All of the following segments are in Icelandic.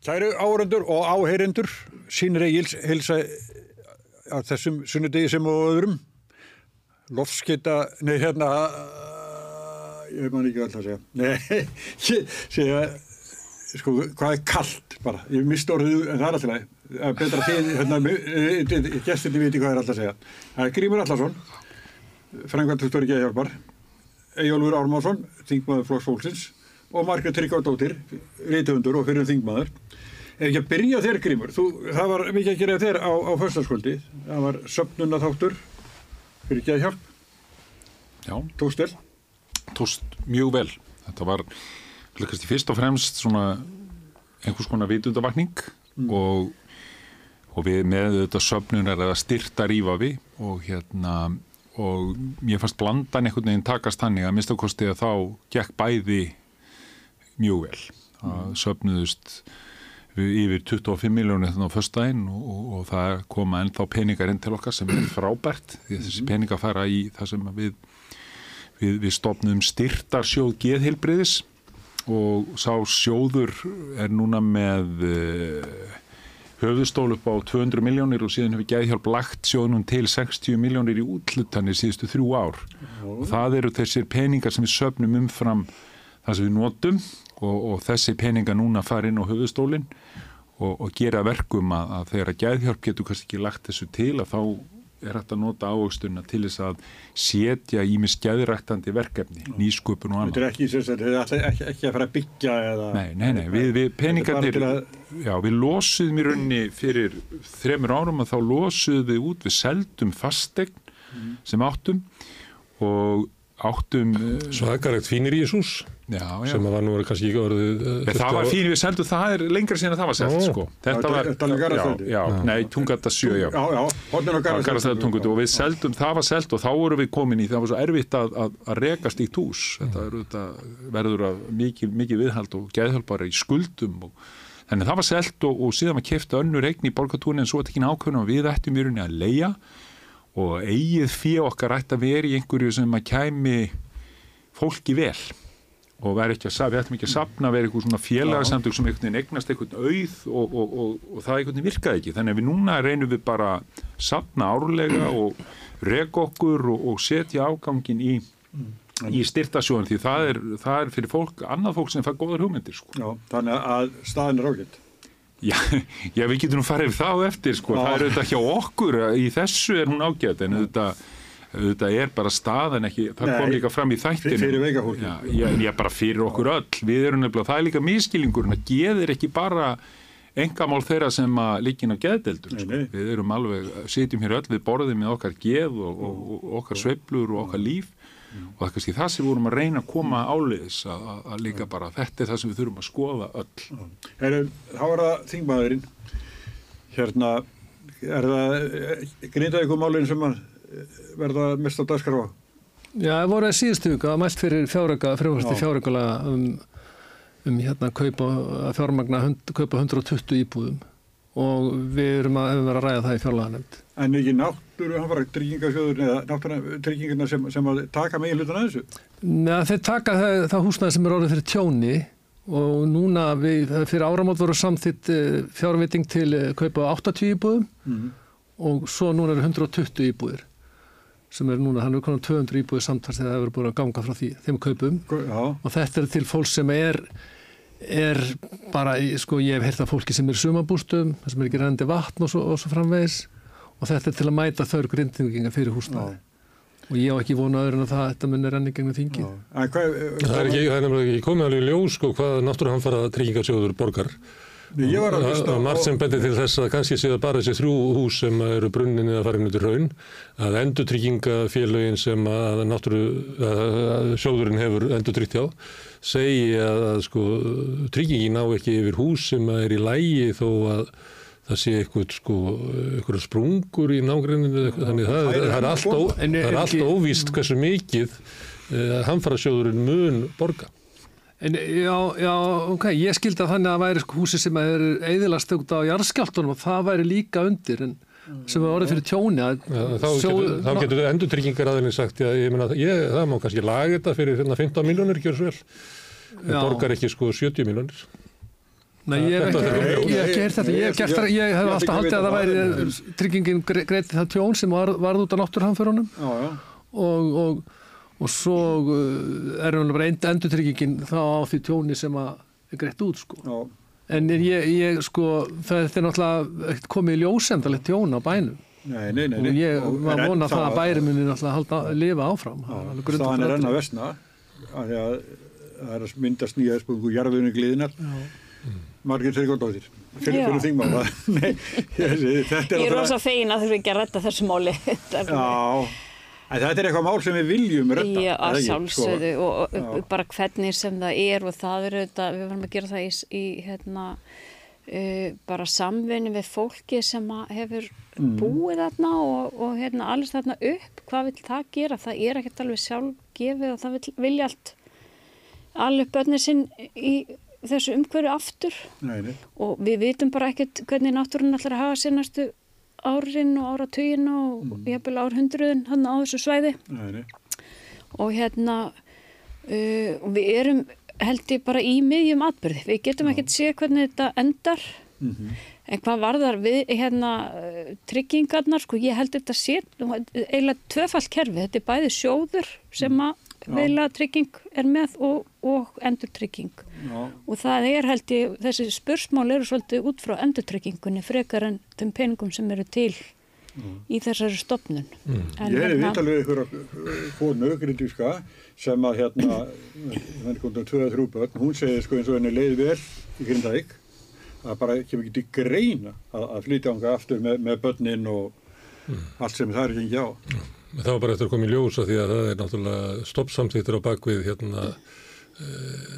Kæru áhörendur og áheyrendur, sínir eigils heilsa að þessum sunnudegi sem og öðrum. Lofskita, nei hérna, ég man ekki alltaf að segja, nei, ég segja, sko, hvað er kallt bara, ég misti orðið, en það er alltaf leið, betra því, hérna, gestinni viti hvað er alltaf að segja. Það er Grímur Allarsson, frangvæntustjóri Geðhjálpar, Ejólfur Ármásson, þingmaður Flóks Fólksins og Margrét Tryggvardóttir, reytufundur og fyrir þingmaður. Ef ekki að byrja þér Grímur, þú, það var mikið að gera þér á, á föstaskvöldi, það var söpnuna þáttur fyrir Geðhjálp, Já, tókstel. tóst mjög vel. Þetta var kannski fyrst og fremst svona einhvers konar vitundavakning og, og við með þetta söfnunar eða styrta rífa við og hérna og mér fannst blandan einhvern veginn takast þannig að minnstakosti að þá gekk bæði mjög vel. Það söfnuðust við yfir 25 miljónir þannig á föstudaginn og, og, og það koma ennþá peningar inn til okkar sem er frábært því að þessi peningar fara í það sem við við, við stopnum styrtarsjóð geðheilbriðis og sá sjóður er núna með uh, höfðustól upp á 200 miljónir og síðan hefur geðhjálp lagt sjóðnum til 60 miljónir í útlutanir síðustu þrjú ár. Og það eru þessir peningar sem við söpnum umfram það sem við notum og, og þessi peningar núna fara inn á höfðustólinn og, og gera verkum að, að þegar að geðhjálp getur kannski ekki lagt þessu til að þá er hægt að nota ávöxtuna til þess að setja í mig skæðiræktandi verkefni, nýsköpun og Þetta annað. er ekki, sem sagt, þetta er ekki, ekki að fara að byggja eða... Nei, nei, nei, við, við peningarnir, Þetta bara já, við losuðum í rauninni fyrir þremur árum að þá losuðum við út, við seldum fastegn sem áttum og áttum, Svakaregt fínir í Jésús já, já, sem að var nú kannski ekki orðið uh, það var fín við seldum, það er lengra síðan að það var selt, Ó. sko. Þetta var, þetta alveg já, Garðastræti. já, nei, tungata sjö, já. Já, já, hodnin og við seldum, það var selt og þá vorum við komin í, það var svo erfitt að, að, að reka slíkt hús, þetta er auðvitað verður að mikið, mikið viðhald og geðhjálpara í skuldum og þannig það var selt og, og síðan var keft önnur eign í borgatúni en svo var ekki ákveðna og við ættum í rauninni að leia og eigið fyrir okkar ætti að vera í einhverju sem að kæmi fólki vel og að, við ættum ekki að sapna vera eitthvað svona félagsamtök sem einhvern veginn eignast einhvern auð og, og, og, og það einhvern veginn virkaði ekki þannig að við núna reynum við bara að sapna árlega og rega okkur og, setja ágangin í, í styrtasjóðan því það er, það er fyrir fólk, annað fólk sem fær góðar hugmyndir sko. Já, þannig að staðin er ágætt. Já, já, við getum nú farið yfir það á eftir sko, Já. það er auðvitað hjá okkur í þessu er hún ágætt en auðvitað auðvitað er bara staðan ekki, það Nei, kom líka fram í þættinu fyrir veika fólkið. já, já, já, bara fyrir okkur öll. Við erum nefnilega, það er líka miskilingurinn að geðir ekki bara engamál þeirra sem að líkin á geðdeldum Nei, sko. nei. við erum alveg, sitjum hér öll við borðum með okkar geð og, og, og okkar sveiflur og okkar líf. Og það er kannski það sem við vorum að reyna að koma áliðis að, að, að líka bara þetta er það sem við þurfum að skoða öll. Heru, þá er það þingmaðurinn. Hérna, er það grindaði ykkur málinn sem að eh, verða mest á dagskrá? Já, það voru að síðustu vika að mælt fyrir fjáröka, frjóðasti Já. fjárökulega um, um hérna kaupa, að fjármagna hund, kaupa 120 íbúðum og við erum að, að ræða það í fjárlaganefnd. En ekki náttúru, hann var tryggingasjóður eða náttúru tryggingarna sem, sem að taka megin hlutan að þessu? Neða, þeir taka það, það húsnæði sem er orðið fyrir tjóni og núna við, fyrir áramót voru samþitt fjárviting til eh, kaupa 80 íbúðum Mm. og svo núna eru 120 íbúðir sem er núna, hann er konar 200 íbúðir samtals þegar það hefur búin að ganga frá því, þeim kaupum. Já, og þetta er til fólk sem er er bara, sko ég hef heyrt af fólki sem er sumabústum, sem er ekki rendi vatn og svo, og svo framvegis. Og þetta er til að mæta þörf grindinginga fyrir húsnaði og ég á ekki vona öðru en að það þetta munir renni gegnum þingi Það er, ekki, það er nefnilega ekki komið alveg í ljós sko, hvað náttúruhamfara tryggingarsjóður borgar. Að Það er margt sem bendir til þess að kannski séu það bara þessi þrjú hús sem eru brunnin eða farin út í raun að endurtryggingafélögin sem að, náttúru, að, að sjóðurinn hefur endurtryggt hjá segi að, að sko, tryggingin ná ekki yfir hús sem er í lægi þó að það sé eitthvað sko, eitthvað sprungur í nágrenninu þannig það, er En er það er allt óvíst hversu mikið uh, hamfara sjóðurinn mun borga. En já, já, ok, ég skildi að þannig að væri sko húsi sem er eðilast út á jarðskjáltunum og það væri líka undir en sem er orðið fyrir tjóni að Já, þá, getur, þá getur endur tryggingar aðeins sagt að ég meina, ég, það má kannski laga þetta fyrir hérna 15 miljónir, gjör svo vel. Það borgar ekki sko 70 miljónir. Nei, ég hef ekki, er ég, ég hef ekki heyrt þetta. Ég hef, gert, það- ég hef Ég alltaf haldið ekki að það væri það, tryggingin gre- greiddi það tjón sem var, varð út á náttúrhanförunum og, og, svo uh, er hún bara endur tryggingin þá á því tjóni sem að er greitt út sko. já. En ég, ég sko, það er náttúrulega ekkert komið í ljósendalegt tjón á bænum Nei, nei, nei. og ég Og var að vona það að bæri muni náttúrulega halda, lifa áfram. Er staðan er enn að vestna af því að það er að myndast nýja spurningu jarðunni gliðinar margir Sigurdóttir fyrir, Já. fyrir þingmála Nei, ég- þetta er er rosa fegin að þurfi ekki að redda þessu máli. Já, þetta er eitthvað mál sem við viljum retta Já, að ekki, sjálfsögðu og, og Já. bara hvernig sem það er og það er auðvitað, við varum að gera það í, í hérna, uh, bara samvinni við fólki sem hefur Mm. búið þarna og, og hérna alls þarna upp, hvað vil það gera? Það er ekkert alveg sjálfgefið og það vil, vilja allt alveg börnir sinn í þessu umhverju aftur nei, og við vitum bara ekkert hvernig náttúrun ætlar að hafa sér næstu árin og áratugin og mm. jafnvel árhundruðin hann á þessu svæði nei, nei. og hérna uh, við erum held ég bara í miðjum atbyrði, við getum ekkert séð hvernig þetta endar Mhm. en hvað varðar við hérna uh, tryggingarnar, sko ég held þetta sé nú, eiginlega tvöfall kerfi þetta er bæði sjóður sem að Já. veila trygging er með og, og endur trygging Já, og það er held ég, þessi spursmál eru svolítið út frá endurtryggingunni frekar en þeim peningum sem eru til í þessari stopnun Mm. en ég hefði hérna- vital við ykkur konu, grindíska, sem að hérna, ég menn komið um 2-3 börn, hún segir sko eins og henni leið vel í Grindavík, að bara kemur ekki til greina að, að flytja ánga aftur með, með börnin og allt sem það er ekki á. Það var bara eftir að koma í ljós að því að það er náttúrulega stoppsamþýttir á bakvið hérna uh,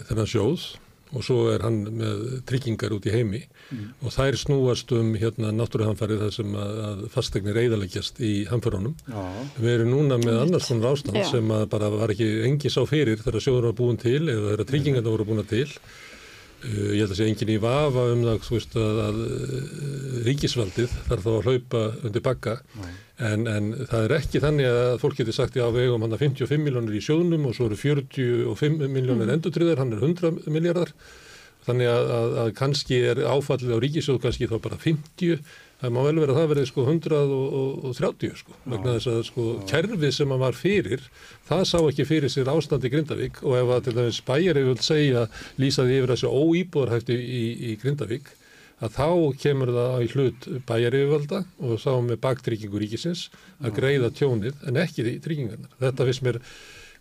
þennan sjóð og svo er hann með tryggingar út í heimi og þær snúast um hérna náttúruhamfarið þar sem að, að fastegnir eiðaleggjast í hamförunum. Já, Við erum núna með annars konar ástand Já. sem að bara var ekki engi sá fyrir þegar sjóður var búin til eða þegar tryggingarna voru búin til. Uh, ég held að sé engin í vafa um það veist, að, að uh, ríkisvaldið þarf þá að hlaupa undir bakka en, en það er ekki þannig að fólk getur sagt já við eigum hann að 55 miljónir í sjóðnum og svo eru 45 miljónir mm. endurtriðar, hann er 100 miljardar þannig að, að, að kannski er áfallið á ríkisjóð kannski þá bara 50 það má vel vera að það verið sko 130 sko vegna þess að sko kerfið sem hann var fyrir það sá ekki fyrir sér ástand í Grindavík. Og ef að til dæmis bæjarið vil segja lýsaði yfir þessu óýbúðarhæfti í, í Grindavík að þá kemur það í hlut bæjaryfirvalda og þá með baktryggingu ríkisins að greiða tjónið en ekki tryggingarnar. Þetta finnst mér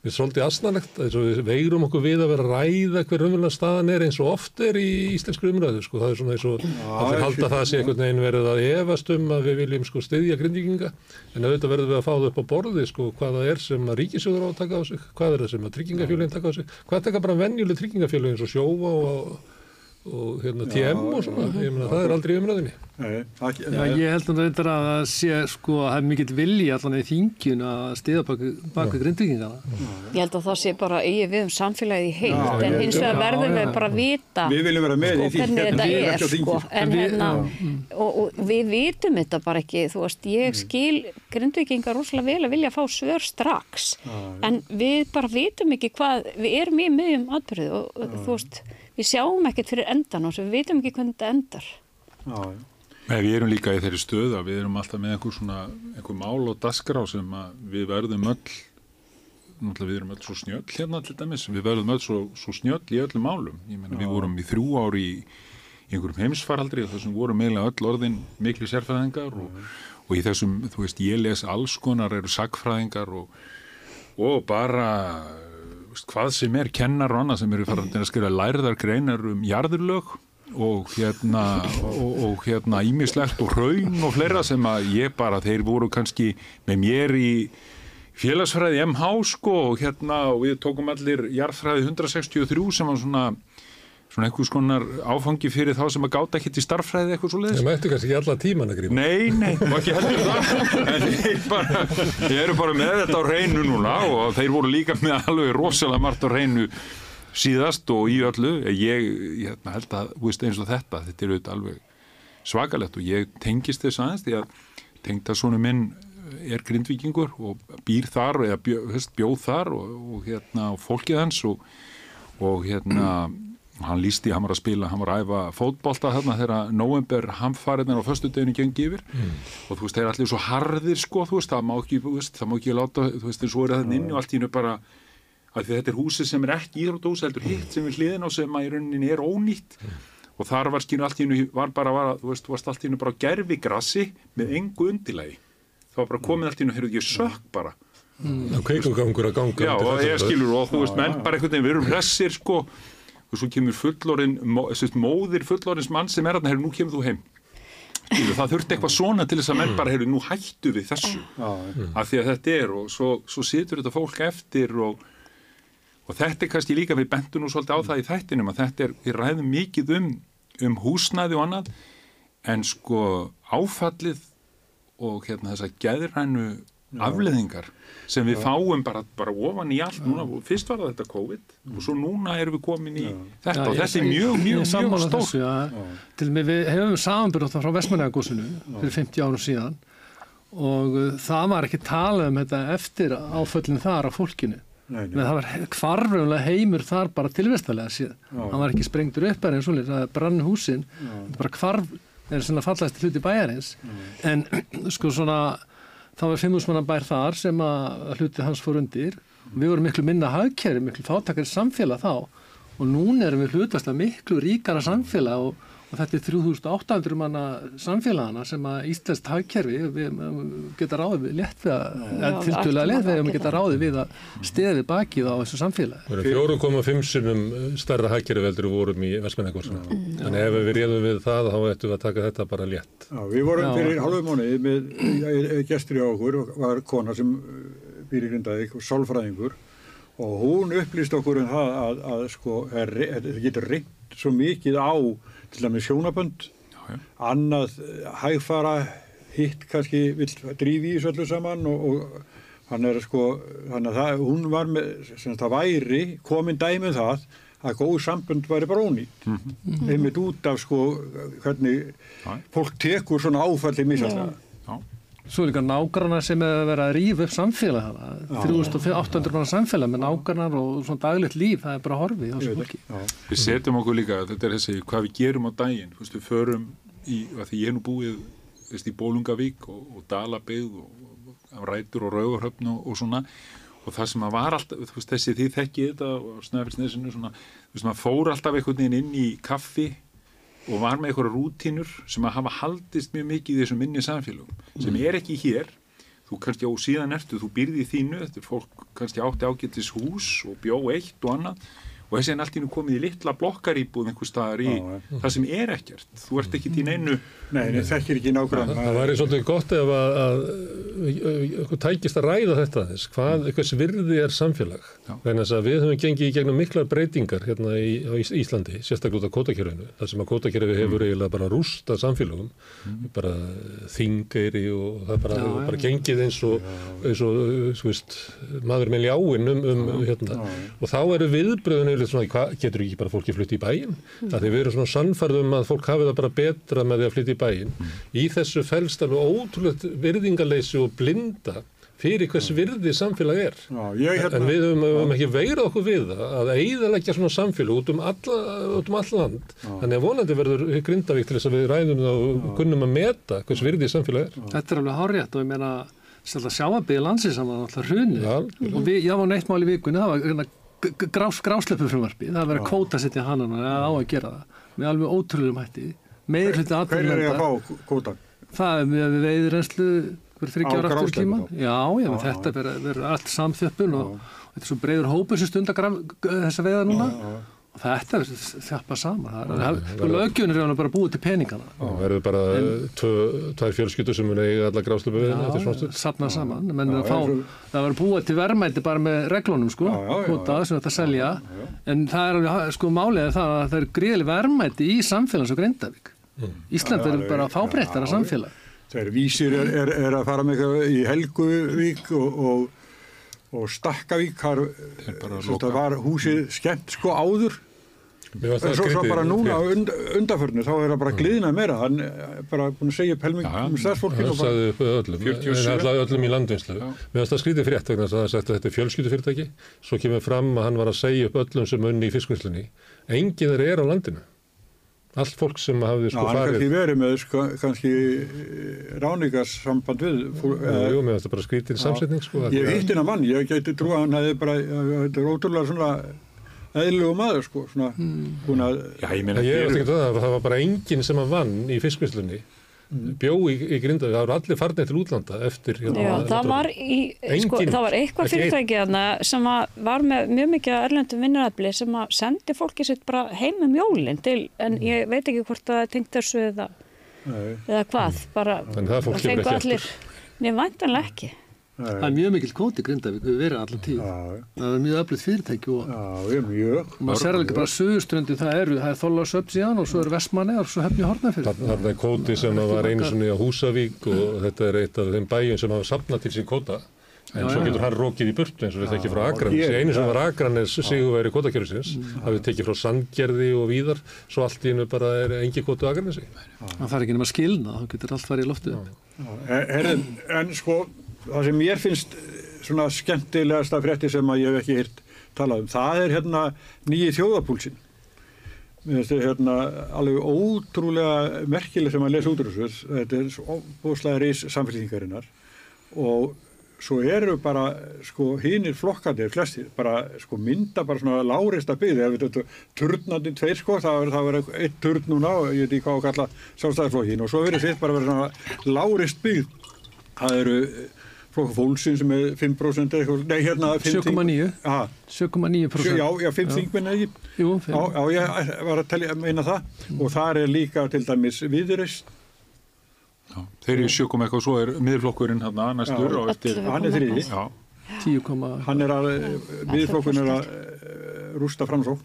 við svolítið asnalegt, við veirum okkur við að vera að ræða hver umvöldlega staðan er eins og oft er í íslensku umræðu sko. það er svona eins og allir ég halda það sé einhvern veginn verið að efast um að við viljum sko styðja grindvíkinga en auðvitað verðum við að fá það upp á borði sko hvað það er sem að ríkisjóður á að taka á sig hvað er það sem að tryggingafjölugin taka á sig hvað taka bara venjuleg tryggingafjölug eins og sjófa og, og hérna TM og svona, ég meina það er aldrei umræðinni nei, það, Já, nei, ég held að þetta að það sé sko að það er mikill vilji allan í þingjun að stiða bak, bak við grindvíkingana. Ég held að það sé bara eigi við um samfélagið í heilt Já, en hins vegar já, verðum já, við já. bara að vita við viljum vera með sko, í því. hvernig þetta Við erum er ekki á þingi. sko, en En við- hérna já. og, og við vitum þetta bara ekki þú veist, Mm. ég skil grindvikingar rosalega vel að vilja fá svör strax en við bara vitum ekki hvað, við erum í miðjum atbyrðu og og þú veist, við sjáum ekkert fyrir endan og við vitum ekki hvernig þetta endar. Já, já. Nei, við erum líka í þeirri stöðu að við erum alltaf með einhver svona, einhver mál og dasgrá sem að við verðum öll, náttúrulega við erum öll svo snjöll hérna til dæmis, við verðum öll svo, svo snjöll í öllum málum. Ég meina, við vorum í þrjú ári í, í einhverjum heimsfaraldri og þessum vorum eiginlega öll orðin miklu sérfræðingar og, og í þessum, þú veist, ég les alls konar eru sagfræðingar og, og bara hvað sem er kennar og annað sem eru farin að skrifa lærðar greinar um jarðurlög og hérna og, og hérna ímislegt og raun og fleira sem að ég bara, þeir voru kannski með mér í félagsfræði MH sko og hérna og við tókum allir jarðfræði 163 sem var svona svona einhvers konar áfangi fyrir þá sem að gáta ekkert í starffræði eitthvað svo leiðis Það mættu kannski ekki alla tíman að gríma. Nei, nei, og ekki heldur það. En þeir bara, þeir eru bara með þetta á reynu núna og þeir voru líka með alveg rosalega margt á reynu síðast og í öllu. Ég, ég hérna, held að, veist, eins og þetta þetta er auðvitað alveg svakalegt og ég tengist þess aðeins því að tengta svona minn er grindvíkingur og býr þar eða bjó, hefst, bjóð þar og, og hérna og fólkið hans og, og hérna hann lísti, hann var að spila, hann var að æfa fótbolta þarna þegar november hamfariðin á föstudeginu gengi yfir. Og þú veist, þeir er allir svo harðir sko, þú veist, það má ekki, þú veist, það má ekki láta, þú veist, þeir svo er það inn og allt í hennu bara að þetta er húsið sem er ekki íþróttahús, heldur hitt sem við hliðin á sem að í rauninni er ónýtt. Og þar var skýnu allt í hennu, var bara, var, þú veist, varst allt í hennu bara á gerfigrassi með engu undilagi. Það var bara komið allt í hennu, heyrðu, ég sökk bara. Ganga Já, og ég skilur og þú veist, menn bara einhvern veginn, við erum hressir sko og svo kemur fullorinn, móðir fullorins mann sem er að heyrðu, nú kemur þú heim. Það þurfti eitthvað svona til þess að menn bara, heyrðu, nú hættu við þessu. Já, af því að þetta er og svo, svo situr þetta fólk eftir og, og þetta er kannski líka við bentum nú svolítið á það í þættinum að þetta er, við ræðum mikið um, um húsnæði og annað en sko áfallið og hérna þessa geðrænu afleðingar sem við fáum bara, bara ofan í allt núna, fyrst var það þetta COVID og svo núna erum við komin í þetta og þetta er mjög, mjög, mjög stórt. til og með við hefum samanbyrð frá Vestmannagósinu fyrir 50 árum síðan og það var ekki tala um þetta eftir áföllin þar á fólkinu. Nei, nei. það var kvarfumlega heimur þar bara tilvistalega síðan hann var ekki sprengtur upp er eins og það brann húsin. Bara kvarf er svona fallast hluti bæjarins. En sko svona þá var fimmúsmanna bær þar sem að hluti hans fór undir. Við vorum miklu minna hagkæri, miklu fátakari samfélag þá. Og núna erum við hlutast miklu ríkara samfélag og, og þetta er 3800 manna samfélagana sem að Íslands hagkerfi við við geta ráðið við létt við að, Já, tildulega létt við að geta ráðið við að steði bakið á þessu samfélagi Við erum 4,5 sinnum stærra hækjari veldur við vorum í Vestmennagórsuna. Þannig ef við réðum við það, þá ættum við að taka þetta bara létt. Já, við vorum Já. fyrir halvu mánuði með gestur í okkur, var kona sem býr í Grindavík og sálfræðingur og hún upplýst okkur um það að, að sko, er, er, það getur reynd svo mikið á til dæmis sjónabönd, já. annað eh, hægfara, hitt kannski vill drífi í þessu öllu saman og, og hann er sko, þannig að það, hún var með, sem það væri komin dæmið það að góð sambönd væri bara ónýtt einmitt út af sko hvernig Já. fólk tekur svona áfalli misjaflega. Já. Svo er líka nágrannar sem er að vera að rífa upp samfélag hana, 3800 manna samfélag með nágrannar og svona daglegt líf, það er bara horfið á þessu fólki. Við setjum okkur líka, þetta er þessi, hvað við gerum á daginn, þú veist, við förum í, að því ég er nú búið, þú veist, í Bólungavík og, og Dalabygð og, og, og Rætur og Rauvarhöfn og, og svona, og það sem að var alltaf, þú veist, þessi því þekkið þetta og Snæfellsnesinu svona, þú veist, maður fór alltaf einhvern veginn inn í kaffi og var með einhverja rútínur sem að hafa haldist mjög mikið í þessum minni samfélögum, sem er ekki hér, þú kannski á síðan ertu, þú byrði í þínu, þetta er fólk kannski átti ágættis hús og bjó eitt og annað og þessi er allt í nú komið í litla blokkaríbúð einhver staðar í Já, það sem er ekkert, þú ert ekki til neinu Nei, nei, þekkir ekki nákvæmlega. Það væri svolítið gott ef að, að okkur tækist að ræða þetta þess, hvað, hvers virði er samfélag? Þess að við höfum gengið í gegnum miklar breytingar hérna í, á Ís- Íslandi, sérstaklega út af kótakjörfinu þar sem að kótakjörfi hefur eiginlega bara rústa samfélagum, bara þingeyri og það bara, Já, bara gengið eins og, eins og þú veist, maður með ljáin um, um hérna, og þá eru viðbröðun yfirleitt svona, hvað, getur ekki bara fólki flutt í bæinn, mm. að því við erum svona sannfærðum að fólk hafi það bara betra með því að flytja í bæinn. Í þessu felst alveg ótrúlegt virðingarleysi og blinda fyrir hvers virði samfélag er. Já, ég hérna, en við höfum, höfum ekki veirað okkur við það að eiðalegja svona samfélag út um, alla, út um all land. Þannig að vonandi verður Grindavík til þess að við ræðum það og kunnum að meta hvers virði samfélag er. Þetta er alveg hárétt og ég meina sjáabíði landsins sem var alltaf hrunið. Já, og við, ég var neitt mál í vikunni það var hérna grás, grásleppu frumvarpi. Það að kvóta setja hann á að gera það. Með alveg ótrúlegum hætti. Meir hluti hver ég að atvinnulanda fá kótan? það er með veiðrenslu fyrir Á þryggja ára aftur þá? já, já, menn þetta verður allt samþjöppun og, og þetta er svo breiður hópur sem stundar þessa veiða núna. Og þetta er þjappa saman. Það er, löggjunir er bara búið til peningana. Það verður bara tvö, tvær fjölskyldur sem mun eiga alla gráslöpu við þetta er safna saman. Það var búið til verðmæti bara með reglunum sko, já. sem þetta selja. En það er alveg, sko málið er það að það er gríðileg verðmæti í samfélags og Grindavík. Ísland Já, er bara fábreyttara samfélag. Vísir er, er, er að fara með eitthvað í Helguvík og, og, Stakkavík loka. það var húsið skemmt sko áður En svo, svo bara núna und, undanförnu þá er það bara gliðnað meira hann er bara búin að segja Já, já. um starfsfólkinu Það og bara, sagði upp öllum, 47. en alltaf öllum í landvinnslu. Mér finnst það skrítið frétt vegna þess að það er sagt að þetta er fjölskyldufyrirtæki. Svo kemur fram að hann var að segja upp öllum sem unni í fiskvinnslunni. Engin þeir er á landinu. Allt fólk sem hafði sko hann er farið. kannski verið með sko, kannski ráningarsamband við fólk, Jú, eh, jú, mér finnst það bara skrítið samsetning sko. Ég að- hitt hennar mann, ég geti trú að hann hefði bara, þetta er ótrúlega svona eðlilegu maður sko, svona búin að, Já, ég meina, Ég eru- ekki það, það var bara enginn sem að vann í fiskvinnslunni. Bjó í, í Grindavík, það voru allir farnir til útlanda eftir hérna. Já, það var, í, sko, Engin- það var eitthvað ekki einn. fyrirtæki þarna sem að var með mjög mikið erlendum vinnarafli sem að sendi fólki sitt bara heim um jólinn til, en ég veit ekki hvort það er tengt þessu eða, nei, eða hvað, bara Þannig fólk það kemur fengu ekki allir, eftir. nefn væntanlega ekki. Það er mjög mikil kvóti Grindavík, við verið allan tíð. já, Það er mjög öflugt fyrirtæki og já, ég mjög, og maður sér alveg bara söðuströndi, það eru, það er Þólasöp síðan og svo er Vestmanni og svo hefni Hortnafjörð. Þarna er kóti sem var einu sinni á Húsavík og þetta er eitt af þeim bæjum sem hafa sapnað til sín kóta. En svo getur hann rókið í burtu eins og við tekið frá Akranes. Ég- Einu sem var Akranes sigurveri kótakjörðsins, hafið tekið frá Sandgerði og víðar, svo allt í hennu bara er engi kótu Akranesi. Það þarf ekki nema skilna, þá getur allt farið í upp. Herðin, en sko, það sem mér finnst svona skemmtilegasta frétti sem að ég hef ekki hýrt talað um, það er hérna nýji þjóðapúlsin. Mér finnst þetta hérna alveg ótrúlega merkileg sem að lesa út úr þessu. Þetta er svo óbúslega reys samfélkingarinnar og svo eru bara sko hínir flokkandir, flestir, bara sko mynda bara svona lárista byggði, ef þetta turnandi tveir sko, það er, er eitt turn núna og ég veit ekki hvað að kalla sjálfstæðarflokkin og svo verður sitt bara verið svona lárist byggð. Það eru flokku fólksinn sem er 5% eða eitthvað, nei hérna 5 7,9. Já, 7,9%. já, já, 5 þingminn eða ekki. Jú, Já, já, ég var að telja, meina það og þar er líka til dæmis viðreist, Já, þeir eru sjökum eitthvað, svo er miðflokkurinn hann næstur Já. og eftir, hann er þriði, já, 10,9. hann er að, viðflokkun er að eh, rústa framsók.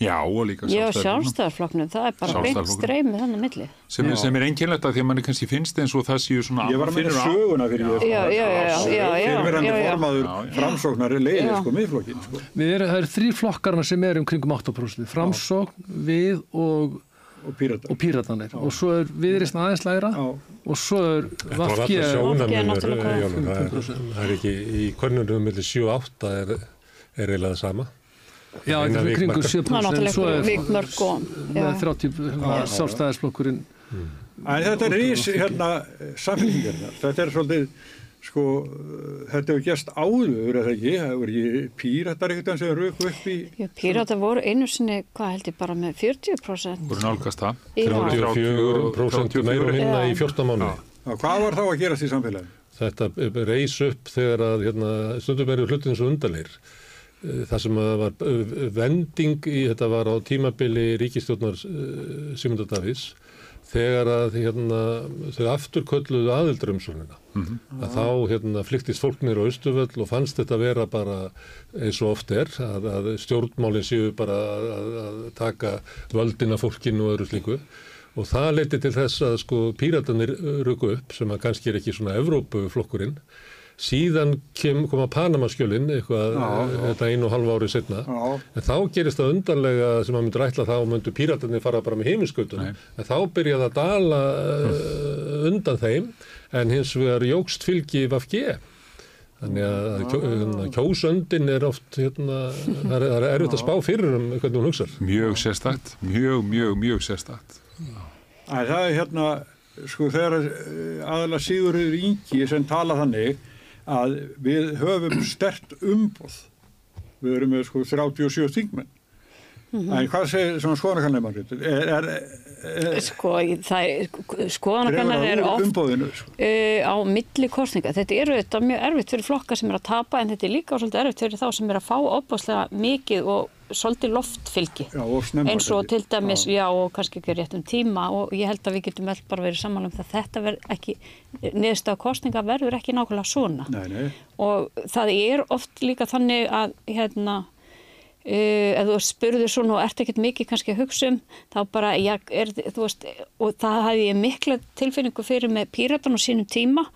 Já, og líka sjálfstæðarflokknum, það er bara beint streymið þannig milli. sem, er- sem er einkennlegt að því að manni kannski finnst eins og það séu svona Ég var að á- söguna fyrir ég. Já, já, já, já. formaður framsóknar er leiðið sko miðflokkin sko. Við erum, það eru þrý flokkarna sem eru um kringum 8%. Framsókn, við og, og pírata. og píratanir. Og svo er viðreist aðeins lægra Já, og svo er? Jón, það, er- er ekki í konunum millir 7-8 er, er eiginlega það sama. Já, þetta er vikmarka. 7%. Það er náttúrulega svo með já. 30 sjálfstæðisflokkurinn. En þetta er rís hérna samfélkingarna. Þetta er svolítið, sko, þetta hefur gæst áður, eða ekki, það voru ekki píratar eitthvað sem röku upp í, Já, Pírata voru einu sinni, hvað held ég, bara með 40%. voru nálgast það Já. 34% meira minna í 14 mánuði. Já, hvað var þá að gerast í samfélagi? Þetta reys upp þegar að hérna, stundum eru hlutin svo undalir. Það sem að var eh, vending í þetta var á tímabili ríkistjórnar uh, Simundar Davís þegar að hérna, þau afturkölluðu aðildrumsvonina. Að þá hérna, flyktist fólk nýra á Östuvöll og fannst þetta vera bara eins og oft er að, að stjórnmálinn séu bara að, að, að taka völdina fólkinu og öðru slíku. Og það leiti til þess að sko píratanir ruku upp sem að kannski er ekki svona Evrópuflokkurinn. Síðan kem, koma Panamaskjölinn eitthvað já. þetta einu og halva árið setna. Já, En þá gerist það undarlega sem að myndur ætla þá myndu píratarnir fara bara með heiminskautunum. En þá byrjaði að dala uh, undan þeim en hins vegar jógst fylgi VFG. Þannig að kjó, hérna, kjósöndin er oft, hérna, það er, það er erfitt að spá fyrir um hvernig hún hugsar. mjög sérstakt, mjög, mjög, mjög sérstakt það er hérna, sko, þegar eh, aðalega Sigurður Ingi sem tala þannig að við höfum stert umboð. Við erum með sko 37 þingmenn. En hvað segir svona skoðanakanlega Er, er, er, Sko, skoðanakannar er úr oft umbóðinu? Sko. uh, á milli kostninga. Þetta eru þetta mjög erfitt fyrir flokka sem er að tapa en þetta er líka svolítið erfitt fyrir þá sem er að fá opaslega mikið og svolítið loftfylgi. Já, og eins og til dæmis, já. og kannski ekki á réttum tíma og ég held að við getum vel bara verið sammála um það þetta verður ekki, niðurstaða kostninga verður ekki nákvæmlega svona Nei, nei. og það er oft líka þannig að hérna Uh, ef þú spurður svona og ert ekkert mikið kannski að hugsa um, þá bara já, er, þú veist, og það hafði ég mikla tilfinningu fyrir með píratan á sínum tíma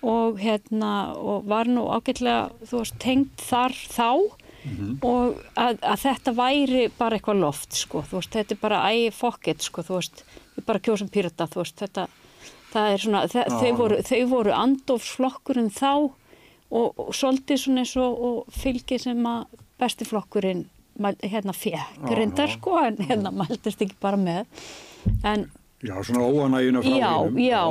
og hérna og var nú ágætlega þú veist, tengd þar þá og að, að þetta væri bara eitthvað loft sko, þú veist, þetta er bara ægi fokket sko, þú veist, við bara kjósum pyrta, þú veist, þetta, það er svona, þe Já. þau voru, voru andofsflokkurinn þá og, og svolítið svona eins og, og fylgi sem að bestiflokkurinn hérna fekk Já, reyndar já. sko, en hérna mæltist ekki bara með, en Já, svona óanægina frá já, hinum. já.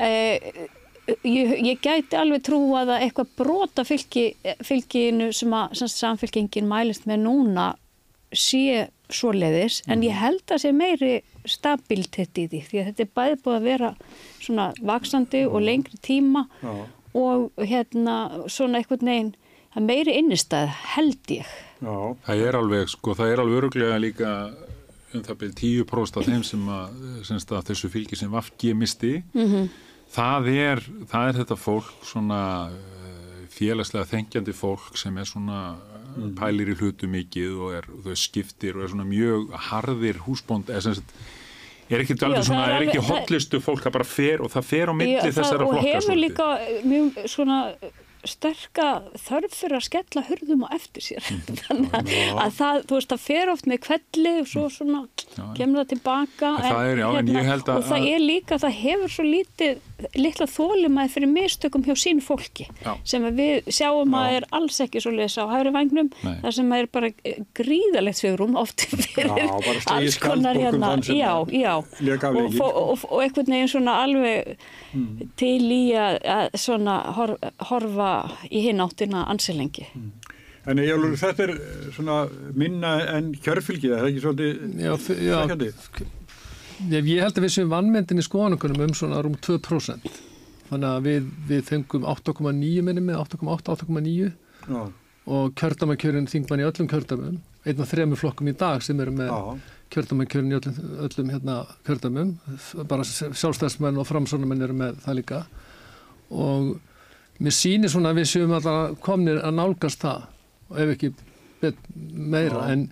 Eh, ég, ég gæti alveg trúa að eitthvað brota fylki, fylkinu sem að sem sagt, samfylkingin mælist með núna sé svoleiðis en ég held að sé meiri stabilitet í því því að þetta er bæði búið að vera svona vaksandi og lengri tíma Já. og hérna svona einhvern veginn að meiri innistæð held ég Já, Það er alveg, sko, það er alveg öruglega líka um það byrja 10% af þeim sem að, semst að þessu fylgi sem Vafgi misti, -hmm. Það, er, það er þetta fólk svona eh, félagslega þengjandi fólk sem er svona mm. pælir í hlutu mikið og er, þau skiptir og er svona mjög harðir húsbónd, eða sem sagt, er ekki, Já, alveg það svona, er er ekki það- hotlistu fólk að bara fer og það fer á milli það- þessara og flokka hefur svolítið. líka mjög svona sterka þörf fyrir að skella hurðum á eftir sér þannig að- að það, þú veist, það fer oft með kvelli og svo svona Já. kemur það tilbaka En það er, já, að- og það er líka, það hefur svo lítið litla þólimaði fyrir mistökum hjá sín fólki Já. sem við sjáum að er alls ekki svo lesa á hægri vangnum Nei. þar sem er bara gríðalegt oft fyrir Já, bara slegið alls konar hérna já, já og, leikinn, og, sko. og, og einhvern veginn svona alveg til í að, að svona hor, horfa í hinn áttina ansilengi. en ég alveg, þetta er eh, svona minna en kjörfylgið, það er ekki svolítið svekkjandi? Ég, held að við séum vannmyndin í skoðanakunum um svona rúm 2%. Þannig að við, við fengum 8,9 minni með 8,8, 8,9 Já, og kjördamakjörin þingmann í öllum kjördamum, einn af þremur flokkum í dag sem eru með já, kjördamakjörin í öllum, öllum hérna, kjördamum, bara sjálfstæðsmenn og framsónamenn eru með það líka. Og mér sýnir svona að við séum alltaf komnir að nálgast það og ef ekki meira en,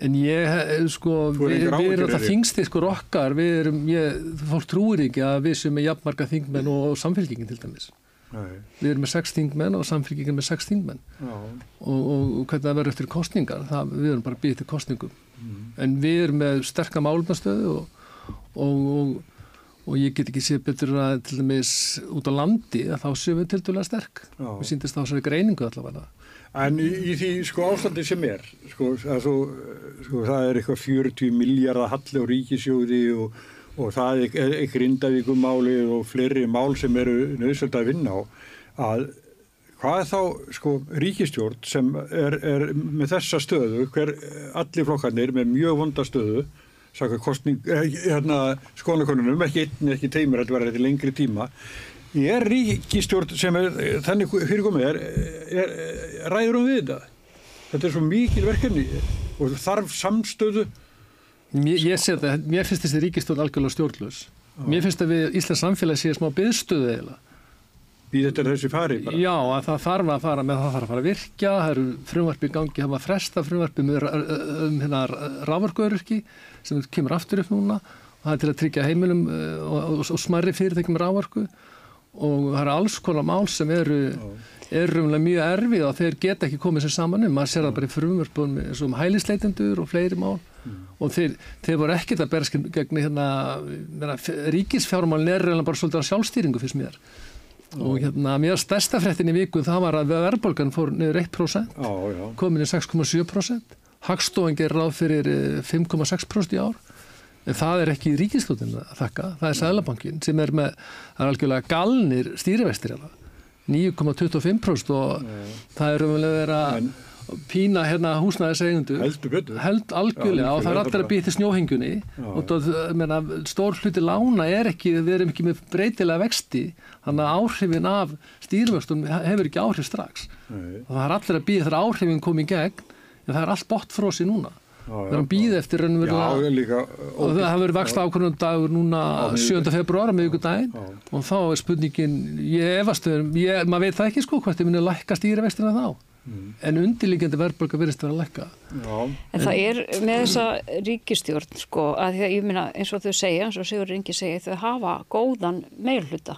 en ég eh, sko, við, við erum það Erik? þingstyrkur okkar, við erum, ég, fólk trúir ekki að við séum með jafnmarga þingmenn og, og samfélkingin til dæmis. nei, Við erum með sex þingmenn og samfélkingin með sex þingmenn og, og, og hvernig það verður eftir kostningar, það, við erum bara býða til kostningum. Mm. En við erum með sterka málumnastöðu og, og, og, og ég get ekki séð betur að til dæmis út á landi að þá séum við til dæmis sterk. Við síndist þá sér greiningu allavega. En í, í því sko ástandi sem er, sko, að svo, sko það er eitthvað 40 miljardar halli á ríkisjóði og, og það er, er grindavíkumáli og fleiri mál sem eru nöðsöld að vinna á, að hvað er þá sko ríkistjórn sem er, er með þessa stöðu, hver allir flokkarnir með mjög vonda stöðu, hérna skónakonunum, ekki einn, ekki teimur, þetta var þetta lengri tíma, er ríkistjórn sem er þannig fyrirkomið er, er, er ræður um við þetta þetta er svo mikil verkefni og þarf samstöðu Mér, ég sé þetta, mér finnst þessi ríkistjórn algjörlega stjórnlaus. Mér finnst að við Íslands samfélag sé smá byðstöðu eiginlega. Í þetta er þessi fari bara? Já, að það þarf að fara með það þarf að fara að virkja, það eru frumvarpi í gangi, það var fresta frumvarpi með ra- um hérna rávargörurki sem kemur aftur upp núna. Og það er til að tryggja heimilum uh, og, og, og smarri fyrirtækjum rávarku og það eru alls konar mál sem eru, eru mjög erfið og þeir geta ekki komið sér saman um, maður sér það bara í frumvarpunum eins og um hælisleitendur og fleiri mál. Og þeir, þeir voru ekkert að berska gegn hérna, hérna ríkisfjármálin er bara svolítið á sjálfstýringu fyrst mér og hérna mér stærsta fréttin í viku það var að verðbólgan fór niður 1% já, já, komin í 6,7% Hagstofan gerir ráð fyrir eh, 5,6% í ár. En það er ekki ríkistóttin að þakka, það er Sælabankin sem er með, það er algjörlega galnir stýrivestir 9,25% og það er umvel að vera En- pína hérna betur held algjörlega og það er allir að til snjóhengjunni og það, meina, stór hluti lána er ekki, við erum ekki með breytilega vexti. Þannig að áhrifin af stýrivöxtum hefur ekki áhrif strax. Nei, og það er allir að býja þegar áhrifin kom í gegn en það er allt botfrósi núna. Já, við erum að býða eftir raunverulega og það verið vaksta ákvörnum dagur núna 7. februar með ykkur daginn og þá er spurningin ég efast um, maður veit það ekki sko hvort þið munir lækka stýrivextina þá Mm. en undirliggjandi verðbólga verðist vera að lækka já, En það er með þessa ríkistjórn sko að því að ég minna eins og þau segja, eins og Sigur Ingi segja, þau hafa góðan meirhluta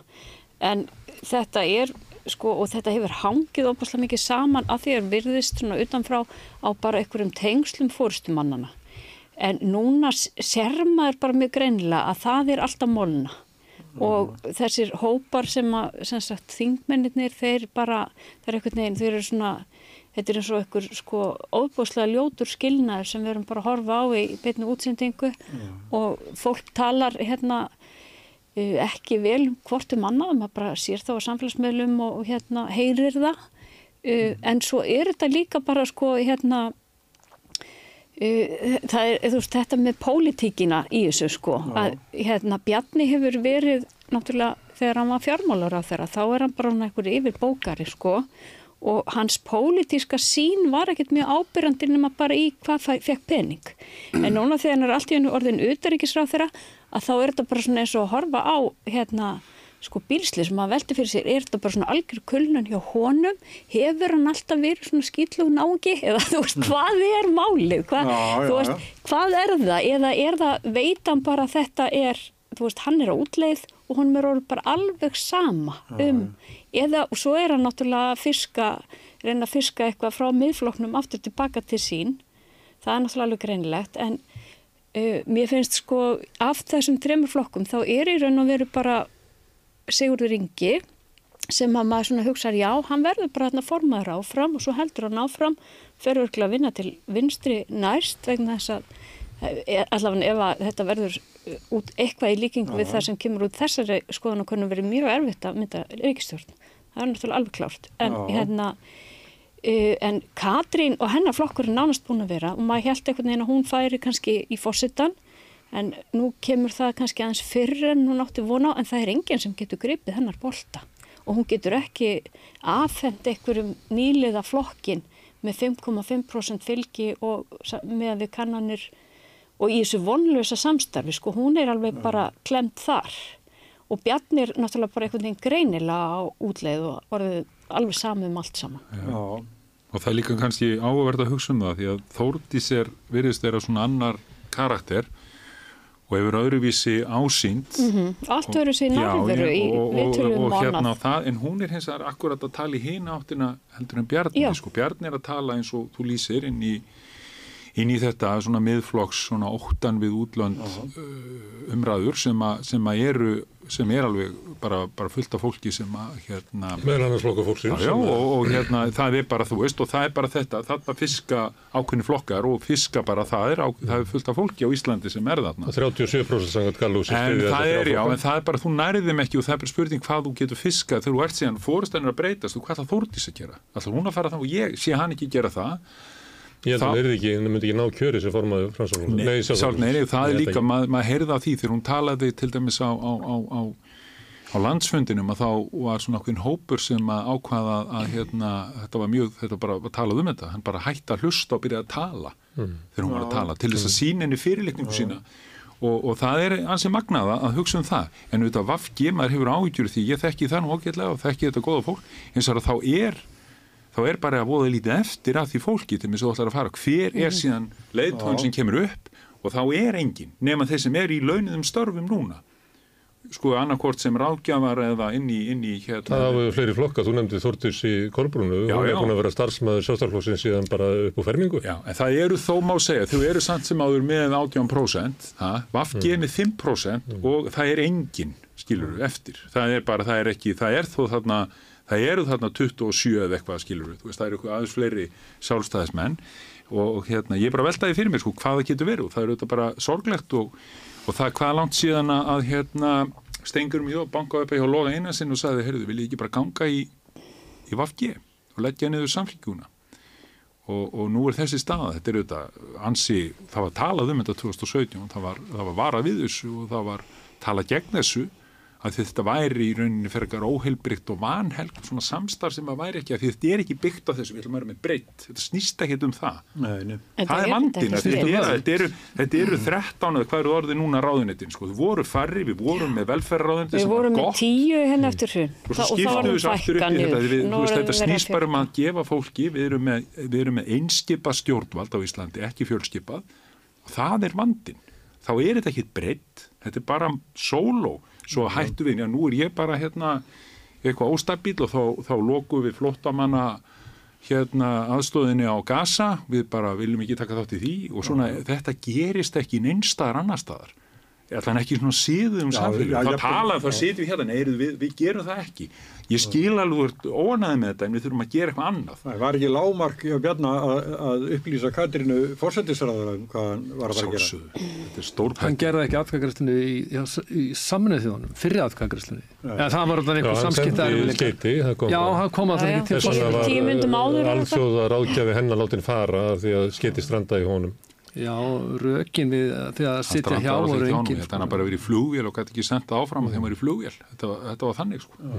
en þetta er sko, og þetta hefur hangið óbúslega mikið saman að því að virðist svona utanfrá á bara einhverjum tengslum fórstumannana. En núna s- sér maður bara mjög greinilega að það er alltaf molna. Og þessir hópar sem að, sem sagt, þingmennir þeir bara, þeir eru svona, þetta er eins og einhver sko óbúslega ljótur skilnaður sem við erum bara að horfa á í beinu útsendingu. Og fólk talar hérna uh, ekki vel um hvort um annað, maður bara sér þá á samfélagsmiðlum og, og hérna heyrir það. Uh, en svo er þetta líka bara sko hérna Uh, það er, veist, þetta með pólitíkina í þessu sko, að hérna Bjarni hefur verið náttúrulega þegar hann var fjármálar á þeirra, þá er hann bara einhver yfir bókari sko og hans pólitíska sín var ekkert mjög ábyrjandi nema bara í hvað fekk pening. En núna þegar hann er allt í hennu orðin utaríkisráð þeirra, að þá er þetta bara svona eins og að horfa á hérna sko bílsli sem maður velti fyrir sér, er þetta bara svona algjör kulnun hjá honum, hefur hann alltaf verið svona skýtlug nági eða þú veist, hvað er málið, hvað, Já, já, þú veist, já. hvað er það? Eða er það, veit hann bara að þetta er, þú veist, hann er á útleið og honum er orðið bara alveg sama um, eða, og svo er hann náttúrulega að fiska, reyna að fiska eitthvað frá miðfloknum aftur tilbaka til sín, það er náttúrulega alveg greinilegt, en uh, mér finnst sko, af þessum þremur flokkum, þá er í raun og veru bara Sigurður Ingi sem að maður svona hugsaður, já, hann verður bara þarna formaður áfram og svo heldur hann áfram fer örgulega að vinna til vinstri næst vegna þess að allavega ef að þetta verður eh, út eitthvað í líkingu við það sem kemur út þessari skoðan og konum verið mjög erfitt að mynda ríkistjórn. Það er náttúrulega alveg klárt. En Já. hérna Uh, en Katrín og hennar flokkur er nánast búin að vera og maður held einhvern veginn að hún færi kannski í fósittan en nú kemur það kannski aðeins fyrr en hún átti vona á en það er enginn sem getur gripið hennar bolta og hún getur ekki afhend einhverjum nýliða flokkin með 5,5% fylgi og með við kannanir og í þessu vonlösa samstarfi sko hún er alveg bara klemt þar. Og Bjarni er náttúrulega bara einhvern veginn greinilega á útleið og orðið alveg sami um allt saman. Já, Og það er líka kannski áverð að hugsa um það því að Þórdís er virðist þeirra svona annar karakter og hefur öðruvísi ásýnd. Mm Allt verður sér Já, nærveru í og, og, viðtölum og, og hérna það, en hún er hins vegar akkurat að tala í hina áttina heldur en Bjarni, Já. sko, Bjarni er að tala eins og þú lýsir inn í inn í þetta svona miðflokks svona óttan við útlönd uh, umræður sem, a, sem að eru sem er alveg bara, bara fullt af fólki sem að hérna flokka Já, fólksins já, og, og hérna, það er bara, þú veist, og það er bara þetta, þarna fiska ákveðni flokkar og fiska bara, það er, á, það er fullt af fólki á Íslandi sem er þarna. 37% sangat Gallu sem En það er, já, flokka. en það er bara, þú nærið þeim ekki og það er bara spurning hvað þú getur fiskað þegar þú ert síðan fórstænir að breytast og hvað það Þórdís að gera. Alltaf hún að fara það og ég sé hann ekki gera það. Ég held að það er ekki, það myndi ekki ná kjöri sem formaður framsóknar. Nei, Sjálf, nei, nei, það er líka, maður mað heyrði af því þegar hún talaði til dæmis á, á, á, á, á landsfundinum að þá var svona okkur hópur sem að ákvaða að hérna, þetta var mjög, þetta bara var talað um þetta, hann bara hætti að hlusta og byrjaði að tala þegar hún var að tala, til þess að sína henni fyrirleikningu sína. Og, og það er ansi magnaða að hugsa um það. En auðvitað Vafgi, maður hefur áhyggjur því. Ég þekki það nú ágætlega og þekki þetta góða fólk. Eins og að þá er þá er bara að voða lítið eftir að því fólki til þess að þú ætlar að fara, hver er síðan leiðtóðin sem kemur upp? Og þá er engin nema þeir sem er í launiðum störfum núna. Sko annarkort sem ráðgjafar eða inn í, inn í hérna Það hafa fleiri flokka, þú nefndi Þórtis í Kolbrúnu, Já, hún er búin að vera starfsmæður sjálfstæðarflokksins síðan bara upp á fermingu. Já, en það eru þó má segja, þau eru samt sem áður með 18%, ha, Vafgi með 5% og það er engin, skilur eftir. Það er bara, það er ekki, það er þó þarna, það eru þarna 27 eða eitthvað, skilur veist, það eru aðeins fleiri sjálfstæðismenn og, og hérna, ég er bara veltaði fyrir mér, sko, hvað það getur verið. Og það eru þetta bara sorglegt og, og það er hvað langt síðan að, að hérna, stengurum í þá, bankaði upp hjá Loga Einarsinn og sagði, heyrðu, vil ég ekki bara ganga í, í Vafgi og leggja niður samfélgjuna og, og nú er þessi staða, þetta er auðvitað ansi, það var talað um þetta 2017, það var, það var varað við þessu og það var talað gegn þessu að þetta væri í rauninni fyrir eitthvað óheilbrygt og vanhelg svona samstarf sem að væri ekki að því þetta er ekki byggt á þessu, við ætlum að vera með breytt þetta snýst ekki um það. Nei, nei. Það er að þetta, eru, þetta eru 13 eða hvað eru orðið núna ráðunettin sko. þau voru færri, við vorum með velferðarráðunetti Við sem var vorum með gott. tíu henni eftir hrun. Og svo skiptum við svo aftur upp þetta við, þú veist, þetta snýst bara um að gefa fólki við erum með, við erum með einskipa stjórnvald á Íslandi, ekki fjölskipað. Og það er vandin þá er þetta ekki breytt, þetta er bara sóló, svo hættu við, já nú er ég bara hérna eitthvað óstabíl og þá, þá lokum við flottamanna hérna aðstóðinni á Gaza, við bara viljum ekki taka þátt í því og svona þetta gerist ekki neinstaðar annar staðar. Allan ekki svona síðum Já, samfélum já, það jafnvel- tala, já. það sitjum við hérna, nei, við, við gerum það ekki ég skil alveg ónaði með þetta en við þurfum að gera eitthvað annað Það var ekki lágmark hjá Bjarna að, að upplýsa Katrínu fórsættisræður um hvað hann var að fara að gera. Þetta er stór Hann gerði ekki atkvæðagræstunni í, í, í samnöðu þjóðunum, fyrri atkvæðagræstunni. Ja, það var Já, einhver kom Já, hann kom alltaf ekki til. Þess vegna var eða alþjóða ráðgjafi hennar látin fara af því að skeiti strandaði í honum. Já, rökin við því að sitja hjá og voru engin. þetta hann bara verið í flugvél og gæti ekki senda áfram að þeim var í flugvél þetta, var- þetta var þannig sko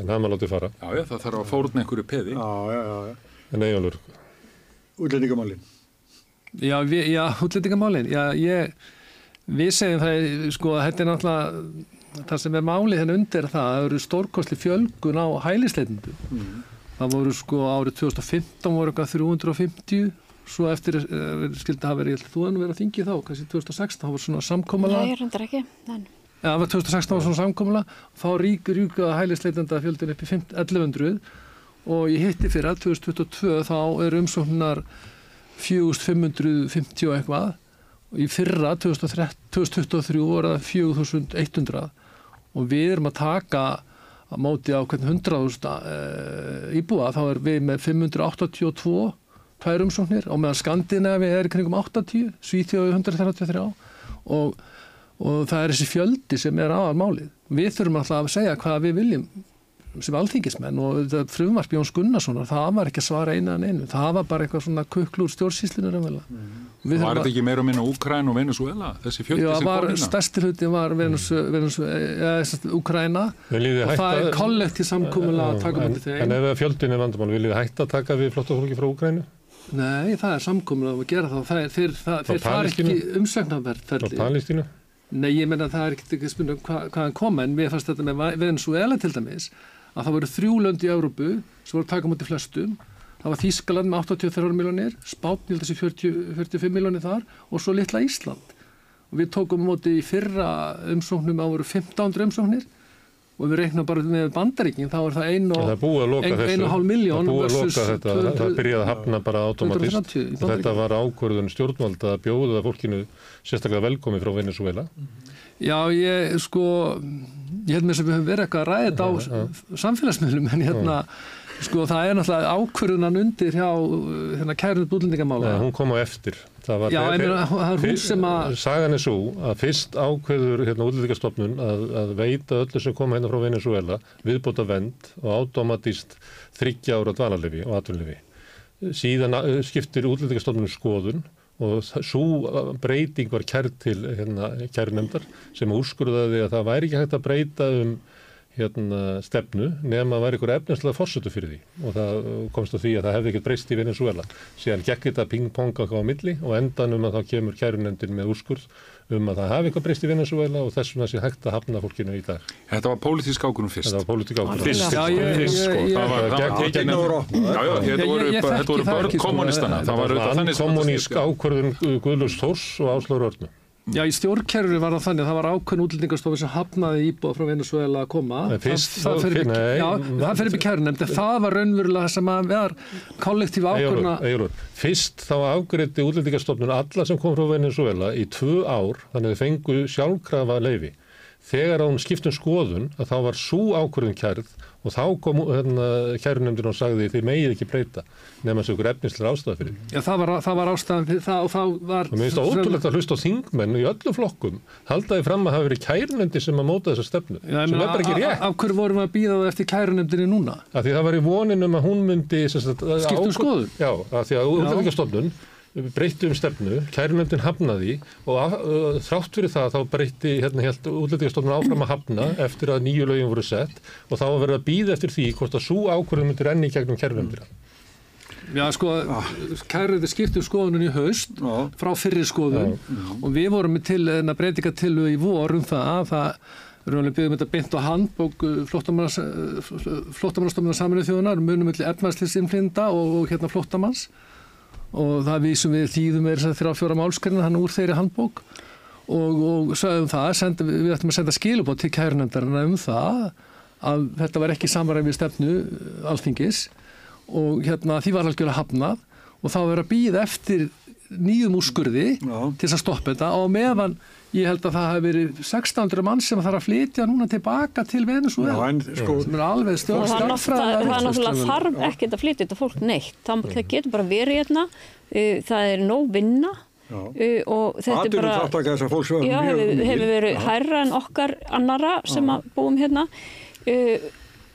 En hann var látið fara. já, já, það þarf að fórna einhverju peði Já, já. En Eyjólfur, Útlendingamálin. Já, við, já, útlendingamálin. Já, ég, við segjum það, sko, að þetta er náttúrulega, það sem er málið henni undir er það, að það eru stórkostli fjölgun á hælisleitendum. Það voru sko árið 2015 voru eitthvað 350, svo eftir uh, skildi hafa verið, ég þú en verið að þingi þá, kannski 2016, það var svona samkómala. Nei, reyndar ekki. En, Já, það var 2016 var svona samkomla þá ríkur ríka hælisleitenda fjöldin upp í 5 1100 og ég hitti fyrir að 2022 þá eru umsóknar 4550 og eitthvað og í fyrra 2013 2023 voru það 4100 og við erum að taka að móti á hvern 100.000 e, íbúa þá er við með 582 tvær umsóknir og meðan Skandinavi er kringum 80 Svíþjóði 133 og og það er þessi fjöldi sem er aðal málið. Við þurfum alltaf að segja hvað við viljum sem alþingismenn og þetta frumvarp Jóns Gunnarssonar, það var ekki að svara eina en einu, það var bara eitthvað svona kuklur stjórnsýslinu raunverulega. Mm. var þetta ekki meira og minna Úkræn og Venezuela þessi fjöldi Já, sem var, kom hérna stærsti hluti var ja, Úkraina Viljið þið og það hætta- er kollektiv samkomulega að taka en, mútið en ef að fjöldin er vandamál, viljið þið hætta að taka við flottafólki frá Úkrænu? Nei, það er samkomulega að gera það. Það er, þeir, það, þeir fara ekki? Frá umsögnarverð Palestínu? Nei, ég menna að það er ekkert ekki spurning um hvað, hvaðan koma en mér fannst þetta með Venezuela til dæmis að það voru þrjú lönd í Európu sem voru taka mútið flestum það var Þískaland með 83 miljónir Spátn, sé 40, 45 miljónir þar og svo litla Ísland og við tókum mútið í fyrra umsóknum að voru 1500 umsóknir og ef við reiknum bara með bandaríkin þá er það ein og, ein, hálf miljón Það búið að loka þetta, það, það byrjaði að hafna bara automatist. 230 í Þetta var ákvörðun stjórnvalda að bjóða fólkinu sérstaklega velkomi frá Venezuela. Já, ég sko, ég held þess að við höfum verið eitthvað að ræða á samfélagsmiðlum en hérna, sko, það er náttúrulega ákvörðunan undir hjá hérna, kærið búlendingamála. Nei, hún kom á eftir. Já, ég meina, það er hún sem að- Sagan er svo að fyrst ákveður hérna útlýðingastofnun að, að veita öllu sem koma hérna frá Venezuela viðbóta vend og automatist þryggja ára dvalarlefi og atvinnlefi. Síðan uh, skiptir útlýðingastofnun skoðun og svo breyting var kærð til hérna, kærnemdar sem úrskurðaði að það væri ekki hægt að breyta um hérna, stefnu nema að væri ykkur efninslega fórsötu fyrir því og það komst að því að það hefði ekkert breyst í Venezuela. Síðan gekk þetta ping-pong á milli og endanum að þá kemur kærunendin með úrskurð um að það hafi eitthvað breyst í Venezuela og þess vegna sé hægt að hafna fólkinu í dag. Þetta var pólitísk ákvörðum fyrst Þetta var pólitík ákvörðun. Fyrst, Já, ég- fyrst sko, ég- það var, Gegn- gegn- Já, já, þetta voru, bara- sko, kommunistana það var auðvitað þannig sem þetta Kommunísk ákvörðun Guðlús Þórs og Áslóður Örnu. Já, í stjórnkerfinu var það þannig að það var ákveðin útlendingastofi sem hafnaði íbúa frá Venezuela að koma. Fyrst það, það, mm, fyrir í kærunemnd, en það var raunverulega það sem að var kollektíf ákvörna. Egilur, fyrst þá afgreiti útlendingastofnun alla sem kom frá Venezuela í tvö ár, þannig að þau fengu sjálfkrafa leifi. Þegar hún skiptum skoðun að þá var svo ákvörðun kærð og þá kom hérna, kærunemndin og sagði þið megið ekki breyta nema þessu ykkur efnislega ástæða fyrir. Já, það var, það var ástæðan fyrir það og þá var... Og mér finnst það ótrúlegt að hlusta á þingmenn í öllum flokkum haldaði fram að hafa verið kærnemndi sem að móta þessa stefnu, Já, sem er bara ekki rétt. Af hverju vorum við að býða það eftir kærunemndinni núna? Af því það var í vonin um að hún myndi um ákvör- skoðun? Já, af því að útlendingastofnun breytti um stefnu, kærunefndin hafnaði og uh, þrátt fyrir það þá breytti hérna helt útlendingastofnun áfram að hafna eftir að nýju lögin voru sett og þá var verið að býða eftir því hvort að svo ákvörðum myndir enni í gegnum kærunefndina. Já, sko, kærunemndi skiptum skoðunum í haust Já. frá fyrri skoðun og við vorum með til en að breytinga til í vor um það að það Rúinlega byggðum þetta beint á handbók flóttamannastofnuna saminuð þjóðunar, munum milli efnæslisinflinda og, og hérna flóttamanns og það vísum við þýðum er þess að þrjá fjóra málskerina hann úr þeirri handbók. Og, og sagðum það, sendi, við ættum að senda skilubót til kærnefndarinn um það að þetta var ekki samræmi stefnu uh, alþingis. Og hérna því var algjörlega hafnað. Og þá verið að býða eftir nýjum úrskurði Já. til að stoppa þetta. Og meðan ég held að það hafi verið 1600 mann sem þarf að flytja núna tilbaka til Venezuela sko, sem er alveg og stjórn það er náttúrulega, það er náttúrulega stjórnfræðilega- þarf ekkert að flytja þetta fólk neitt. Það, það getur bara verið hérna uh, það er nóg vinna Já. uh, og þetta er bara já, mjög hefur, hefur verið Já. hærra en okkar annara sem að búum hérna. Uh,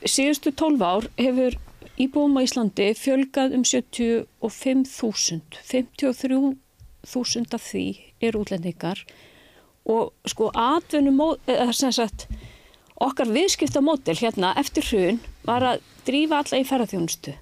síðustu 12 ár hefur íbúum á Íslandi fjölgað um 75.000 53.000 af því eru útlendingar og sko atvinnum okkar viðskiptamódel hérna eftir hrun var að drífa alla í ferðarþjónustu.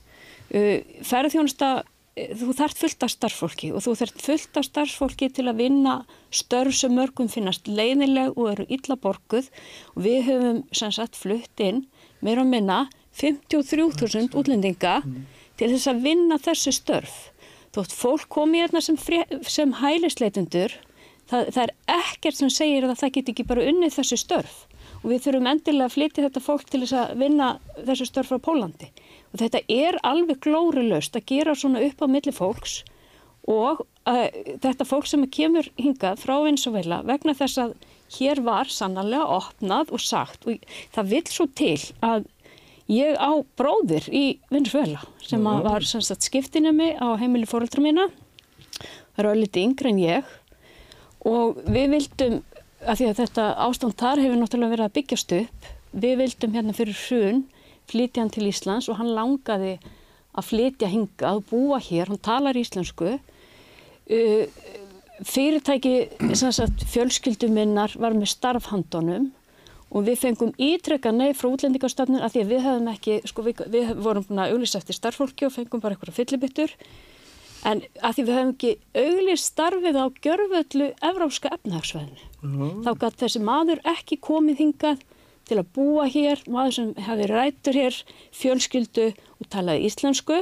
Uh, ferðarþjónusta, uh, þú þarft fullt af starfsfólki og þú þarft fullt af starfsfólki til að vinna störf sem mörgum finnast leiðileg og eru illa borguð og við höfum sem sagt flutt inn meira og minna 53.000 útlendinga til þess að vinna þessi störf. Þótt fólk komi hérna sem, sem hælisleitundur það, það er ekkert sem segir að það get ekki bara unnið þessi störf. Og við þurfum endilega að flytja þetta fólk til þess að vinna þessi störf frá Pólandi. Og þetta er alveg glórilaust að gera svona upp á milli fólks. Og uh, þetta fólk sem kemur hingað frá Venezuela vegna þess að hér var sannarlega opnað og sagt. Og það vil svo til að ég á bróðir í Venezuela sem að var skiptinemi á heimili fóreldra mína það er ölliti yngri en ég og við vildum, að því að þetta ástand þar hefur náttúrulega verið að byggjast upp, við vildum hérna fyrir hrun flytja hann til Íslands og hann langaði að flytja hingað búa hér, hann talar íslensku. Uh, fyrirtæki, sagt, fjölskylduminnar var með starfhandunum og við fengum ítrekka nei frá útlendingarstofnun að því að við hefðum ekki, sko við, við vorum búin að auglýsa eftir starffólki og fengum bara eitthvað fyllibittur En að því við hefum ekki auglist starfið á gjörvöldu evrópska efnahagsveðinu. Þá gæti þessi maður ekki komið hingað til að búa hér, maður sem hefði rætur hér, fjölskyldu og talaði íslensku.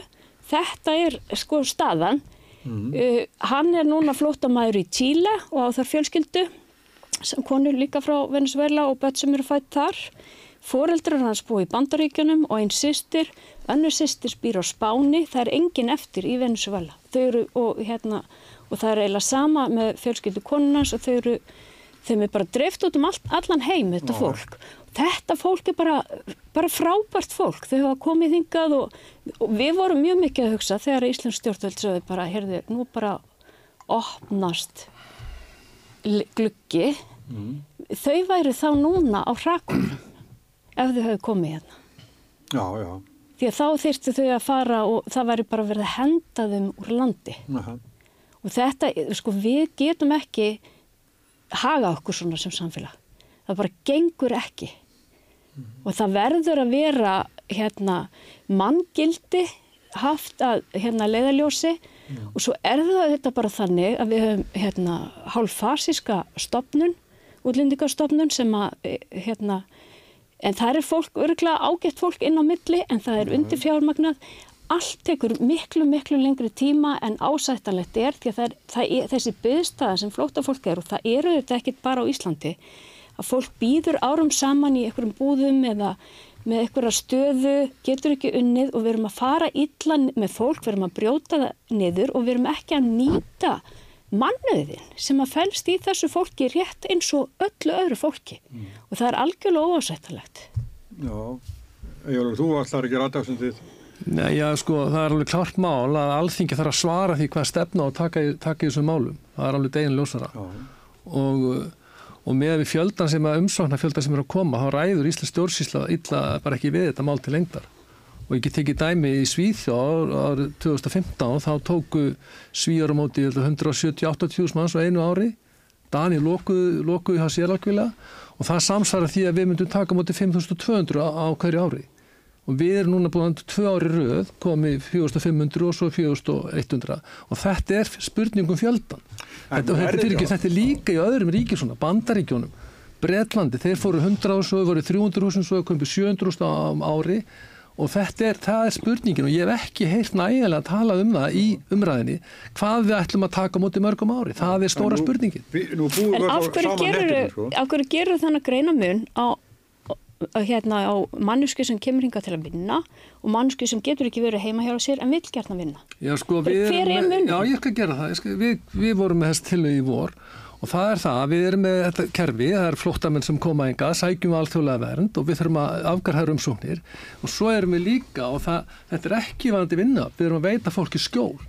Þetta er sko staðan. Uh, hann er núna flótamaður í Tíla og á þar fjölskyldu, sem konur líka frá Venezuela og börn sem eru fætt þar. Fóreldrar hans búi í Bandaríkjunum og einn sýstir, önnur sýstir býr á Spáni, það er engin eftir í Venezuela. Þau eru, og, hérna, og það er eiginlega sama með fjölskyldu konunans og þau eru, þeim er bara dreift út um allt, allan heim þetta fólk. Þetta fólk er bara, bara frábært fólk, þau hafa komið hingað og, og við vorum mjög mikið að hugsa þegar Íslands stjórnvöld sögðu bara, heyrðu, nú bara opnast gluggi, þau væri þá núna á hrakunum ef þau hefðu komið hérna. Já, já. Því að þá þyrftu þau að fara og það væri bara verið að henda þeim úr landi. Aha. Og þetta, sko, við getum ekki haga okkur svona sem samfélag. Það bara gengur ekki. Og það verður að vera hérna manngildi haft að hérna leiðaljósi og svo er það þetta bara þannig að við höfum hérna hálffasíska stopnun, útlendingastopnun sem að eh, hérna En það er fólk, örgulega ágætt fólk inn á milli en það er undir fjármagnað. Allt tekur miklu, miklu lengri tíma en ásættanlegt er því að það er, það er þessi byggstaða sem flóta fólk er og það eru þetta ekkit bara á Íslandi. Að fólk býður árum saman í einhverjum búðum eða með einhverja stöðu, getur ekki unnið og við erum að fara illa með fólk, við erum að brjóta það niður og við erum ekki að nýta mannöðin sem að fælst í þessu fólki rétt eins og öllu öðru fólki og það er algjörlega óásættalegt. Já. Ejólfur, þú ætlar ekki ræðdagsendið. Nei, já, sko, það er alveg klart mál að alþingi þarf að svara því hvað stefna og taka, í- taka í þessum málum. Það er alveg degin ljósara. Já. Og, og með við fjöldan sem að umsóknar fjöldan sem er að koma, þá ræður Íslands stjórnsýsla illa bara ekki við þetta mál til lengdar. Og ég get tekið dæmi í Svíþjóð árið 2015, þá tóku Svíjar á móti 170-80 manns á einu ári. Dani lokuðu, lokuðu hjá sérlagvila og það samsvara því að við myndum taka á móti 5200 á, á hverju ári. Og við erum núna búin að tvö ári röð, komið 4500 og svo 4100 og þetta er spurningum fjöldan. Þetta, og þetta, ekki, þetta er líka í öðrum svona, bandaríkjónum, Bretlandi, þeir fóru 100 og svo voru 300 húsum, svo komið 700 á ári og þetta er, er spurningin og ég hef ekki heyrt nægilega að tala um það í umræðinni, hvað við ætlum að taka á móti mörgum ári, það er stóra En nú- spurningin. vi- Nú búum En við af hverju gerur, sko. af hverju gerur þannig greinamun á hérna á mannsku sem kemur hinga til að vinna og mannsku sem getur ekki verið heima hjá sér en vill gert að vinna. Já, sko, við Hver er munurinn? já, ég skal gera það. Ég Skal, við, við vorum með þess tilveg í vor og það er það að við erum með þetta kerfi, það er flóttamenn sem koma enga, sækjum alþjóðlega vernd og við þurfum að afgarhæra umsóknir og svo erum við líka og það, þetta er ekki vandi vinna, við erum að veita fólki skjól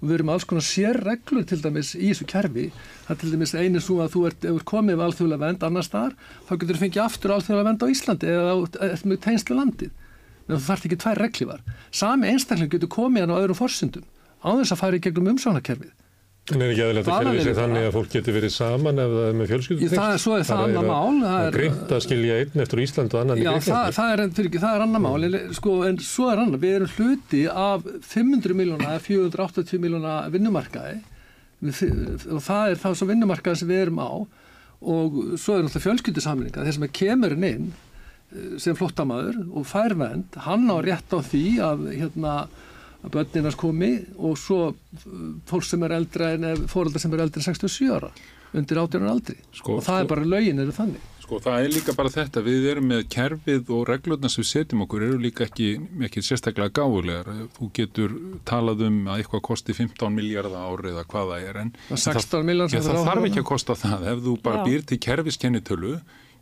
og við erum með alls konar sérreglur til dæmis í þessu kerfi, það er til dæmis einu svo að þú ert, ef þú ert komið við alþjóðlega vernd annars staðar, þá getur þú fengið aftur alþjóðlega vernd á Íslandi eða ert með tegnslu landið en þú þarft ekki tvær reglívar. Sami einstakling getur komið hann á öðrum forsundum á þess að fara í gegnum umsóknarkerfið. En er ekki aðeins að kerfi sér þannig að fólk getur verið saman ef það er með fjölskyldum Ég, það er- svo er það annað mál, það Það er- er greitt að skilja einn eftir Ísland og annan í Já, það, Greiklandi. það, er, fyrir ekki, það er annar mál, en, sko, en svo er annar, við erum hluti af 500 miljóna eða 480 miljóna vinnumarkaði. Og það er þá svo vinnumarkaði sem við erum á. Og svo er náttúrulega fjölskyldusamlinga, þeir sem er kemurinn inn eh, sem flottamæður og fær vend, hann á rétt á því að hérna að börninars komi og svo eh, fólk sem er eldra en fóreldar sem er eldri en 67 ára undir 18 ára aldri Sko, og það sko- er bara lögin eru þannig Sko það er líka bara þetta, við erum með kerfið og reglurnar sem við setjum okkur eru líka ekki, ekki sérstaklega gáfulegar. Þú getur talað um að eitthvað kosti 15 miljardar ári eða hvað það er en Og 16 milljónir Já, sem það þarf ekki að kosta það. Ef þú bara Já. býr til kerfiskennitölu,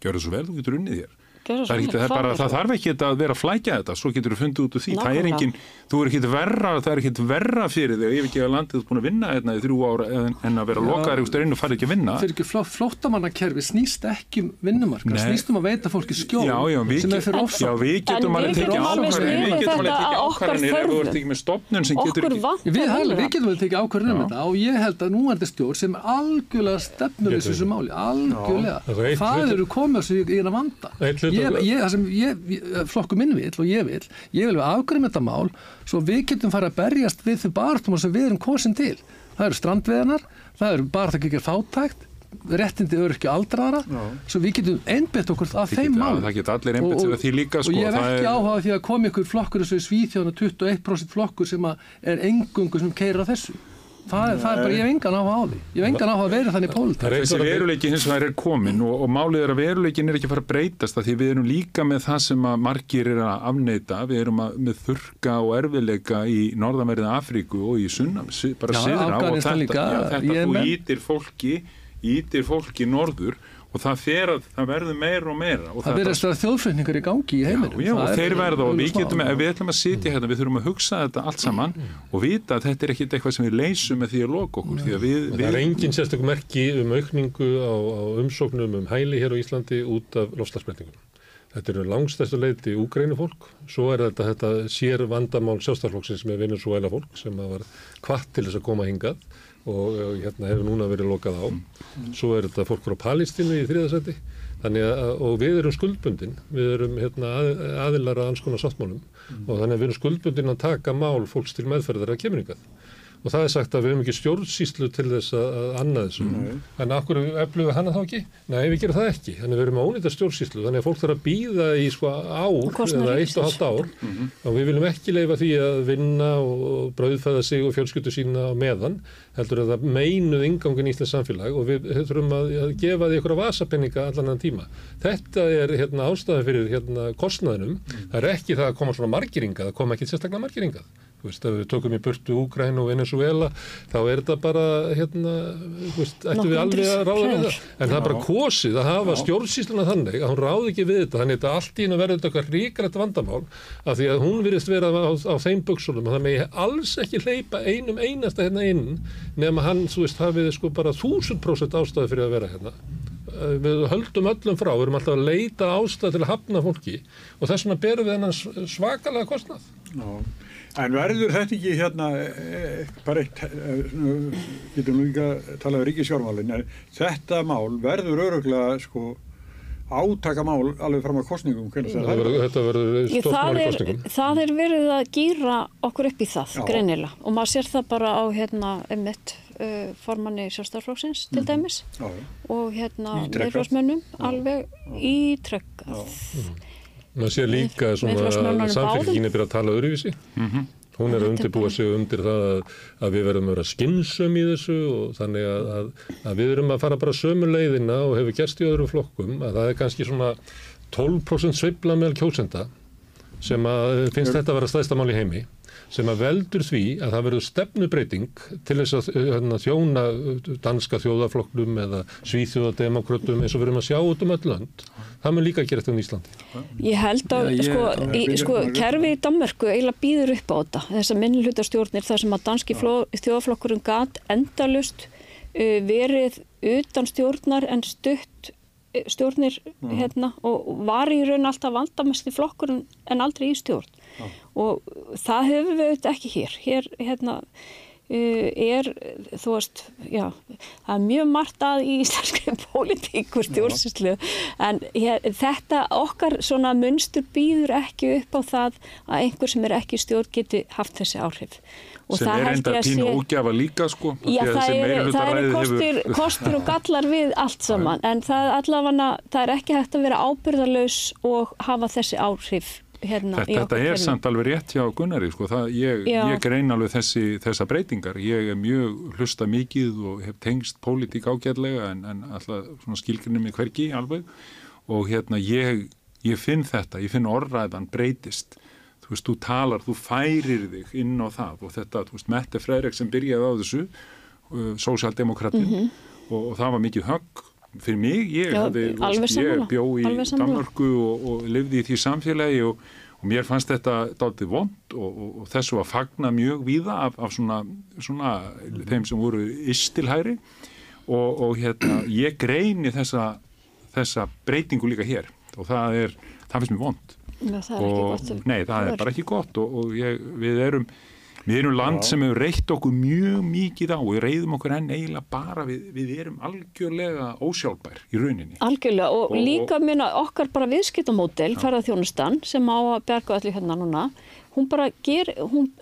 gjör það svo vel, þú getur unnið þér. Það, er ekki, það, er bara, er það það? þarf ekki að vera að flækja þetta, svo getur þú fundið út úr því. Það er Nákvæmlega. engin, þú er ekkit verra, það er ekkit verra fyrir þig ef ekki að landið þú er búin að vinna hérna í þrjú ára en, en að vera lokaður ykkur einu og fara ekki að vinna. fyrir ekki fló, flóttamannakerfi snýst ekki um vinnumarka, Nei. snýst um að veita fólki skjól Já, já, við, sem er fyrir já, ofsókn. við getum alveg við tekið alveg snúið við getum alveg þetta tekið að ákvarðanir ef þú ert ekki með stopnun ekki... Við, getum vel tekið ákvarðin um þetta og ég held að núandi stjórn sem er algjörlega stefnur þessu máli, algjörlega. Það er Það eru komið í eina vanda. Ég, ég, það sem ég, ég, flokku minn vill og ég vill, ég vil við afgriðum þetta mál svo við getum fara að berjast við þau barðum sem við erum kosin til. Það eru strandveðanar, það eru bara það ekki fátækt, réttindi örkju aldraðara, svo við getum einbett okkur að þeim málum. það geta allir Og- og- að því líka, sko, Og ég hef það ekki er- áhuga því að koma ykkur flokkur eins og í Svíþjóðan 21% flokkur sem er engungu sem keirir á þessu. Það, er- það er bara, ég hef engan áhuga á því. Ég hef engan áhuga að vera þannig Það pólitík. er eins og að- veruleiki hins vegar er komin og, og málið er að veruleikin er ekki að fara að breytast að því við erum líka með það sem að margir er að afneita, við erum að, með þurka og erfileika í norðanverðið Afríku og í sunnam, bara Já, syðra og þetta, já, þetta þú ítir fólki, ítir fólki norður og það fer að það verður meira og meira og Það verðast að þjóðflutningar í gangi í heiminum. Já, og Það er- þeir verða og við getum, ef við ætlum að sitja hérna, við þurfum að hugsa þetta allt saman og vita að þetta er ekkit eitthvað sem við leysum með því að loka okkur, því að við, Það er við engin sérstök merki um aukningu á, á umsóknum um hæli hér á Íslandi út af lofslagsbreytingum. Þetta eru langstæstu leiti úgreinu fólk, svo er þetta, þetta sér vandamál sjálfstæðarflokksins með Venezuela fólk sem að var kvart til þess að koma hingað og hérna hefur núna verið lokað á. Svo er þetta fólk frá Palestínu í þriðasæti að, og við erum skuldbundin, við erum hérna, að, aðilar að alls konar sáttmálum. Og þannig að við erum skuldbundin að taka mál fólks til meðferðar að kemur hingað og það er sagt að við hefum ekki stjórnsýslu til þess að, að annað þessu. En af hverju eflum við hana þá ekki? Nei, við gerum það ekki, þannig að við erum að ónýta stjórnsýslu. Þannig að fólk þarf að býða í sko ár eða eitt og halvt ár. og við viljum ekki leifa því að vinna og brauðfæða sig og fjölskyldu sína á meðan heldur að það meinuð ingangin í Íslands samfélag og við þurfum að, að gefa því ykkur vasapenninga allan annan tíma. Þetta er hérna ástæði fyrir hérna kostnaðinum. Það er ekki það að koma svona margiringað það koma ekki sérstaklega margiringað Þú veist, ef við tökum í burtu Úgræn og Venezuela, þá er þetta bara, hérna, þú veist, ættum við alveg að ráða við það. En það er bara kosið að hafa stjórnsýsluna þannig að hún ráði ekki við þetta, þannig að þetta allt í hennu verður þetta eitthvað ríkrætt vandamál, af því að hún virðist vera á, á þeim buksulum og það megi alls ekki hleypa einum einasta hérna inn, nema hann, þú veist, hafið sko bara þúsund prósent ástæði fyrir að vera hérna Eh, við höldum öllum frá, við erum alltaf að leita ástæð til að hafna fólki og þess vegna berum við hennan svakalega kostnað. Já. En verður þetta ekki hérna eh, bara eitt, eh, getum nú líka að tala um ríkisjármálin, en þetta mál verður öruglega sko átakamál alveg fram að kostningum, verður, þetta verður stort mál í er, kostningum. það er verið að gýra okkur upp í það, Já. greinilega. Og maður sér það bara á hérna, einmitt, uh, formanni sjálfstaflokksins til dæmis Já, og hérna meðflósmönnum alveg ítrekkað. Maður sé líka að samfélgin er byrjað að tala öðruvísi. Hún er að undirbúa sig undir það að, að við verðum að vera skinnsum í þessu og þannig að, að, að við erum að fara bara sömu leiðina og hefur gerst í öðrum flokkum að það er kannski svona 12% sveifla meðal kjósenda sem að finnst þetta að vera stæðsta mál í heimi sem að veldur því að það verður stefnubreiting til þess að eh, hérna, þjóna eh, danska þjóðaflokknum eða svíþjóðademokrátum eins og við erum að sjá út um öll lönd. Það mun líka gera þetta um Íslandi. Ég held að ég- sko, Já, í, ég- sko ég- kerfi í Danmörku eiginlega býður upp á þetta. Þessar minnlutarstjórnir þar sem að danski fló- þjóðaflokkurinn gat endalust uh, verið utan stjórnar en stutt uh, stjórnir hérna og var í raun alltaf valdamesti flokkurinn en aldrei í stjórn og það höfum við auðvitað ekki hér. Hér hérna uh, er, þú veist, já það er mjög margt að í íslenski pólitíkur stjórnsýslu. En hér, þetta okkar svona munstur býður ekki upp á það að einhver sem er ekki stjórn geti haft þessi áhrif. Og sem er enda pínu sé- ógjafa líka sko Já, það eru, meirihlutaræðið kostir, hefur- kostir og gallar við allt saman. En það, allavega, það er ekki hægt að vera ábyrðarlaus og hafa þessi áhrif hérna Þetta, þetta er kerfi. samt alveg rétt hjá Gunnari sko. það, ég, ég grein alveg þessi, þessa breytingar ég er mjög hlusta mikið og hef tengst pólitík ágætlega en, en alltaf skilgrinni mig hvergi alveg og hérna ég, ég finn þetta, ég finn orðræðan breytist þú veist, þú talar, þú færir þig inn á það og þetta, þú veist, Mette Freyrik sem byrjaði á þessu uh, sósjaldemokratin og, og það var mikið högg fyrir mig, ég. Já, hafði, veist, ég bjó í. Danmörku og, og lifði í því samfélagi og, og mér fannst þetta dálítið vond og, og, þessu var fagna mjög víða af, af svona, svona þeim sem voru istilhæri og, og hérna, ég greini þessa, þessa breytingu líka hér og það er, það finnst mér vond Já, það er ekki gott. nei, það er bara ekki gott og, og ég, við erum við erum land sem hefur reytt okkur mjög mikið á. Og við reyðum okkur enn eiginlega bara við, við erum algjörlega ósjálfbær í rauninni. Algjörlega og, Og- líka minna okkar bara viðskiptamódel, ferðarþjónustan sem á að berga allir hérna núna, hún bara ger, hún,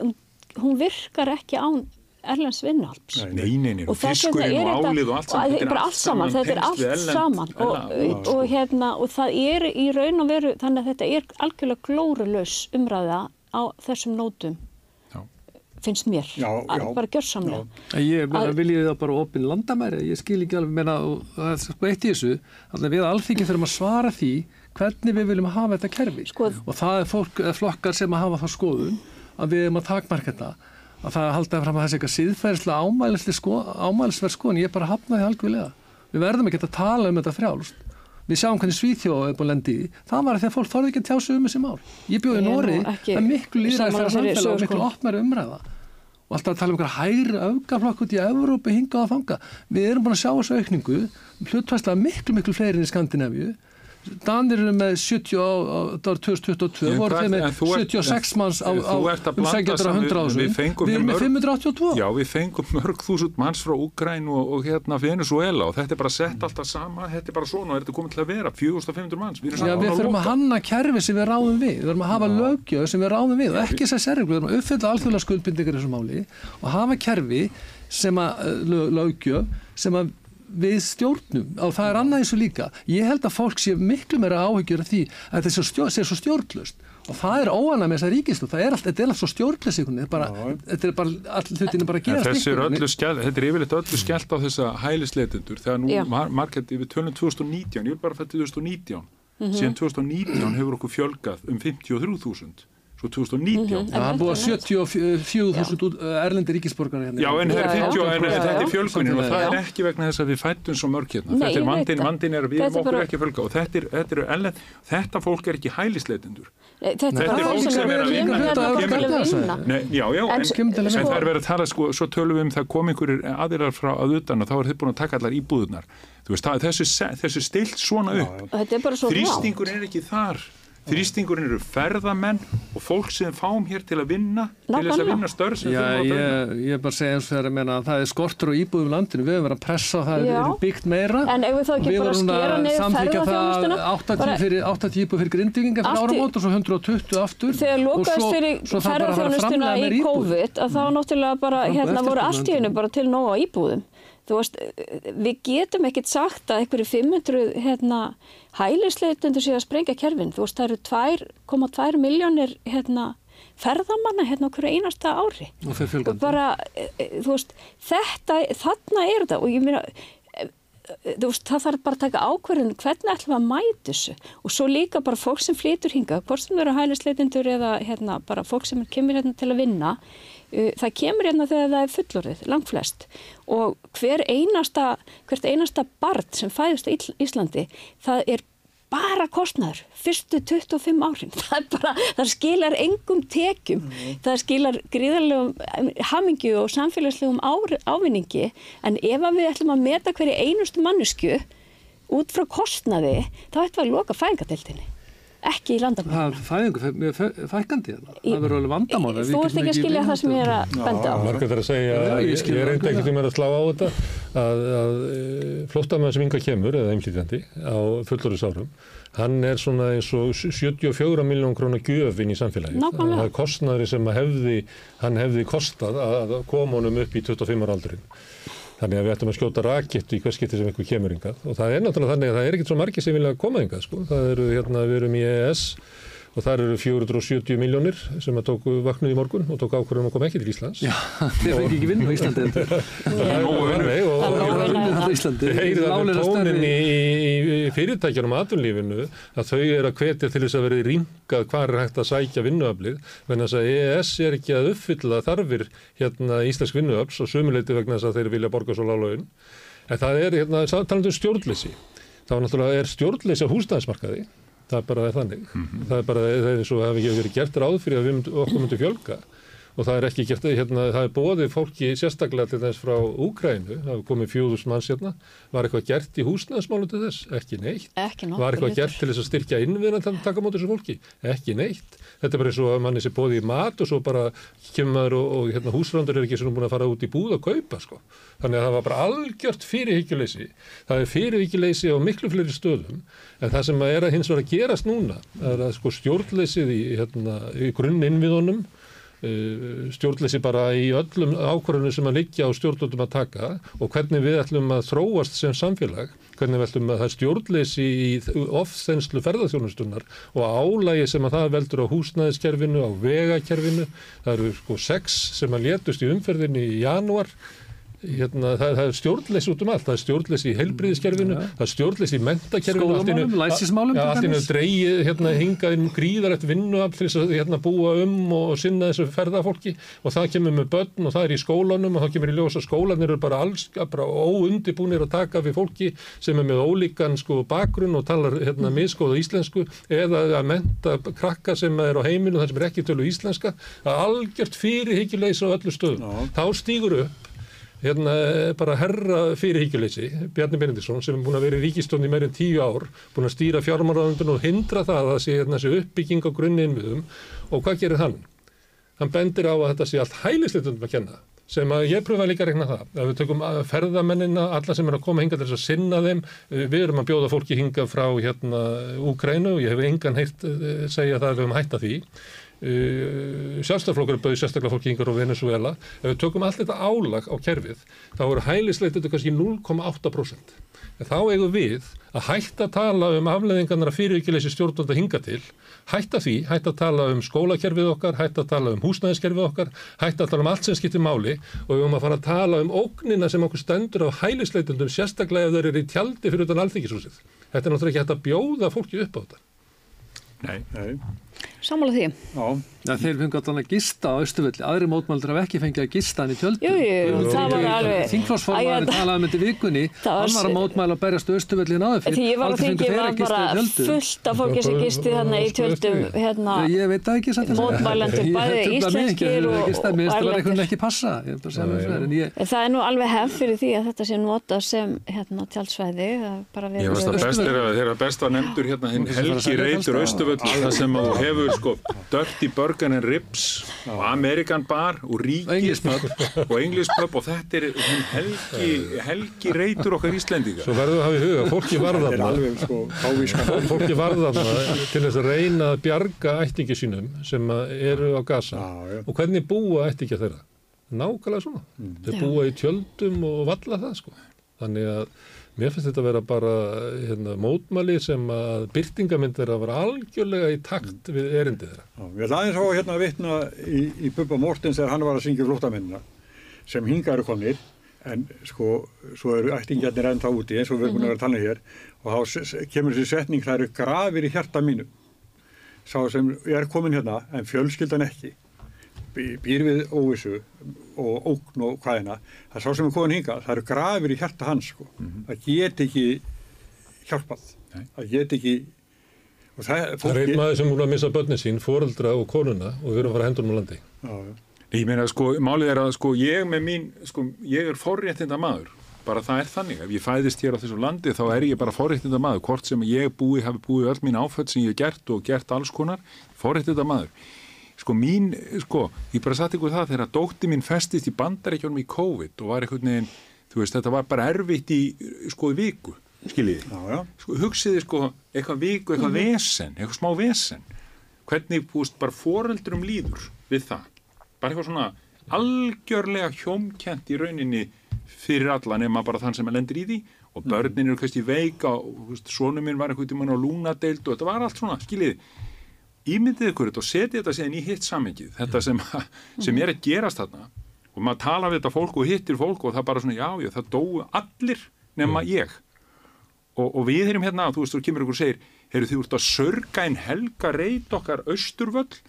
hún, virkar ekki án erlends vinnuhalps. Nei, nei, nei, og þess vegna fiskurinn er og þetta- álið og allt saman, og þetta er bara allt saman, þetta er allt erlend- saman. Og, erlend- og, hérna, og það er í raun og veru þannig að þetta er algjörlega glórulaus umræða á þessum nótum. Finnst mér, Já, já. bara gjörsamlega Ég viljið það bara opin landamæri, ég skil ekki alveg, meina, og það er sko eitt í þessu, þannig að við alþingi þurfum að svara því hvernig við viljum hafa þetta kerfi. Sko- og það er fólk, eða flokkar sem að hafa þá skoðun að við erum að takmarka þetta, að það halda fram að þessi eitthvað ámælisverð sko, ámælisverð skoðun, ég bara hafna því algjörlega. Við verðum ekki að tala um þetta frjálst. Við sjáum hvernig Svíþjóð er búin að lendi í. Það var að fólk þorði ekki að tjá sig um þessi mál. Ég bjóði Nóri, það er miklu sammála þeirri samfélag og miklu sko. opnari umræða og alltaf að tala um einhver hægri öfgaflokk út í Evrópu hingað að fanga. Við erum búin að sjá þessu aukningu, hlutværslega miklu, miklu fleiri en í Skandinavíu. Danir eru með 70 á, á þetta var 2022, En voru þeir með en þú ert- 76 manns á, á saman- 100 við- ásum. við Við erum með mörg- 582. Já, við fengum mörg þúsund manns frá Úgræn og, og hérna Venezuela og þetta er bara sett alltaf sama, þetta er bara svona og þetta er komið til að vera 4500 manns. Við Já, við þurfum að hanna kerfi sem við ráðum við. Við þurfum að hafa lögjöf sem við ráðum við og ekki þess að sérreglu. Við þurfum að uppfylla alþjóðlega skuldbindingar í þessu máli og hafa kerfi sem að lög, lögjöf sem að við stjórnum. Og það er annað eins og líka. Ég held að fólk sé miklu meira áhyggjur af því að svo stjórn, sé svo stjórnlust og það er óanað með þessa ríkislu. Það er allt, þetta er allt svo stjórnlust. Þetta er bara, þetta er bara, allir hlutinni bara að En gerast þessi er öllu skell, þetta er yfirleitt öllu skellt á þessa hælisleitendur. Þegar nú mar margætt við tölum 2019, ég vil bara fætti 2019 síðan 2019 hefur okkur fjölgað um 53.000 svo 2019 Það er búið að 74.000 út- erlendi ríkisborgar hérna. Já, en, Já, er já, 50, en já, þetta já. er fjölgunin og það Já. er ekki vegna þess að við fættum svo mörg hérna. Nei, þetta er vandin er að við erum er okkur ekki fjölga og þetta er, þetta er ellen, þetta fólk er ekki hælisleitendur. Þetta er er fólk sem er að vinna. já, já, En það er verið að tala, sko, svo tölum við um það kom einhverjir aðilar frá að utan og þá er þið búin að taka allar íbúðunar. Þú veist, það, þessu, stilt svona upp. og þetta er bara svo rátt Þrýstingur er ekki þar. Þrýstingurinn eru ferðamenn og fólk sem fáum hér til að vinna, til þess að vinna störf sem Já, þurfum að ég, ég er bara að segja eins og þegar að menna að það er skortur og íbúðum landinu, við höfum verið að pressa það að Já. það er byggt meira En eigum við þá ekki Við bara að vorum skera niður samþykkja það ferðaþjónustuna? 80, Bara- fyrir, 80 íbúð fyrir grindvíkinga fyrir áramót og svo 120 aftur Þegar og lokaðist svo- fyrir það að að framleiða í. COVID að þá náttúrulega bara hérna voru allt í hennu bara til nóga íbúðum. Þú veist, við getum ekkert sagt að einhverju 500 hérna, hælisleitundur séu að sprengja kerfin. Þú veist, það eru 2,2 miljónir hérna, ferðamanna hérna okkur einasta ári. Og fer fjölgandi. Bara, e, e, þú veist, þetta, þarna er þetta og ég meina, e, þú veist, það þarf bara að taka ákverðin hvernig ætlum við að mæta þessu og svo líka bara fólk sem flytur hinga hvort sem eru hælisleitindur eða hérna, bara fólk sem kemur hérna til að vinna það kemur hérna þegar það er fullorðið langflest. Og hver einasta hvert einasta barn sem fæðist Ísl- Íslandi það er bara kostnæður fyrstu 25 árin. Það, bara, það skilar engum tekjum. Það skilar gríðarlegum hamingju og samfélagslegum ávinningi. En ef við ætlum að meta hverju einustu mannesku út frá kostnaði þá ætlum við að loka fæðingadeildinni ekki í landamæðina Það er fæðingu fe- fækkandi hérna. Það verður alveg vandamál. Þú ert ekki að skilja það sem ég er að benda á Margrét er að segja, Já, ég reyndi ekkert um að slá á þetta að, að flóttamenn sem yngar kemur eða einflýtjandi á fullorðisárum hann er svona eins og 74 miljón krónar gjöf inn í samfélagi Nákvæmlega. það er kostnari sem að hefði hann hefði kostað að koma honum upp í 25 ára aldurinn þannig að við ættum að skjóta rakett í hvers getið sem einhver kemur yngað og það er náttúrulega þannig að það er ekkert svo margir sem vilja koma yngað sko. það eru hérna, við erum í EES og þar eru 470 miljónir sem að tóku vaknuð í morgun og tóku ákvörðum að koma ekki til Íslands Já, þeir fengi ekki vinna á Íslandi. Það er nógu vinnu og, Íslandi. Þið heyrið alveg Láglauna tónin í, og atvinnlífinu að þau eru að hvetja til þess að verði ringað hvað er hægt að sækja vinnuaflið vegna þess að EES er ekki að uppfylla þarfir hérna íslensk vinnuafs og sumuleiti vegna þess að þeir vilja borga svo láglaun en það er hérna talandi um stjórnleysi þá náttúrulega er stjórnleysi á húsnæðismarkaði það er bara þannig. Það er bara það er svo að hafi ekki verið gert ráð fyrir að við okkur myndi fjölga og það er ekki gert, hérna, það er bóðið fólki sérstaklega til þess frá Úkrænu, það hefur komið fjóðus manns hérna, var eitthvað gert í húsnæðismálu til þess? Ekki neitt. Ekki nokkur Var eitthvað hlutur. gert til þess að styrkja innviðan til að taka á móti þessu fólki? Ekki neitt. Þetta er bara eins og að manni sé bóðið í mat og svo bara kemur og, og hérna, húsröndur er ekki svona búin að fara út í búð og kaupa sko. Þannig að það var bara algjört fyrirhyggjuleysi. Það er fyrirhyggjuleysi á miklu fleiri stöðum en það sem er að hins vegar að gerast núna er að sko stjórnleysið í, hérna, í grunninnviðunum uh, stjórnleysi bara í öllum ákvarðunum sem að liggja á stjórnvöldum að taka og hvernig við ætlum að þróast sem samfélag, hvernig við ætlum að það stjórnleysi í ofþenslu ferðarþjónustunnar og álægi sem að það veldur á húsnæðiskerfinu, á vegakerfinu, það eru sko sex sem að létust í umferðinni í janúar Hérna, það, það er stjórnleysi út um allt, það er stjórnleysi í heilbriðiskerfinu, það er stjórnleysi í mentakerfinu. Skólamálum, læsismálum allt einu dreigið hérna, hingað inn gríðarætt vinnuafl til þess að hérna, búa um og sinna þessu ferðafólki. Og það kemur með börn og það er í skólanum og það kemur í ljós að skólanir eru bara alls bara óundibúnir að taka við fólki sem er með ólíkan sko bakgrunn og talar hérna miskóða íslensku eða að menta krakka sem er á heiminu þar sem er ekki tölu íslenska. Að algjört fyrirhyggjuleysi á öllu stöðum. Þá stígur upp hérna eh, bara herra fyrirhyggjuleysi Bjarni Benediktsson sem er búin að vera í ríkistofn í meirinn tíu ár, búin að stýra fjármáraðundun og hindra það að það sé hérna uppbygging á grunni innviðum og hvað gerir hann? Hann bendir á að þetta sé allt hælisleitundum að kenna sem að ég pröfa líka að regna það. Að við tökum að ferðamennina, alla sem er að koma hinga til þess að sinna þeim, Eh, við erum að bjóða fólki hinga frá hérna Úkrænu og ég hef engan heitt eh, segja það að við höfum hætta því Uh, sjálfstæðarflokkur bauð sérstaklega fólki yngar á Venezuela ef við tökum allt þetta álag á kerfið þá eru hælisleitið kannski 0,8% en þá eigum við að hætta að tala um afleðingarnar að fyrirvíkileysi stjórnvölda hinga til. Hætta því, hætta að tala um skólakerfið okkar hætta að tala um húsnæðiskerfið okkar hætta að tala um allt sem skiptir máli. Og við höfum að fara að tala um ógnina sem okkur stendur á hælisleitundum sérstaklega ef þeir eru í tjaldi fyrir utan alþingisúsið þetta er náttúrulega ekki hægt að bjóða fólki upp á þetta. Nei, Nei, Sammála því. já, Já, þeir fengi allan að gista á Östuvelli. Aðri mótmældur hafa ekki fengið að gista hann í tjöldum. Jú, jú, það var alveg- Þingflósformaðurinn talaði um þetta vikunni. Hann var að mótmæla að berjast Östuvelli en áður fyrir. Því ég var að þingi þeir var bara fullt af fólki sem gisti þarna í tjöldum hérna, Ég veit það ekki Ég- bæði þetta mig ekki að íslenskir og-. Ég er ég, það er nú alveg það það hefur sko Dirty Burger and Ribs og American Bar og English Ríkis og English Pub og þetta er Helgi, Helgi Reytur okkar Íslendinga. Svo verður við að hafa í huga, fólki varðarna alveg sko fólki varðarna til þess að reyna að bjarga ættingi sínum sem að eru á gasa Já, já. og hvernig búa ættingja þeirra? Nákvæmlega svona. Þeir búa í tjöldum og valla það sko. Þannig að mér finnst þetta að vera bara hérna, mótmæli sem að byrtingamynd er að vera algjörlega í takt við erindið þeirra. Já, Ég ætla aðeins á að hérna vitna í, í Bubba Mortens þegar hann var að syngja flóttamennina sem hinga eru komnir en sko, svo eru ættingjarnir ennþá úti eins og við erum búin að vera að tala um hér og þá kemur þessi setning það eru grafir í hjarta mínu. Sá sem er komin hérna en fjölskyldan ekki býr við óvissu og ógn og hvaðina það er sá sem er komin hinga, það eru grafir í hjarta hans sko. það get ekki hjálpað Nei. það get ekki og það, Það er einn maður sem múin að missa börnin sín, foreldra og konuna og við erum að fara hendunum á landi. já, já. Ég meina sko, málið er að sko ég með mín, sko ég er forréttinda maður bara það er þannig, ef ég fæðist hér á þessu landi þá er ég bara forréttinda maður hvort sem ég búi, hafi búið öll mín áföld sem ég hef gert og gert alls konar forréttinda maður sko mín, sko, ég bara satt ykkur það þegar dótti mín festist í bandaríkjónum í COVID og var einhvern veginn þú veist, þetta var bara erfitt í sko í viku, skiljiði? Já, já. sko, hugsiði sko eitthvað viku, eitthvað vesen, eitthvað smá vesen. Hvernig búist bara foreldrum líður við það? Bara eitthvað svona algjörlega hjómkent í rauninni fyrir alla nema bara þann sem lendir í því. Og börnin eru kannski veika og svonu minn var eitthvað tímann á lúnadeild og þetta var allt svona, skiljiði ímyndið ykkur þetta og setja þetta síðan í hitt samengið þetta sem, sem er að gerast þarna. Og maður tala við þetta fólk og hittir fólk og það bara svona, já, já, það dóu allir nema ég. Og, og við erum hérna, þú veist, þú kemur ykkur og segir heyrðu þið úrt að sörga einn helga reyt okkar austurvöll?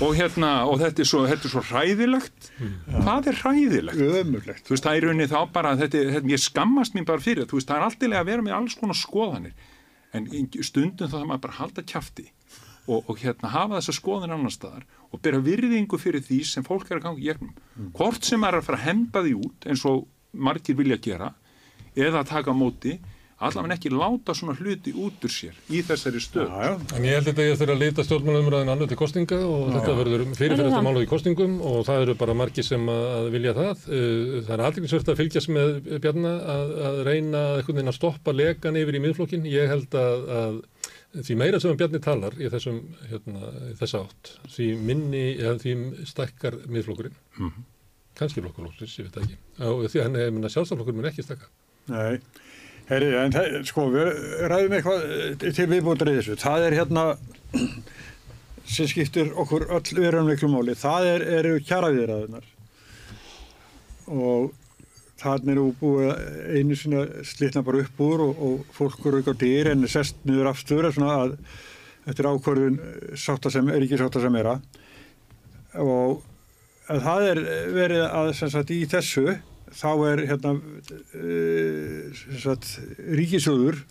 Og hérna, og þetta er svo, þetta er svo hræðilegt. Hvað er hræðilegt? ömurlegt. Þú veist, það er rauninni þá bara þetta, þetta, ég skammast mín bara fyrir, þú veist, það er alltilega að vera með alls konar skoðanir. En stundum þá það maður bara að halda kjafti og, og hérna hafa þessa skoðan annar staðar og bera virðingu fyrir því sem fólk er að ganga í gegnum hvort sem er að fara að hemba því út eins og margir vilja gera eða að taka á móti allavega ekki láta svona hluti út úr sér í þessari stöð já, já. En ég held þetta ég þurfa að lita stjórnmálumræðin annað til kostinga og þetta verður fyrirferðast að mála í kostingum og það eru bara margi sem að að vilja það. Uh, Það er aðliklisvört að fylgjast með Bjarna að, að reyna einhvern veginn að stoppa lekan yfir í miðflokkin. Ég held að, að því meira sem Bjarni talar í þessum, hérna, í þessa átt, því minni, eða því stækkar miðflokkurinn. Mhm. Kannski flokkurlóksins, ég veit það ekki. Og því hann er, minna, sjálfstaflokkurinn mun ekki stækka. Nei, herri, en það, sko, við ræðum eitthvað eh, til viðbútur í þessu. Það er hérna, sem skiptir okkur öll verðanleiklu máli, það er, eru kjaraviðræðunar. Og þannig eru búið einu sinna slitna bara upp úr og, og fólk eru ekki á dyr en sest niður aftur að eftir ákvörðun sátta sem er ekki sátta sem er að. Og að það er verið að sagt í þessu þá er hérna ríkisjóður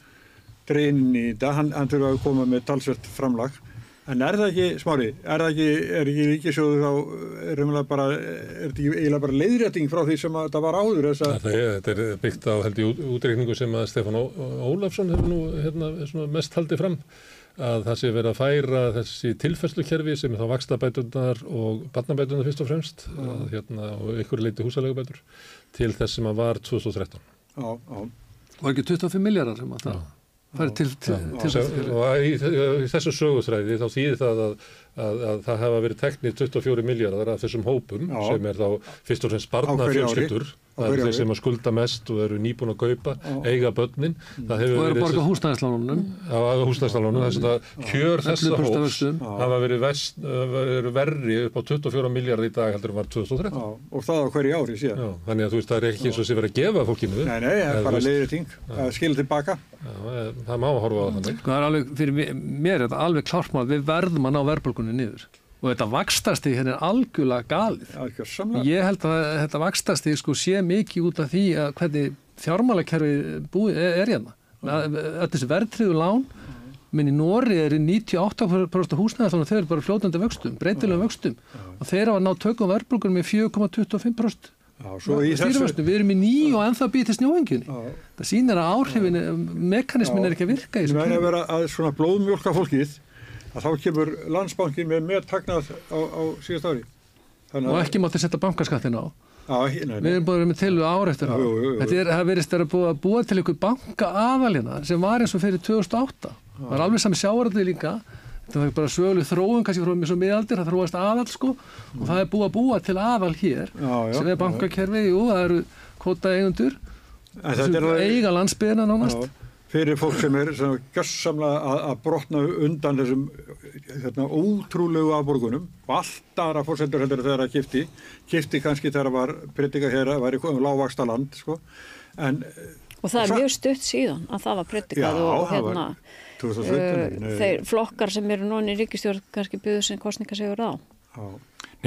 dreginn inn í þetta, hann, hann þurfa að koma með talsvert framlag en er það ekki, smári, er það ekki er ekki ríkisjóður þá er, raunverulega bara, er þetta ekki eiginlega bara leiðrétting frá því sem að þetta var áður þess að Það er, þetta er byggt á held í útreikningu sem að Stefán Ó- Ólafsson hefur nú hérna, svona mest haldið fram að það sé verið að færa þessi tilfærslukerfi sem er þá vakstabæturnar og barnabæturnar fyrst og fremst að, hérna, og ykkur leiti húsalegubætur til þess sem að var 2013. já, já, Var ekki 25 miljardar sem að það til, til, til, Sem- til, og í, í þessu sögustræði þá þýðir það að, að, að það hafa verið teknið 24 miljardar af þessum hópum Já. sem er þá fyrst og fremst barnafjölskyldur það hverju er þeir sem að skulda mest og eru nýbúin að kaupa, eiga börnin. Það hefur og eru að borga húsnæðislánunum. Á húsnæðstalunum þess að kjör þessa 11% hóps hafa verið, vest, verið verri upp á 24 miljard í dag heldur en var 2013 já, og það á hverju ári síðan. Þannig að þú veist það er ekki eins og sé verið að gefa fólkinu Nei, nei, það er bara veist, leiðrétting að skilja tilbaka. Já, eh, það má horfa á það þannig. Sko, það er alveg, fyrir mér, er þetta alveg klart mál, við verðum að ná verðbólgunni niður og þetta vakstasti hérna er algjörlega galið. Það er að samla Ég held að þetta vakstasti sko sé mikið út af því að hvernig fjármálakerfi er, er hérna. Þetta þessi verðtriðu lán, minn í Nóri er í 98% húsnæða þannig að þeir eru bara fljótandi vöxtum, breytilegum vöxtum og þeir hafa nátt tökum verðbólgunum með 4,25%. Já, svo í þessu Stýrivöxtum, við erum í ný og ennþá snjóinginni. Já. Það sýnir að áhrifin, mekanismin er ekki að virka í þessu meina að kerfi. vera að svona blóðmjólka fólkið að þá kemur landsbankin með með tagnað á, á síðast ári. Þannig og ekki mátti setja bankaskattin á. Já, ekki, nei, Við nei. erum búin að vera með til við ára eftir Já, það. Þetta er, verist að búa, búa til einhver banka aðalina sem var eins og fyrir 2008. Það var alveg sami sjáarðið líka. Þetta var bara söguleg þróun, kannski frá mjög svo miðaldir, það þróast aðal sko og það er búið að búa til aðal hér Já, já, sem er bankakerfi, jú, það eru kvota eigundur, þetta er eiga landsbyðina nánast. Fyrir fólk sem er svona gjössamlega að, að brotna undan þessum hérna, ótrúlegu afborgunum og allt aðra fórsendur heldur þegar það kipti kipti kannski þegar það var predika hér að væri lágvaksta land sko. en Og það er mjög stutt síðan að það var predikað og það hérna, var 2017 uh, þeir flokkar sem eru núna í ríkistjórn kannski byggðu sem kostningasegur á. já,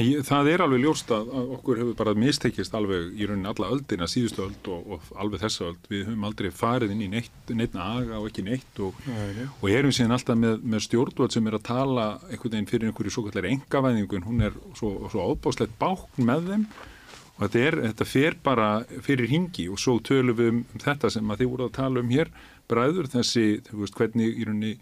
Nei, það er alveg ljóst að, okkur hefur bara mistekist alveg í rauninni alla öldina, síðustu öld og, og alveg þessa öld. Við höfum aldrei farið inn í neitt, neitt aga og ekki neitt og, nei. og erum síðan alltaf með, með stjórnvöld sem er að tala einhvern veginn fyrir einhverju svo kallar engavæðingun, hún er svo, svo ábáslegt bákn með þeim og þetta, er, þetta fer bara fyrir hingi og svo tölum við um þetta sem að þið voru að tala um hér, bræður, þessi, þú veist, hvernig í rauninni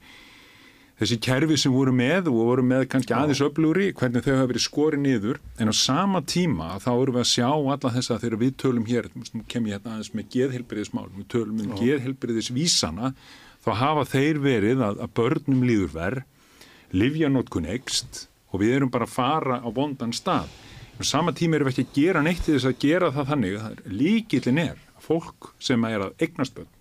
þessi kerfi sem voru með og voru með kannski aðeins öflugri, hvernig þau hafa verið skorið niður, en á sama tíma þá erum við að sjá alla þess að þegar við tölum hér, kem ég hérna aðeins með geðhelbriðismál, við tölum um geðhelbriðisvísana, þá hafa þeir verið að, að börnum líður verð, livjanótkun ekst og við erum bara að fara á vondan stað. Á sama tíma erum við ekki að gera neitt til þess að gera það þannig, líkillin er að fólk sem er að eignast börn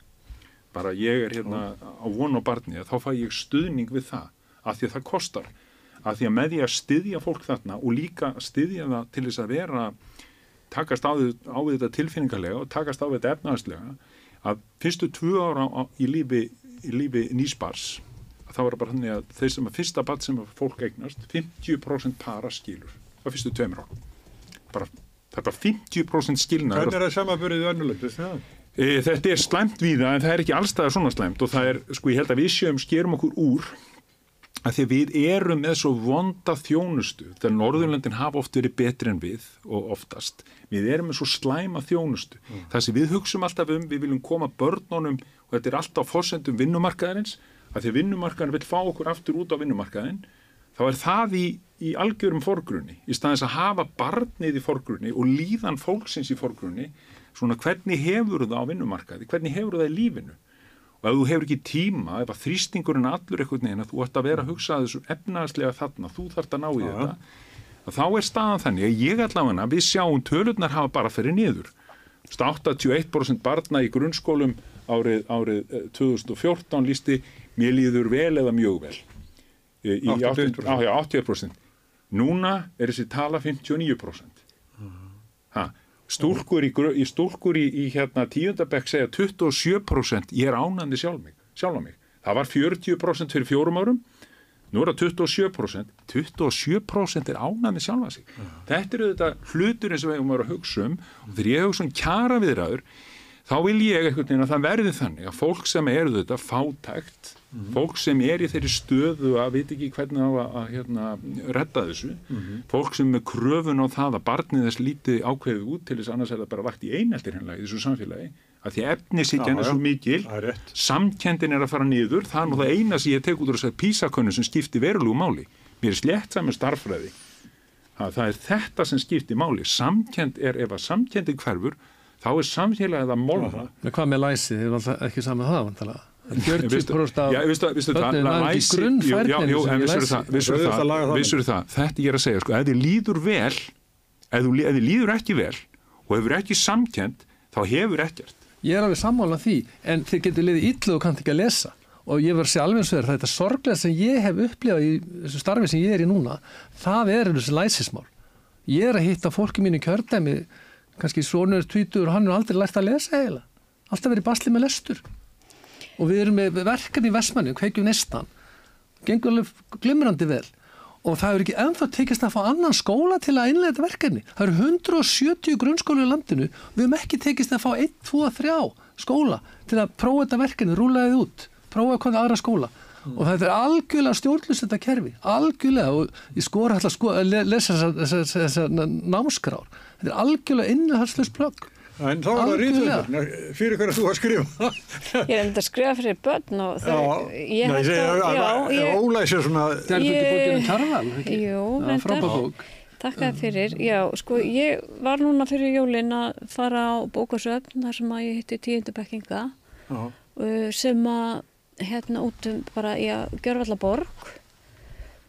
bara ég er hérna á von og barni þá fæ ég stuðning við það af því að það kostar af því að með því að styðja fólk þarna og líka styðja það til þess að vera takast á, á þetta tilfinningarlega og takast á þetta efnaðslega að fyrstu tvö ára á, í lífi, í lífi nýspars þá er það bara þannig að þeir sem að fyrsta bat sem fólk eignast 50% para skilur á fyrstu tveimur ára bara þetta 50% skilnaður hvernig er það samaburðið önnulegt, það? Þetta er slæmt við það en það er ekki allstæða svona slæmt. Og það er, sko ég held að við sjöum skerum okkur úr að því við erum með svo vonda þjónustu þegar Norðurlöndin hafa oft verið betri en við og oftast. Við erum með svo slæma þjónustu. Það sem við hugsum alltaf um, við viljum koma börnunum og þetta er alltaf fórsendum vinnumarkaðarins að því að vinnumarkaðin vil fá okkur aftur út á vinnumarkaðin þá er það í, í algjörum forgrunni. Í staðins að hafa barnið í forgrunni og líðan fólksins í forgrunni svona hvernig hefur það á vinnumarkaði, hvernig hefur það í lífinu og ef þú hefur ekki tíma, ef að þrýstingurinn allur einhvern veginn að þú ert að vera að hugsa að þessu efnaðslega þarna, þú þarft að ná í þetta að þá er staðan þannig að ég allavega við sjáum tölurnar hafa bara fyrir niður 81% barna í grunnskólum árið, árið eh, 2014 lísti mér líður vel eða mjög vel í 81%. 80%. Á, já, 80%. Núna er þessi tala 59%. Stúlkur í, í stúlkur í, í hérna tíundabekk segja 27% ég er ánandi sjálf mig, sjálf mig. Það var 40% fyrir fjórum árum, nú er það 27%. 27% er ánandi sjálfa sig. Þetta eru þetta hluturinn sem við hefum að hugsa um og þegar ég hugsa um kjara viðræður þá vil ég einhvern veginn að það verði þannig að fólk sem eru þetta fátækt fólk sem er í þeirri stöðu að veit ekki hvernig á að, að hérna, redda þessu, fólk sem með kröfun á það að barnið þess lítið ákveðið út til þess annars er það bara vakt í eineltir hennilega í þessu samfélagi, að því Já, er já. svo mikil. Er samkendin er að fara niður, það er nú það eina sem ég tek út úr þess að písakönnu sem skipti verulegu máli. Mér er slétt saman starffræði að það er þetta sem skipti máli. Samkend er, ef að samkendin hverfur þá er samfélagið að molna Men hvað með læsið? Þið er alltaf ekki saman það, vantalega. Veistu- 40% af la- hafa ekki jú, sem vissirðu læsi. þetta ég er að segja, sko, ef þið líður vel, ef þið líður ekki vel og hefur ekki samkend, þá hefur ekkert. Ég er alveg sammála því, en þið getur liðið illu og kannt ekki að lesa. Og ég var að segja alveg eins og þér, þetta sorglega sem ég hef upplifað í þessu starfi sem ég er í núna, það er þessi læsismál. Ég er að hitta fólki mínu kjördæmi, kannski svonur, tvítur, hann er aldrei lært að lesa eiginlega. Alltaf verið basli með lestur. Og við erum með verkan í Vestmanni, kveikjum nestan. Gengur alveg glimrandi vel. Og það er ekki ennþá tekist að fá annan skóla til að innlega þetta verkefni. Það eru 170 grunnskólu í landinu. Við hefum ekki tekist að fá 1, 2, 3 skóla til að prófa þetta verkefni, rúla þið út, prófa að koma aðra skóla. Og þetta er algjörlega stjórnlust þetta kerfi, algjörlega og ég skora alltaf sko, að le- lesa þessar þessa, þessa námskrár. Þetta er algjörlega innihalslust plögg. En þá er það ríðvöldur, fyrir hverja þú að skrifa. Ég er enda að skrifa fyrir börn og þau, ég ég að, já, ég, ólæsir svona, Það er þetta Ég- bókinu Karval, ekki? Jú, Já, reyndar. frábær bók. Takk að fyrir. Já, sko, ég var núna fyrir jólin að fara á bókasöfn þar sem að ég hitti tíundabekkinga já, uh, sem að hérna út um bara í að gjörvalla borg.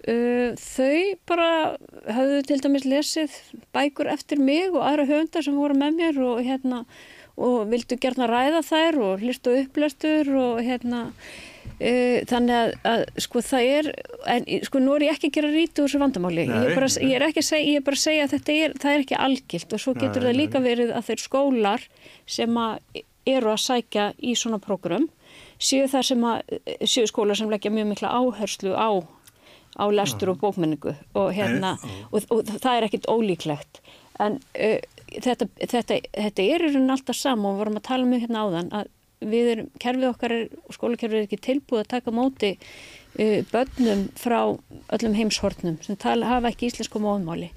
Uh, þau bara höfðu til dæmis lesið bækur eftir mig og aðra höfundar sem voru með mér og hérna og vildu gerna ræða þær og hlustu upplestur og hérna uh, þannig að, að sko það er en sko nú er ég ekki að gera rítu úr þessu vandamáli. Ég er, bara, ég er ekki að segja, ég er bara að segja að þetta er, það er ekki algilt og svo getur Nei, það líka verið að þeir skólar sem að eru að sækja í svona prógram séu það sem að séu skólar sem leggja mjög mikla áherslu á á lestur og bókmenningu og hérna og, og það er ekkit ólíklegt. En uh, þetta, þetta, þetta er í rauninni alltaf saman og við vorum að tala um hérna áðan að við erum, kerfið okkar er, skólakerfið er ekki tilbúið að taka á móti uh, börnum frá öllum heimshortnum sem tala, hafa ekki íslensku móðmáli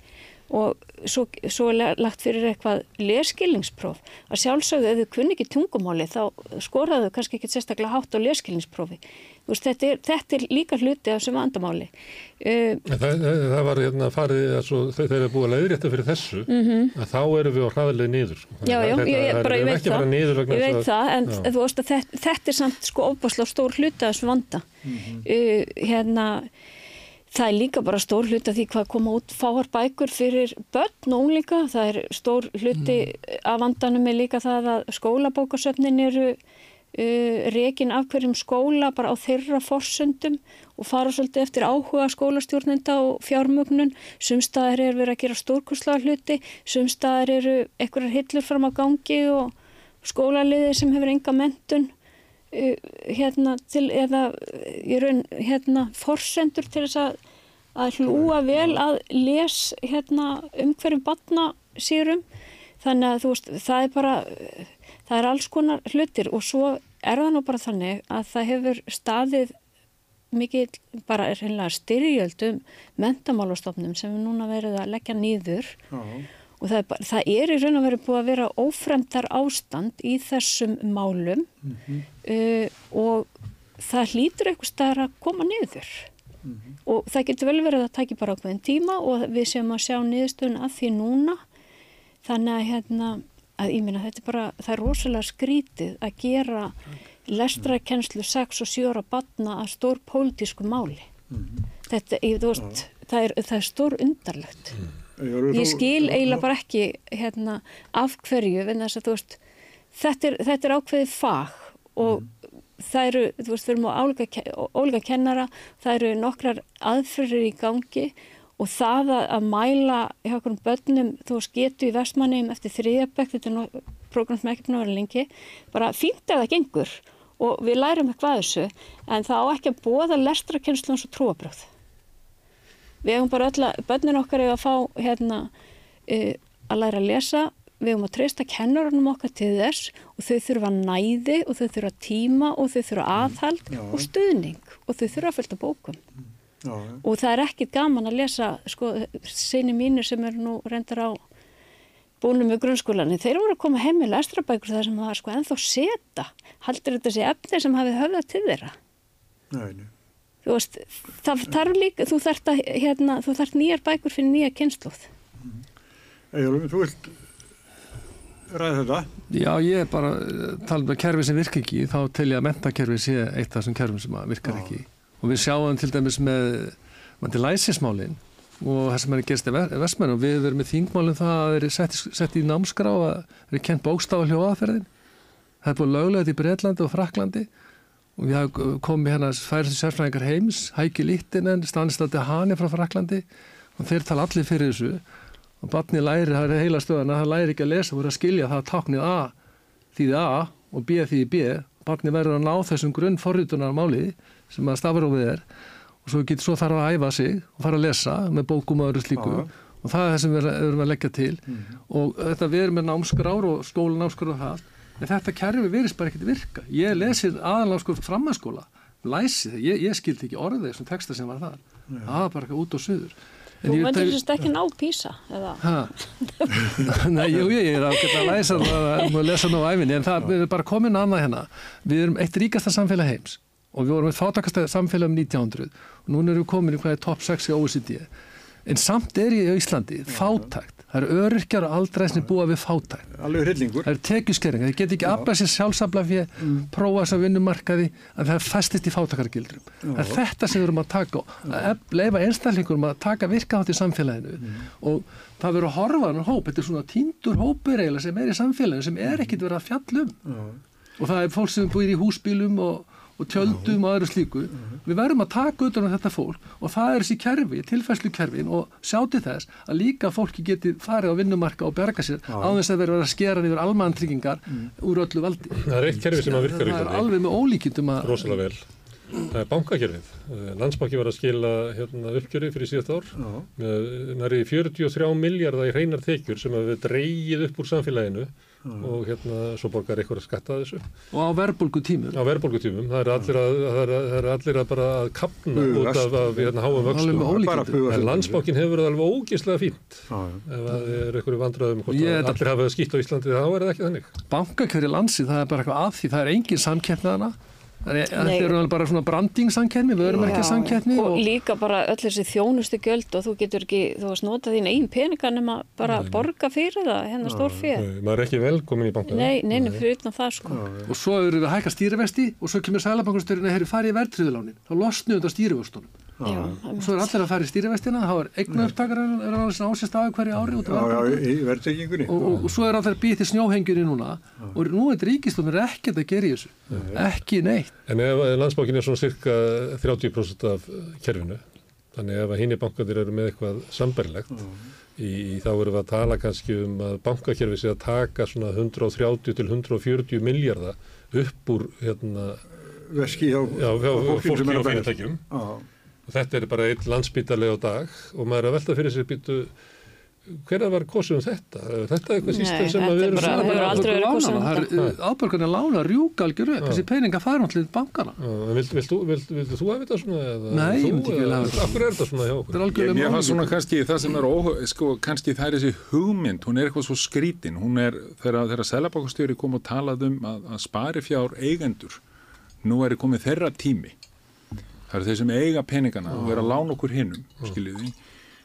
og svo, svo er lagt fyrir eitthvað leskilningspróf að sjálfsögðu ef þau kunni ekki tungumáli þá skoraðu kannski ekki sérstaklega hátt á leskilningsprófi veist, þetta, er, þetta er líka hluti af sem vandamáli uh, Það, það var hérna farið að þeir eru búið að leiðrétta fyrir þessu mm -hmm. að þá eru við á hraðileg niður Mhm. Já, já, ég, ég, bara, ég veit það, ég veit það en já. þú veist að þetta, þetta er samt sko ofbáslega stór hluti af þessum vanda uh, hérna það er líka bara stór hluti af því hvað koma út fáar bækur fyrir börn og unglinga, það er stór hluti af vandanum er líka það að skólabókasöfnin eru uh, rekin af hverjum skóla bara á þeirra forsöndum og fara svolítið eftir áhuga skólastjórnenda og fjármögnun. Sumstaðar er verið að gera stórkurslega hluti sumstaðar eru einhverjar hillur fram á gangi og skólaliði sem hefur enga mentun hérna til eða í raun hérna forsendur til þess að, að hlúa vel að les hérna um hverju batna sérum þannig að þú veist það er bara það er alls konar hlutir og svo er það nú bara þannig að það hefur staðið mikið bara er hreinlega styrjöldum mentamálastofnum sem við núna verið að leggja nýður Já. Og það er, bara, það er í raun og verið búið að vera ófremdar ástand í þessum málum uh, og það hlýtur eitthvað staðar að koma niður. Og það getur vel verið að taki bara ákveðin tíma og við séum að sjá niðurstöðun af því núna. Þannig að hérna að ég minna þetta er bara, það er rosalega skrítið að gera lestrakennslu 6 og 7 ára batna að stór pólitísku máli þetta, ég, þú veist, það er, það er stór undarlegt ég skil eiginlega bara ekki hérna, af hverju en þess að þú veist þetta er, þetta er ákveðið fag og það eru, þú veist, við erum á ólíka kennara, það eru nokkrar aðferðir í gangi og það að, að mæla hjá okkur börnum, þú veist, getu í vestmannum eftir þriðabæk, þetta er nú program sem að vera lengi, bara fínt ef það gengur og við lærum eitthvað að þessu en það á ekki að bóða lestrakennslu eins og trúabröð við hefum bara öll að, börnin okkar hefur að fá hérna uh, að læra að lesa. Við hefum að treysta kennarunum okkar til þess og þau þurfa næði og þau þurfa tíma og þau þurfa aðhald Já. og stuðning og þau þurfa að fylgta bókum. Já, og það er ekkit gaman að lesa sko, sinni mínir sem eru nú reyndar á búinum með grunnskólanir, þeir voru að koma heim með lestrabækur þar sem það var sko ennþá seta. Haldur þetta sé efni sem hafi höfðað til þeirra? Nei, nei. Þú veist, það þarf líka þú þarft, að, hérna, nýjar bækur fyrir nýja kynnslóð Eyjólfur, þú vilt ræða þetta? Já, ég er bara eh, tala um að kerfi sem virka ekki, þá tel ég að mentakerfi sé eitt af þessum kerfum sem að virkar ekki. Og við sjáum til dæmis með, til læsismálin og það sem er gerast í vestmenn og við verum með þingmálinn það að þeir eru sett, sett í námskrá að þeir eru kent bókstafa hljóðaferðin. Það er búin löglega í Breitlandi og Fraklandi og við komið hérna færistu sérfræðingar heims, Hæki Littinen, Stanistadi Hani frá Fraklandi og þeir tala allir fyrir þessu. Og barni læri, það er heila stöðan að það læri ekki að lesa, voru að skilja það að táknið A þýði A og B þýði B. Barni verður að ná þessum grunn forritunar máli sem að stafrófið er. Og svo getur svo þarf að æfa sig og fara að lesa með bókum og öðru slíku. Já. og það er það sem við erum að leggja til. Og þetta við erum með námskrár og skólanámskrár og það en þetta kerfi virðist bara ekkert virka. Ég lesið aðalámskrár framhanskóla læsi það, ég, ég skildi ekki orðið þessum texta sem var þar. Það var bara eitthvað út og suður. En þú myndir þess ekki ná písa eða? Ha? Nei, jú, ég er að geta að læsa það og lesa nú á æfinni, en það erum bara komin annað hérna. Við erum eitt ríkasta samfélag heims og við vorum eitt fátakasta samfélag um 1900 og núna erum við komin í hvað er top 6 í OECD. en samt er ég í Íslandi fátækt, það eru öryrkjar og aldrei sem búa við fátækt. Alveg hryllingur. það eru tekjuskeringar, þeir get ekki aflað sér sjálfsafla fyrir Mm. prófa þess að vinnumarkaði að það festist í fátakargildrum það er þetta sem við erum að taka á að ef- leyfa einstaklingurum að taka virka átt í samfélaginu. Mm. og það verður að horfa á hann hóp, þetta er svona tíndur hópur eiginlega sem er í samfélaginu sem er ekkit verið að fjalla um. Og það er fólk sem búir í húsbílum og, og tjöldum og öðru slíku. Við verðum að taka utan um þetta fólk og það er þessi kerfi, tilfæslu kerfin og sjá til þess að líka fólki geti farið á vinnumarka og berga sér á þess að vera að skera yfir almantryggingar úr öllu valdi. Það er eitt kerfi sem að virkar í það er alveg með ólíkindum að rosalega vel. Það er bankakerfið. Eh, Landsbanki var að skila hérna, uppgjöri fyrir síðast ár með næri 43 miljardar í hreinar tekjur sem að við dreigið upp úr samfélaginu og hérna svo borgar eitthvað að skatta þessu. og á verðbólgu tímum Á verðbólgutímum, það er allir að, það er, það er allir að bara að kapna út Bugast. af, af hérna, háum bugast. En landsbankin hefur verið alveg ógeðslega fínt Já, já. ef að þið eru einhverju vandröðum hvort Ég- að allir hafa það skýtt á Íslandi þá er það ekki þannig. bankakjöri landsi, það er bara eitthvað að því það er engin samkeppnaðana er, Nei. þetta er alveg bara svona brandingsamkeppni við erum ekki Já, samkeppni og, og, líka bara öll þessi þjónustu gjöld og þú getur ekki, þú varst nota þín einn peninga nema bara borga fyrir það hérna stór fyrir. Nei, Maður er ekki velkomin í bankana. Nei, neina, fyrir utan það sko. og svo eru við að hækka stýrivesti og svo kemur sælabankusturinn að hefur farið verðtriðulánin þá losnum við þetta stýrivöstunum Já, svo er allir að fara í stýrivestina þá er eignupptakar er alveg svona ásist á hverju ári út af Já, já, verðbólgu. í og, og, og svo er allir að býja til snjóhengjunni núna. Og nú er ríkistofnir ekkert að gera í þessu. Ekki neitt. En ef landsbankin er svona cirka 30% af eh, kerfinu, þannig ef að hinni bankandir eru með eitthvað samberlegt, í, í þá erum við að tala kannski um að bankakerfi sé að taka svona 130 til 140 miljardar upp úr hérna, Veski hjá, já, hjá fólkinu fólki og fyrirtækjum. Þetta er bara einn landsbítarlega á dag og maður er að velta fyrir sér býtu hverða var kosið um þetta? Er Þetta er eitthvað system sem þetta að við er erum svona bara... aldrei verið kosið um kosið ábyrgarnir lána rjúk algjör upp þessi peninga fara náttúrulega í bankana vilt þú hafa þetta svona? Eða Nei, ég myndi ekki vilja hafa þetta. Akkur er þetta svona hjá okkur? þetta Ég, fannst svona kannski það sem er sko, kannski það er þessi hugmynd, hún er eitthvað svo skrítin, hún er þegar, þegar selabakastjóri kom og talað um að, að spari fjár eigendur, nú er komið þeirra tími, það eru þeir sem eiga peningana og vera að lána okkur hinnum, skiljið því,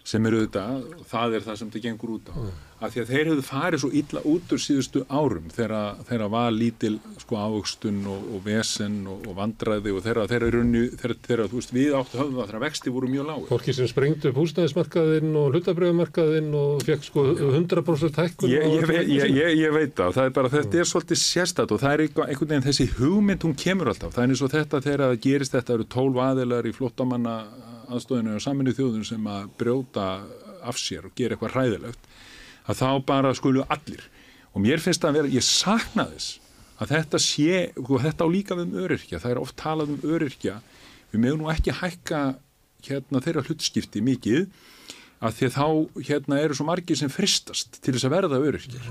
sem eru auðvitað, það er það sem þetta gengur út á, að því að þeir hefðu farið svo illa út úr síðustu árum þegar, þegar var lítil sko ávöxtun og, og vesen og, og vandræði og þeirra, þeirra, runni, þeirra, þeirra, þú veist, við áttu höfum það þegar vexti voru mjög lágur. Fólki sem sprengdu upp húsnæðismarkaðinn og hlutabröðumarkaðinn og fekk sko 100% hækkun Ég, ég, ég, ég, veit það, það er bara, þetta er svolítið sérstætt og það er einhvern veginn þessi hugmynd hún kemur alltaf, það er eins og þetta þegar það gerist þetta eru tólf aðilar í flottamanna aðstofinu og saminu þjóðun sem að brjóta af sér og gera eitthvað hræðilegt að þá bara skulu allir. Og mér finnst það að vera, ég sakna þess að þetta sé, og þetta á líka við um öryrkja, það er oft talað um öryrkja. Við meðum nú ekki hækka hérna þeirra hlutskipti mikið að því að þá hérna eru svo margir sem fristast til þess að verða öryrkjar.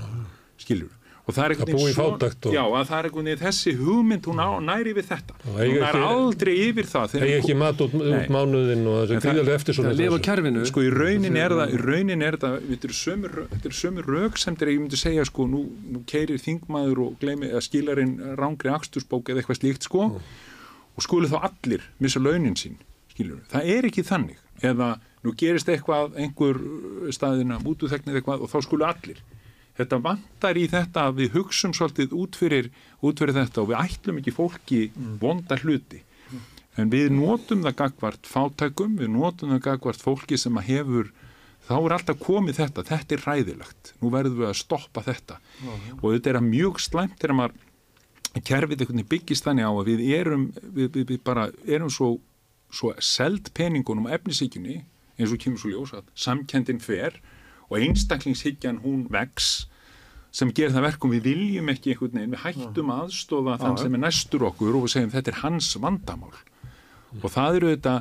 Skiljur og það er einhvern Að búa í svo- fátækt og- já, að það er einhvern veginn þessi hugmynd hún á, næri við þetta. Hún er ekki- aldrei yfir það þegar- Hegi ekki mat út, út Nei. mánuðinn og það- gríðarlega eftir svona að lifa á kerfinu. Sko í raunin er það, í raunin er það þetta eru sömu, rö- þetta eru sömu röksemdir. Ég myndi segja sko, nú, nú keirir þingmaður og gleymi, eða skilarinn rángri akstursbók eða eitthvað slíkt sko og skulu þá allir missa launin sín skilur, það er ekki þannig. Eða nú gerist eitthvað einhver staðina mútuþeknir eitthvað og þá skulu allir þetta vantar í þetta að við hugsum svolítið út fyrir, út fyrir þetta og við ætlum ekki fólki vonda hluti. En við notum það gagvart fátækum, við notum það gagvart fólki sem að hefur þá er alltaf komið þetta, þetta er ræðilegt nú verðum við að stoppa þetta. Og þetta er að mjög slæmt þegar maður kerfið einhvern veginn byggist þannig á að við erum, við, við, við bara erum svo, svo seld peningunum á efnisíkjunni eins og kemur svo ljós að samkendin fer og einstaklingshyggjan hún vex sem gerir það verkum við viljum ekki einhvern veginn, við hættum að aðstofa þann sem er næstur okkur og við segjum þetta er hans vandamál. Og það eru þetta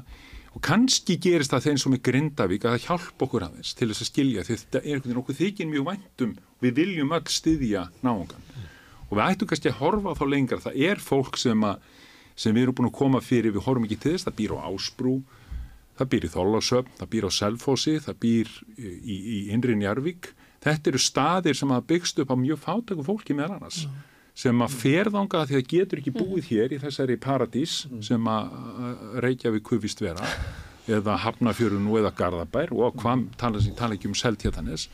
og kannski gerist það þeim sem er Grindavík að það hjálpa okkur aðeins til þess að skilja þetta er einhvern veginn okkur þykir mjög væntum við viljum öll styðja náungan og við ættum kannski að horfa þá lengra. Það er fólk sem, að, sem við erum búin að koma fyrir, við horfum ekki til þess það býr á Ásbrú, það býr í Þorlásöfn það býr á Selfossi, það býr í, í, Inri Njarvík þetta eru staðir sem að byggst upp á mjög fátöku fólki meðal annars sem að ferðanga því að getur ekki búið hér í þessari paradís sem að Reykjavík kufist vera eða Hafnafjörun eða Garðabær og hvað tala, tala ekki um Seltjætanes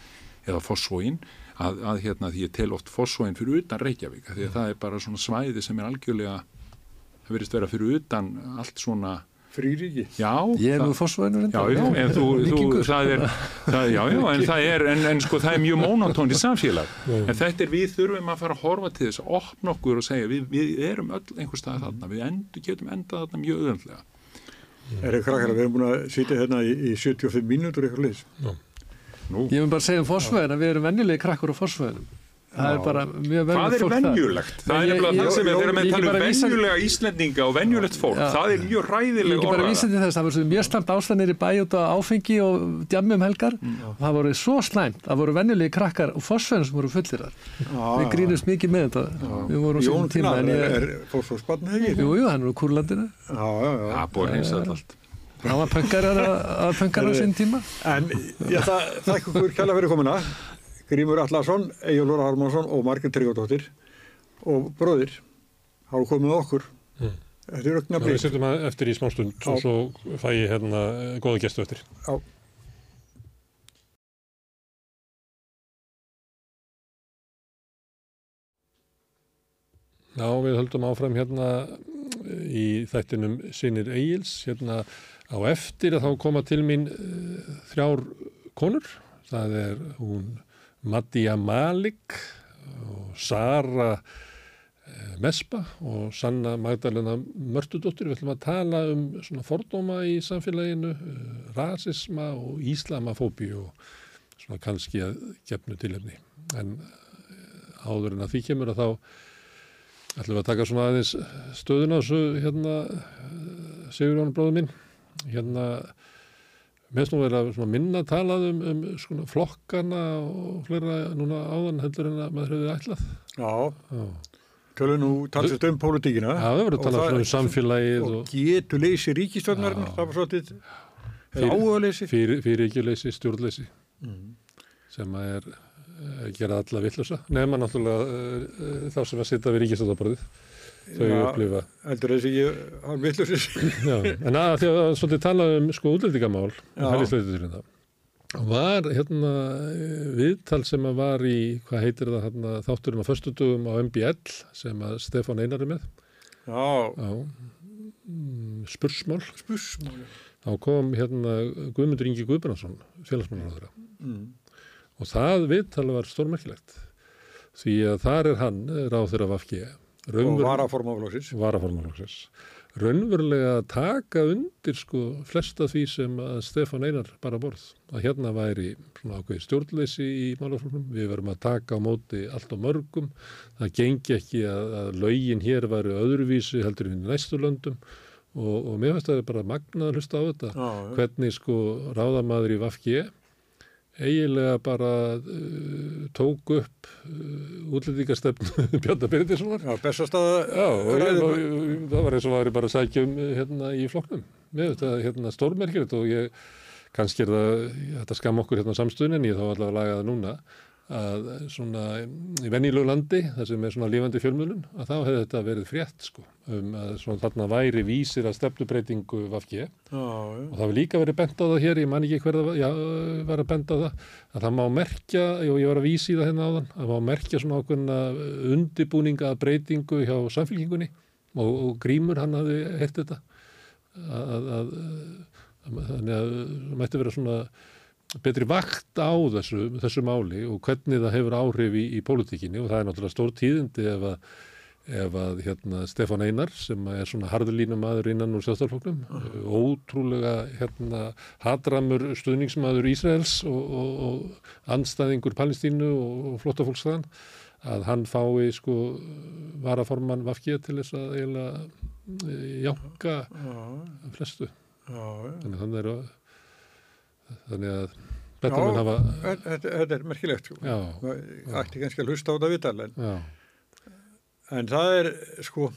eða Fossvóin að, að hérna því ég tel oft Fossvóin fyrir utan Reykjavík því að það er bara svona svæði sem er algjörlega það verðist vera fyrir utan allt svona Fríríki. já, Ég er nú fórsvæðinu Já, já, en þú, þú, það er, það, já, já, en það er, en, en sko, það er mjög mónotónt í samfélag. En þetta er, við þurfum að fara að horfa til þess að opna okkur og segja, við, við erum öll einhver stað þarna, við endur, getum endað þarna mjög öðvöldlega. Er það krakkar, við erum búin að sitja hérna í, í 75 mínútur eitthvað leys. Nú, Ég vil bara segja um fórsvæðin að við erum venjulegi krakkur á fórsvæðinum. Það er bara mjög venjulegt er fólk þar. venjulegt? Það er ég- nefnilega ég- það sem er, ég- þegar ég tala um venjulega Íslendinga og venjulegt fólk, Já. það er mjög Ég ræðileg ekki bara orðalag. vísa til þess, það var svo mjög stamt ástæðanir í bæ út á áfengi og djammi um helgar og það voru svo slæmt, það voru venjulegi krakkar og fórsvæðin sem voru fullir þar. Við grínumst mikið með þetta, við vorum svona tíma er, ég, er það ekki? jú, jú, hann er úr Kúrlandinu, Já, já, já. Það búið eins og allt. hann var pönkar á sín tíma. En ég ætla að þakka ykkur kjalla fyrir komuna. Grímur Allarsson, Egil Lóra Harmansson og Margrét Tryggardóttir og bróðir hafa komið okkur. Mm. Er aukna Við breyt. setjum að eftir í smástund Já. og svo fæ ég hérna eh, góða gestu eftir. Já. Já, við höldum áfram hérna í þættinum Sinir Egils, hérna á eftir að þá koma til mín uh, þrjár konur. Það er hún Maddia Malik og Sara uh, Mespa og Sanna Magdalena Mörtudóttir. Við ætlum að tala um svona fordóma í samfélaginu, uh, rasisma og íslamafóbi og svona kannski að gefnu tilefni. En uh, áður en að því kemur að þá ætlum við að taka svona aðeins stöðun á þessu hérna Sigurjón bróður minn hérna meðst nú verið að minna talað um, um svona flokkana og fleira núna áðan heldur en að maður hefur ætlað. Já, Já, tölum nú talsist um pólitíkina. Já, að tala það- svona um samfélagið Og og getur leysi ríkistofnarinn, það var svolítið, eða áhuga leysi. fyrir, fyrir ekki leysi, stjórnleysi. Mm. sem að er uh, gera alla vittlösa nema náttúrulega uh, þá sem að sitja við ríkistáttaborðið þau Já. upplifa Heldur þessi ég, hann vitlusir. Já, en að því að svolítið tala um sko útlendingamál, Já. var hérna eh, viðtal sem að var í, hvað heitir það hérna, þátturum á föstudugum á MBL sem að Stefán Einar er með Já, á mm, spursmál, spursmáli. þá kom hérna Guðmundur Ingi Guðbrandsson, félagsmálaráðura Mm. og það viðtal var stórmerkilegt því að þar er hann ráður af AFG Og varaformaflóksins. varaformálóksins raunverulega að taka undir sko flesta því sem að Stefán Einar bara borð. Að hérna væri svona ákveði stjórnleysi í málafloknum, við verum að taka á móti allt á mörgum, það gengi ekki að, að lögin hér væri öðruvísi heldur við næstu löndum. Og, og mér finnst það bara magnað að hlusta á þetta. Já, já. hvernig sko ráðamaður í Vafge eiginlega bara uh, tók upp uh, útlendingastefnu Bjarnar Byrðissonar Já, bestastaða það var eins og var ég bara að sækja um hérna í flokknum. Með þetta hérna stórmerkilegt og ég, kannski er það, þetta skam okkur hérna á samstöðun en ég þá allavega að laga það núna að svona í venjulegu landi, það sem er svona lífandi fjölmjölun, að þá hefði þetta verið frétt sko, um að svona þarna væri vísir að stefnubreitingu já. og það var líka verið bent á það hér, ég man ekki hverða já, var að benda á það, að það má merkja, og ég var að vísi það hérna áðan, að það má merkja svona ákveðna undibúninga að breytingu hjá samfélkingunni og, og Grímur hann hafði heyrt þetta, að, að, að, að þannig að það mætti vera svona betri vakt á þessu, þessu máli og hvernig það hefur áhrif í, í pólitíkinni og það er náttúrulega stór tíðindi ef að ef að hérna, Stefán Einar sem er svona harðlínum maður innan úr sjálfstæðarflokknum, ótrúlega hérna, hatramur stuðningsmaður Ísraels og, og, og anstæðingur Palestínu og, og flottafólksþaðan að hann fái sko varaforman Vafkið til þess að eiginlega eh, jánka flestu. Já, já. Þannig, þannig, er, þannig að þetta mun hafa, þetta, er merkilegt. Sko. ætti kannski að hlusta á þetta vital, en, en það er, sko,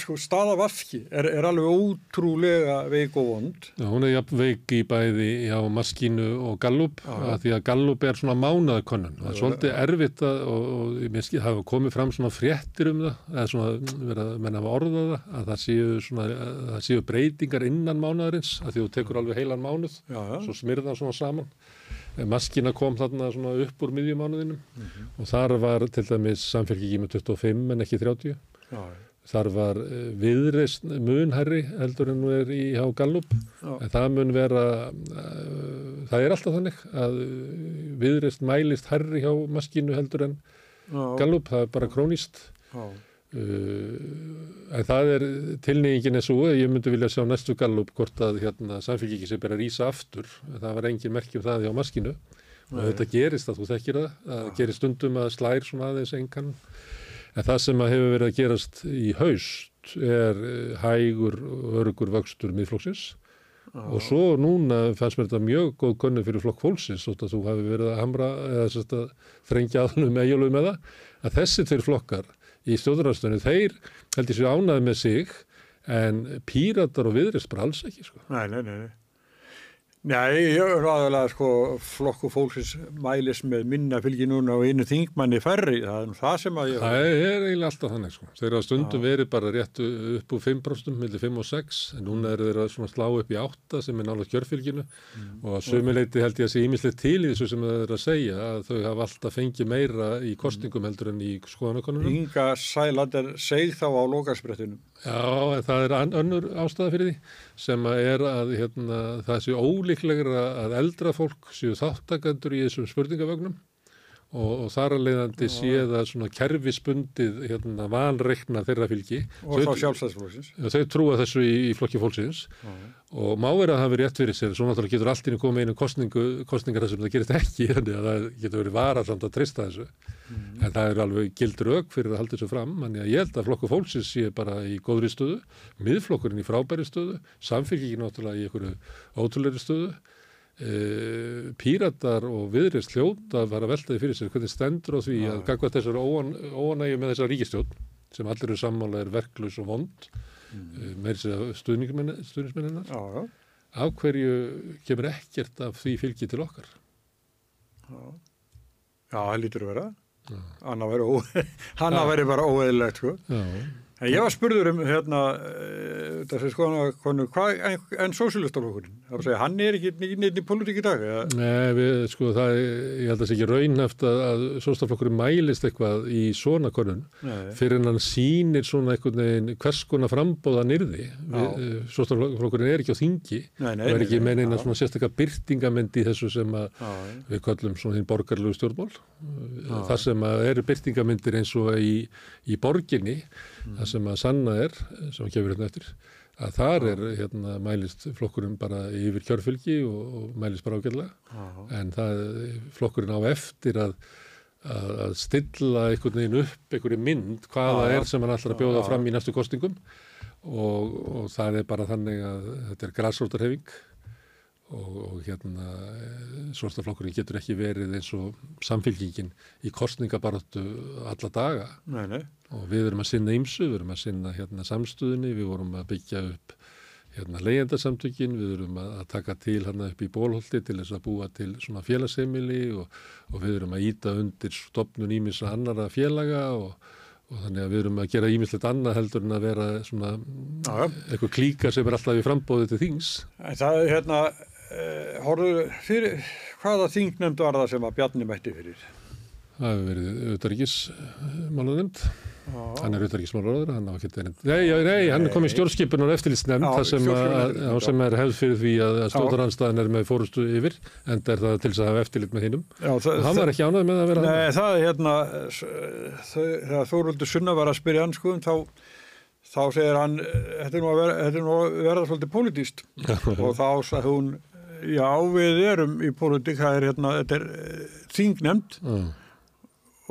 sko, staða vafki er, er alveg ótrúlega veik og vond. Já, hún er jafn veik í bæði hjá Maskínu og Gallup að því að Gallup er svona mánaðakönnun það er svolítið erfitt að og, og mér skil, hafa komið fram svona fréttir um það eða svona verið að menna hafa orðað það að það séu, svona, að það séu breytingar innan mánaðarins að því þú tekur alveg heilan mánuð Já, já. svo smyrða svona saman. Maskína kom þarna upp úr miðjumánuðinum og þar var til dæmis samfélgiki með 25 en ekki 30 Já, Þar var eh, viðreist munherri heldur en nú er í hjá Gallup. Já. en það mun vera uh, það er alltaf þannig að viðreist mælist herri hjá maskínu heldur en já, Gallup, það er bara krónist uh, en það er tilnýjingin er svo að ég myndi vilja sjá næstu Gallup hvort að hérna, samfélgiki sem ber að rýsa aftur. Það var engin merkjum það hjá maskínu. Og þetta gerist að þú þekkir það það gerist stundum að slær svona aðeins engan En það sem að hefur verið að gerast í haust er eh, hægur og örugur vöxtur miðflokksins og svo núna fannst mér þetta mjög góð könnu fyrir flokk fólksins þótt að þú hafi verið að hamra eða sérst að þrengja aðlum með jólum með það að þessi tveir flokkar í stjórnarastöðinu þeir held ég sér ánaði með sig en píratar og viðrist bara alls ekki sko. Nei, nei, nei. nei. Nei, ég aðalega sko flokku fólksins mælis með minna fylgi núna og einu þingmanni færri, það er nú það sem að ég... Það er eiginlega alltaf þannig sko. Þeir hafa stundum verið bara rétt upp úr 5%, millir 5 og 6 en núna eru þeir að slá upp í 8 sem er nálega kjörfylginu og að sömuleiti held ég að sé ímislegt til í þessu sem þeir eru að segja að þau hafa alltaf fengið meira í kostingum heldur en í skoðanakonunum. Inga Sæland er segð þá á lokasprettinum. Já, það er önnur ástæða fyrir því sem er að hérna, það sé ólíklegra að eldra fólk séu þáttakandur í þessum spurningavögnum og, og þar að leiðandi sé það svona kerfispundið hérna, vanreikna þeirra fylgi. Og Þau- þá sjálfstæðsflóksins. Þau trúa þessu í, í flokki fólksins og má vera að það hafi rétt fyrir sér, svo náttúrulega getur allt í einu komið einu kostningu, kostningar þessum það gerist ekki, þannig að það getur verið varasamt að treysta þessu. En það er alveg gildur auk fyrir að halda þessu fram, að ég held að flokku fólksins sé bara í góðri stöðu, miðflokkurinn í frábæri stöðu, samfélgiki náttúrulega í einhverju ótrúleiri stöðu, píratar og viðrist hljóta að fara að velta því fyrir sér hvernig stendur á því að gagvað þessar óan, óanægju með þessar ríkistjórn sem allir eru sammála er verklaus og vond mm. með þess stuðningsmenninar Já, já. af hverju kemur ekkert af því fylgi til okkar Já, það lítur að vera. Ó... Hanna væri bara óeðilegt, sko. Já, En ég var spurður um hérna, uh, þessi skoðan konu, hvað en, en sósílistaflokkurinn? Það var að segja, hann er ekki nýtt í politík í dag, eða? Nei, við, sko, það, er- ég held að það sé ekki raunhæft að, að sóstaflokkurinn mælist eitthvað í svona konun fyrir en hann sýnir svona einhvern veginn hvers konar frambóða nyrði. Já. Sóstaflokkurinn er ekki á þingi og er ekki með neina já. svona sérstakka byrtingamynd í þessu sem að Já, já. við kallum svona hinn borgarlegu stjórnmál. Það sem að eru byrtingamyndir eins og í, í borginni, það sem að sanna er, sem að gefur hérna eftir, að þar er hérna mælist flokkurinn bara yfir kjörfylgi og, og mælist bara ágæðlega. En það, flokkurinn á eftir að, að, að stilla einhvern veginn upp einhverju mynd hvaða já. er sem hann ætlar að bjóða fram í næstu kostingum og, og það er bara þannig að þetta er græsrótarhefing og, og hérna svartaflokkurinn getur ekki verið eins og samfélkingin í kostningabaratu alla daga Nei, nei. og við erum að sinna ymsu, við erum að sinna hérna samstöðinni, við vorum að byggja upp hérna leyendasamtökin, við erum að, að taka til hérna upp í bólholti til þess að búa til svona félagsemili og, og við erum að íta undir stopnun ímins annara félaga og, og þannig að við erum að gera ímislegt annað heldur en að vera svona eitthvað klíka sem er alltaf í frambóði til þings. En það er hérna, uh, horfðu fyrir, hvaða þingnefnd var það sem að Bjarni mætti fyrir? Það hefur verið auðvitaðrikismálanemnd. Hann er auðvitaðrikismálaráður, hann á ekki verið. Nei, já, nei, hann kom í stjórnskipunar Já, það sem, að, já, sem er hefð fyrir því að, að stjórnaranstæðan er með fórustu yfir, en er það til þess að hafa eftirlit með hinnum. Það, hann var ekki ánægð með að vera hann. Nei, það er hérna, þegar Þóruldur Sunna var að spyrja hann sko, þá, þá segir hann, þetta er nú að er að vera svolítið pólitíst og þá sagði hún, já við erum í pólitík, það er hérna, þetta er eh, þingnefnd Já,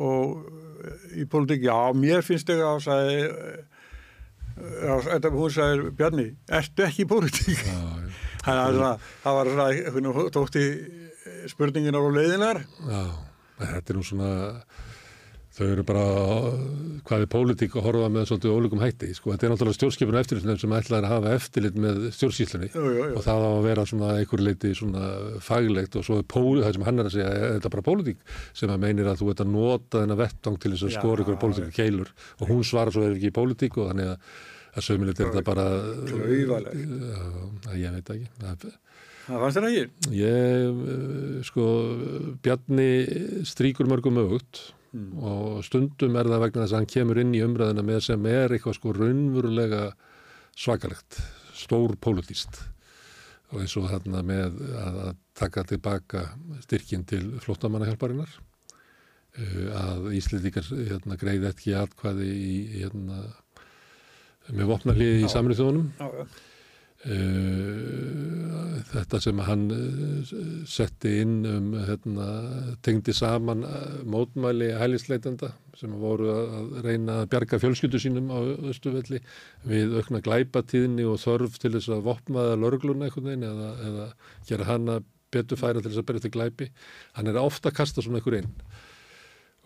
og eh, í pólitík, já, mér finnst ekki að sagði, eh, já, þetta, hún sagði, Bjarni, ertu ekki í pólitík? Það var svona, það einhvern tókti spurninginar og leiðinar. Já, þetta er nú svona þau eru bara, hvað er pólitík að horfa með svolítið ólíkum hætti, sko, þetta er náttúrulega stjórnskipun eftirlitsnefn sem ætlaði að hafa eftirlit með jú. og það á að vera svona einhver leiti svona faglegt og svo er pól, það sem hann er að segja, er þetta bara pólitík? Sem að meinir að þú ert að nota þennan vettvang til þess að skora ykkur pólitíku keilur. Og hún svarar svo er ekki í pólitík og þannig að, að sömulegt er þetta bara að ég veit ekki. Það, fannst þér ekki? Ég, eh, sko, Bjarni stríkur mörgum aukt og stundum er það vegna þess að hann kemur inn í umræðina með sem er eitthvað sko raunverulega svakalegt, stór pólitíst og eins og þarna með að, að taka tilbaka styrkin til flóttamannahjálparinnar eh, að Íslendikar hérna, greið ekki atkvæði í, hérna, með vopnarliði í samrið þetta sem hann uh, setti inn um hérna, tengdi saman uh, mótmæli hælisleitenda sem voru að reyna að bjarga fjölskyldu sínum á Östuvelli við aukna glæpatíðni og þörf til þess að vopnaða lörgluna einhvern veginn eða, eða gera hana betur færa til þess að berja til glæpi. Hann er ofta að kasta svona einhver inn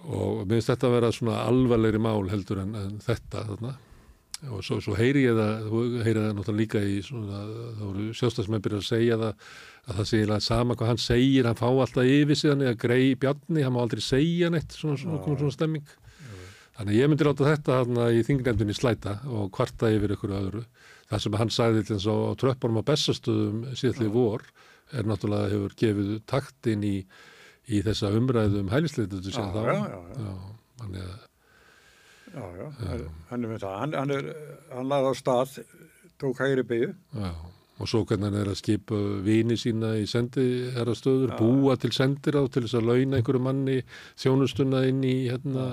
og mér finnst þetta að vera svona alvarlegri mál heldur en, en þetta þarna og svo, svo heyri ég það, þú heyri það náttúrulega líka í svona, þá voru sjóstafsmenn byrjað að segja það að það sé eiginlega sama hvað hann segir, hann fá alltaf yfir sig hann eða grei bjarni, hann má aldrei segja neitt svona, svona, svona, svona stemming. Þannig að ég myndi láta þetta hann í þingnefndinni slæta og kvarta yfir ykkur öðru. Það sem hann sagði til þess að á tröppunum á bestastöðum síðallið vor er náttúrulega hefur gefið taktinn í, í þessa umræðu um hælisleitu Já, já, já, já. þannig að Já, já, hann er með það. Hann, hann, hann laði á stað, tók hægri beigju. Já, og svo hvernig hann er að skipa vini sína í sendiherrastöður, búa til sendir á til þess að launa einhverju manni þjónustuna inn í hérna,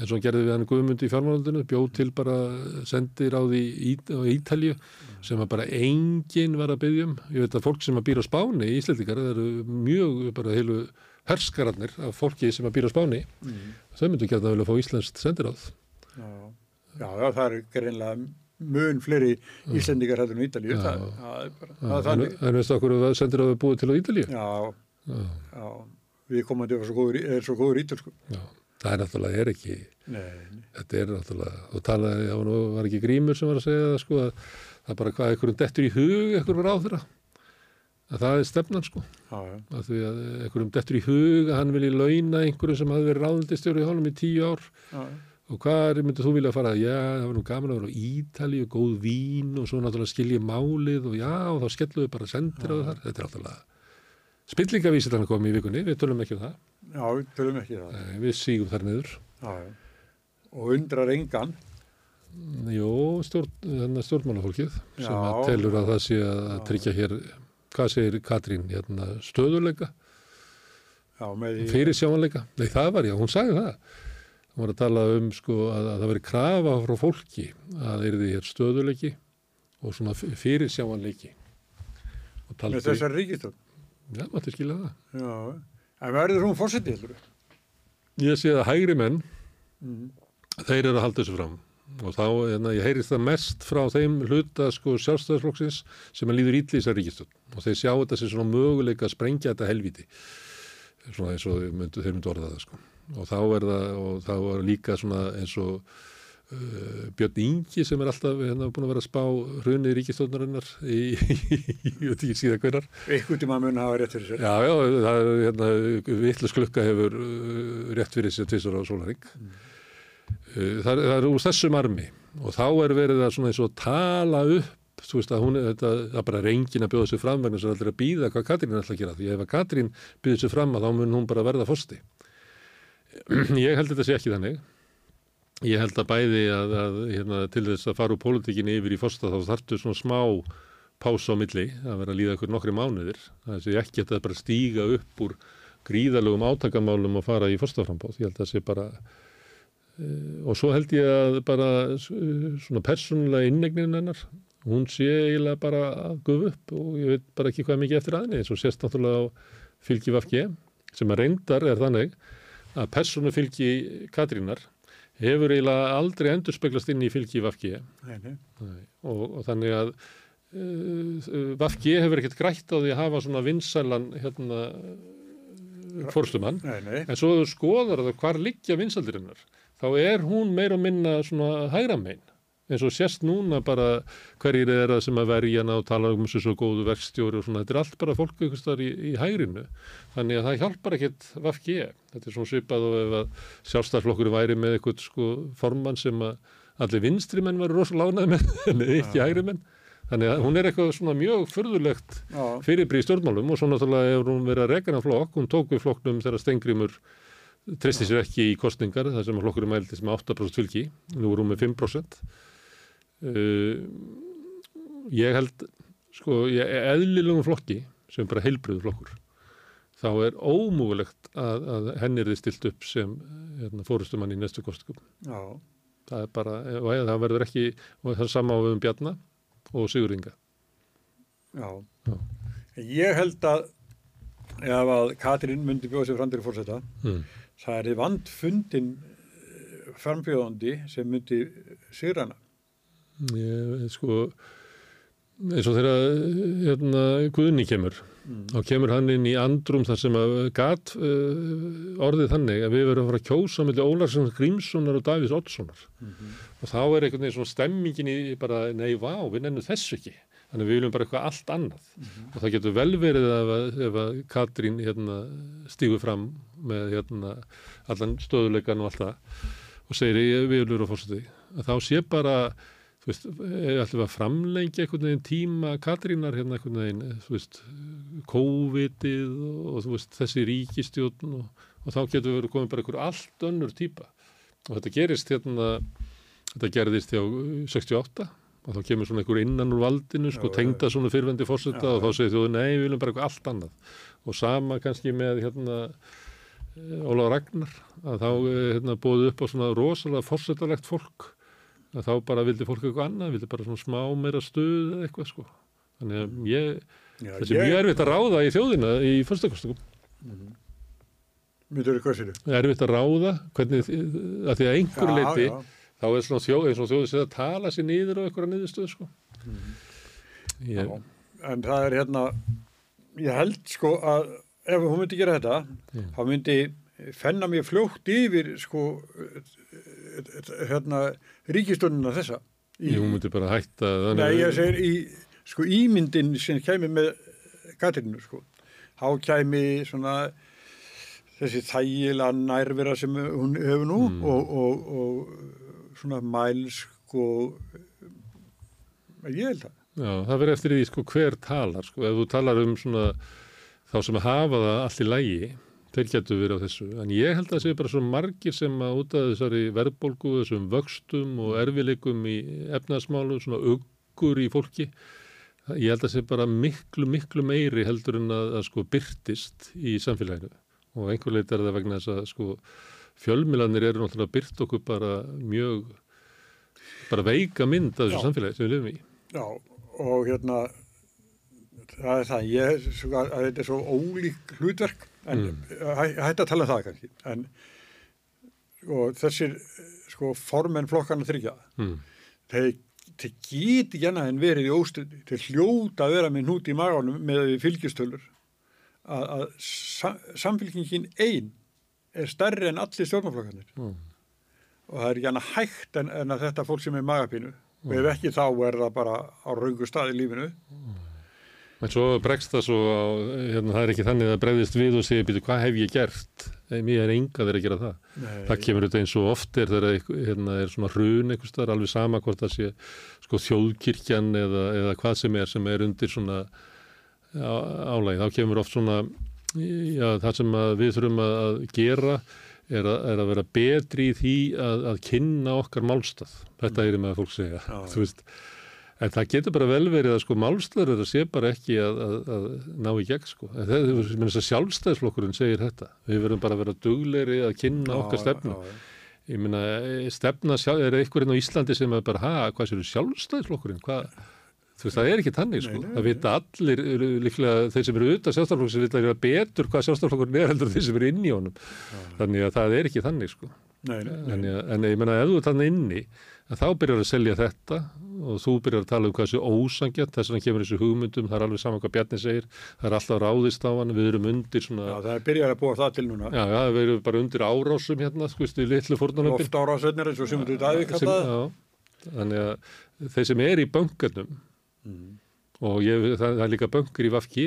og hann gerði við hann Guðmund í fjármálundinu, bjóð til bara sendir á því í, á Ítalju sem bara enginn var að byggja um. Ég veit að fólk sem að býra á Spáni, Íslandikar, það eru mjög bara heilu herskararnir af fólki sem að býra á Spáni, þau myndu vel að fá Íslandst sendiráð. Já, já, já, það er greinlega mun fleiri Íslendingar hættur en Ítalíu. Það, það er bara, það er þannig. en veistu okkur að sendiráð er búið til á Ítalju? Já, Já. við komandi var er svo góður ítölsku. Já, það er náttúrulega er ekki, Nei, þetta er náttúrulega, og talaði, það var, nú, var ekki grímur sem var að segja það sko, að það er bara hvað einhverjum dettur í hug, einhverjum ráðra, að það er stefnan sko, Já, já, að því að einhverjum dettur í hug að hann vilji launa einhverjum sem hafi verið ráðundistjóri í honum í tíu ár já, og hvað myndið þú vilja fara, já, það var nú gaman að vera á Ítali og góð vín og svo náttúrulega skilja málið og já, og þá skelluðu bara sendir á þar, þetta er náttúrulega spillingavísit hann komið í vikunni, við tölum ekki um það, já, við tölum ekki það. Nei, við sígum þar niður. Já. Og undrar engan. Jó, stjórn, hérna stjórnmálafólkið sem að telur að það sé að tryggja hér, hvað segir Katrín, hérna, stöðuleika, Já, með því. fyrir sjáanleika. Nei, það var já, hún sagði það. Hún var að tala um sko að, að það veri krafa frá fólki að þeir hér stöðuleiki og svona fyrir sjáanleiki. Og Með þessar ríkistöld. já, máttu skilja það. Já, en verður hún fórsetið? Ég sé að hægri menn, Mm. þeir eru að halda þessu fram og þá, hérna, ég heyrist það mest frá þeim hluta sko sjálfstæðisflokksins sem að líður ítli í þessar ríkistöld og þeir sjá þetta sem svona möguleika að sprengja þetta helviti svona eins og þeir myndu orða það sko og þá er það, og þá er líka svona eins og uh, Björn Ingi sem er alltaf hérna búin að vera að spá hrunið ríkistöldnarinnar í, ég veit ekki síðan hvernar Eitthvað tíma mun hafa rétt fyrir sér. Já, já, það er hérna, vittlust klukka hefur uh, rétt fyrir sér tvisar á sólaring. Uh, það, það er úr þessum armi og þá er verið að svona eins og tala upp, þú veist að hún þetta, það bara engin að bjóða sér fram vegna sem aldrei að býða hvað Katrín er alltaf að gera. Því ef að Katrín býður sér fram að þá mun hún bara verða fórsti. Ég held þetta sé ekki þannig. Ég held að bæði að, að hérna, til þess að fara úr pólitíkinni yfir í fórsta þá þarftu svona smá pása á milli, að vera að líða ykkur nokkri mánuðir. Það sé ekki að það bara stíga upp úr gríðalögum átakamálum og fara í fórstaframbóð. Ég held að það sé bara, uh, og svo held ég að bara uh, svona persónulega innegnin hennar, hún sé eiginlega bara að gufa upp og ég veit bara ekki hvað mikið eftir aðinni, eins og sést náttúrulega á fylgi Vafki, sem að reyndar er þannig að persónu fylgi Katrínar hefur eiginlega aldrei endur speglast inn í fylgi Vafki og, og þannig að uh, Vafki hefur ekkert grætt á því að hafa svona vinsælan hérna, fórstumann en svo skoðar það hvar liggja vinsaldirinnar þá er hún meira og minna svona hægra megin eins og sérst núna bara hverjir er það sem að verja hana og tala um þessu svo góðu verkstjóri og svona, þetta er allt bara fólk einhvers þar í, í hægrinu. Þannig að það hjálpar ekkit vafki þetta er svona svipað og ef að sjálfstæðsflokkur væri með eitthvað sko formann sem að allir vinstri menn verður rosalega lánaði með en ekki hægri menn. Þannig að hún er eitthvað svona mjög furðulegt Já. fyrirbríð stjórnmálum og svo náttúrulega hefur hún verið að rekana flokk, hún tók við flokknum þegar Stengrimur treysti sér ekki í kostningar þar sem að flokkurinn mældi sem 8% fylgi, nú er hún með 5%. Uh, ég held, sko, ég er eðlilegum flokki sem bara heilbriðu flokkur, þá er ómúgulegt að, að henni er þið stilt upp sem hérna, fórustumann í næstu kostningum. Já, Það er bara, og það verður ekki, og það er sama á við um Bjarna og Siguringa. já. Já. Ég held að ef að Katrín myndi bjóða sér fram til fórseta, Mm. það er þið vand fundin frambjóðandi sem myndi sigra hana. Ég, sko, eins og þegar hérna, Guðni kemur, þá kemur hann inn í andrum þar sem að gat uh, orðið þannig að við verðum að fara að kjósa mellir Ólarsson Grímssonar og Davís Oddssonar. Og þá er einhvern veginn svona stemmingin í bara, nei, vá, við nennum þessu ekki. Þannig við viljum bara eitthvað allt annað. Og það getur vel verið ef að, ef að Katrín hérna, stígur fram með hérna, allan stöðuleikan og allt það og segir ég við viljum að fórseti að þá sé bara þú veist, ef ætlum við að framlengja einhvern veginn tíma Katrínar hérna einhvern veginn, þú veist COVID-ið og þú veist þessi ríkistjórn og, og þá getur við verið komið bara einhver allt önnur típa. Og þetta gerist hérna þetta gerðist hjá 68 og þá kemur svona einhver innan úr valdinu sko tengda svona fyrrvendi fórseta Já, og þá segir þjóðu nei, við viljum bara eitthvað allt annað. Og sama kannski með hérna Óláð Ragnar að þá eh, hérna, bóðu upp á svona rosalega fórsetalegt fólk að þá bara vildi fólk eitthvað annað, vildi bara svona smá meira stuð eða eitthvað sko. Þannig að ég, Já, þessi er mjög erfitt að ráða í þjóðina í fyrstakostungum. Myndur þú hvað sér? Erfitt að ráða, hvernig, að því að einhver leiti, þá er svona þjóð, eins og þjóði sér að tala sér niður á einhverja niðurstöðu sko. Ég, Já. En það er hérna, ég held sko að ef hún myndi gera þetta, þá myndi fenna mér fljótt yfir sko hérna ríkistöndina þessa. Í, ég myndi bara hætta Nei, ég segir í sko ímyndin sem kæmi með Katrinu sko. Þá kæmi svona þessi þægilega nærvera sem hún hefur nú Mm. og, og, og svona mælsk og ég held það. Já, það verður eftir því sko hver talar sko, ef þú talar um svona þá sem að hafa það allt í lægi þeir getur verið á þessu, en ég held að það sé bara svo margir sem að út af þessari verðbólgu, þessum vöxtum og erfileikum í efnaðsmálu svona uggur í fólki ég held að það sé bara miklu, miklu meiri heldur en að, að sko byrtist í samfélaginu. Og einhver leit er það vegna þess að sko fjölmilanir eru náttúrulega byrt okkur bara mjög bara veika mynd af þessu Já. samfélagi sem við lifum í. Já, og hérna það er það, ég sko, að þetta er svo ólík hlutverk en Mm. hæ, hætti að tala um það kannski. En og þessir sko formenn flokkana þryggja mm. þeir, þeir geti annað en verið í óstuði þeir hljóta að vera með hnút í maganum með við fylgjastölur að, að sa, samfylkingin ein er stærri en allir stjórnarflokkanir Mm. og það er annað hægt en, en að þetta fólk sem er magapínu. Og ef ekki þá er það bara á raungu stað í lífinu En svo bregst það svo á, hérna, það er ekki þannig að bregðist við og segja, býtu, hvað hef ég gert? Nei, mér er enga þeir að gera það. Nei. Það kemur auðvitað eins og oft er þegar eitthvað, hérna, er svona hrun einhvers staðar, alveg sama hvort það sé sko þjóðkirkjan eða, eða hvað sem er sem er undir svona álægi. Þá kemur oft svona, já, það sem við þurfum að gera er að, er að vera betri í því að, að kynna okkar málstað. Þetta er með að fólk segja, Já. En það getur bara vel verið að sko málstöður að sé bara ekki að, að, að ná í gegn sko. En Það er þess að sjálfstæðisflokkurinn segir þetta. Við verðum bara að vera dugleiri að kynna okkar stefnu. já, já. Ég meina, stefna sjálf, er einhverjum á Íslandi sem er bara, ha, hvað séu sjálfstæðisflokkurinn? Hvað, þú veist, það er ekki tannig sko. Nei, nei, Það vita allir, líklega þeir sem eru utan sjálfstæðisflokkurinn sem vita betur hvað sjálfstæðisflokkurinn er heldur þeir sem eru inn í honum. Þannig að það er ekki þannig sko. Nei, nei, nei. En, en ég menna, ef þú ert þannig inni, að þá byrjar að selja þetta og þú byrjar að tala um hvað þessi ósangjart, þess vegna kemur þessi hugmyndum, það er alveg saman hvað Bjarni segir, það er alltaf ráðist á hann, við erum undir svona, Já, já, það er byrjar að búa það til núna. já, við erum bara undir árásum hérna, sko, í litlu fórnulömpin. Loft árásveitnir eins og sem þú Davíð kallaði. Já, þannig að þeir sem er í böngarnum og ég, það, það er líka böngur í Vafki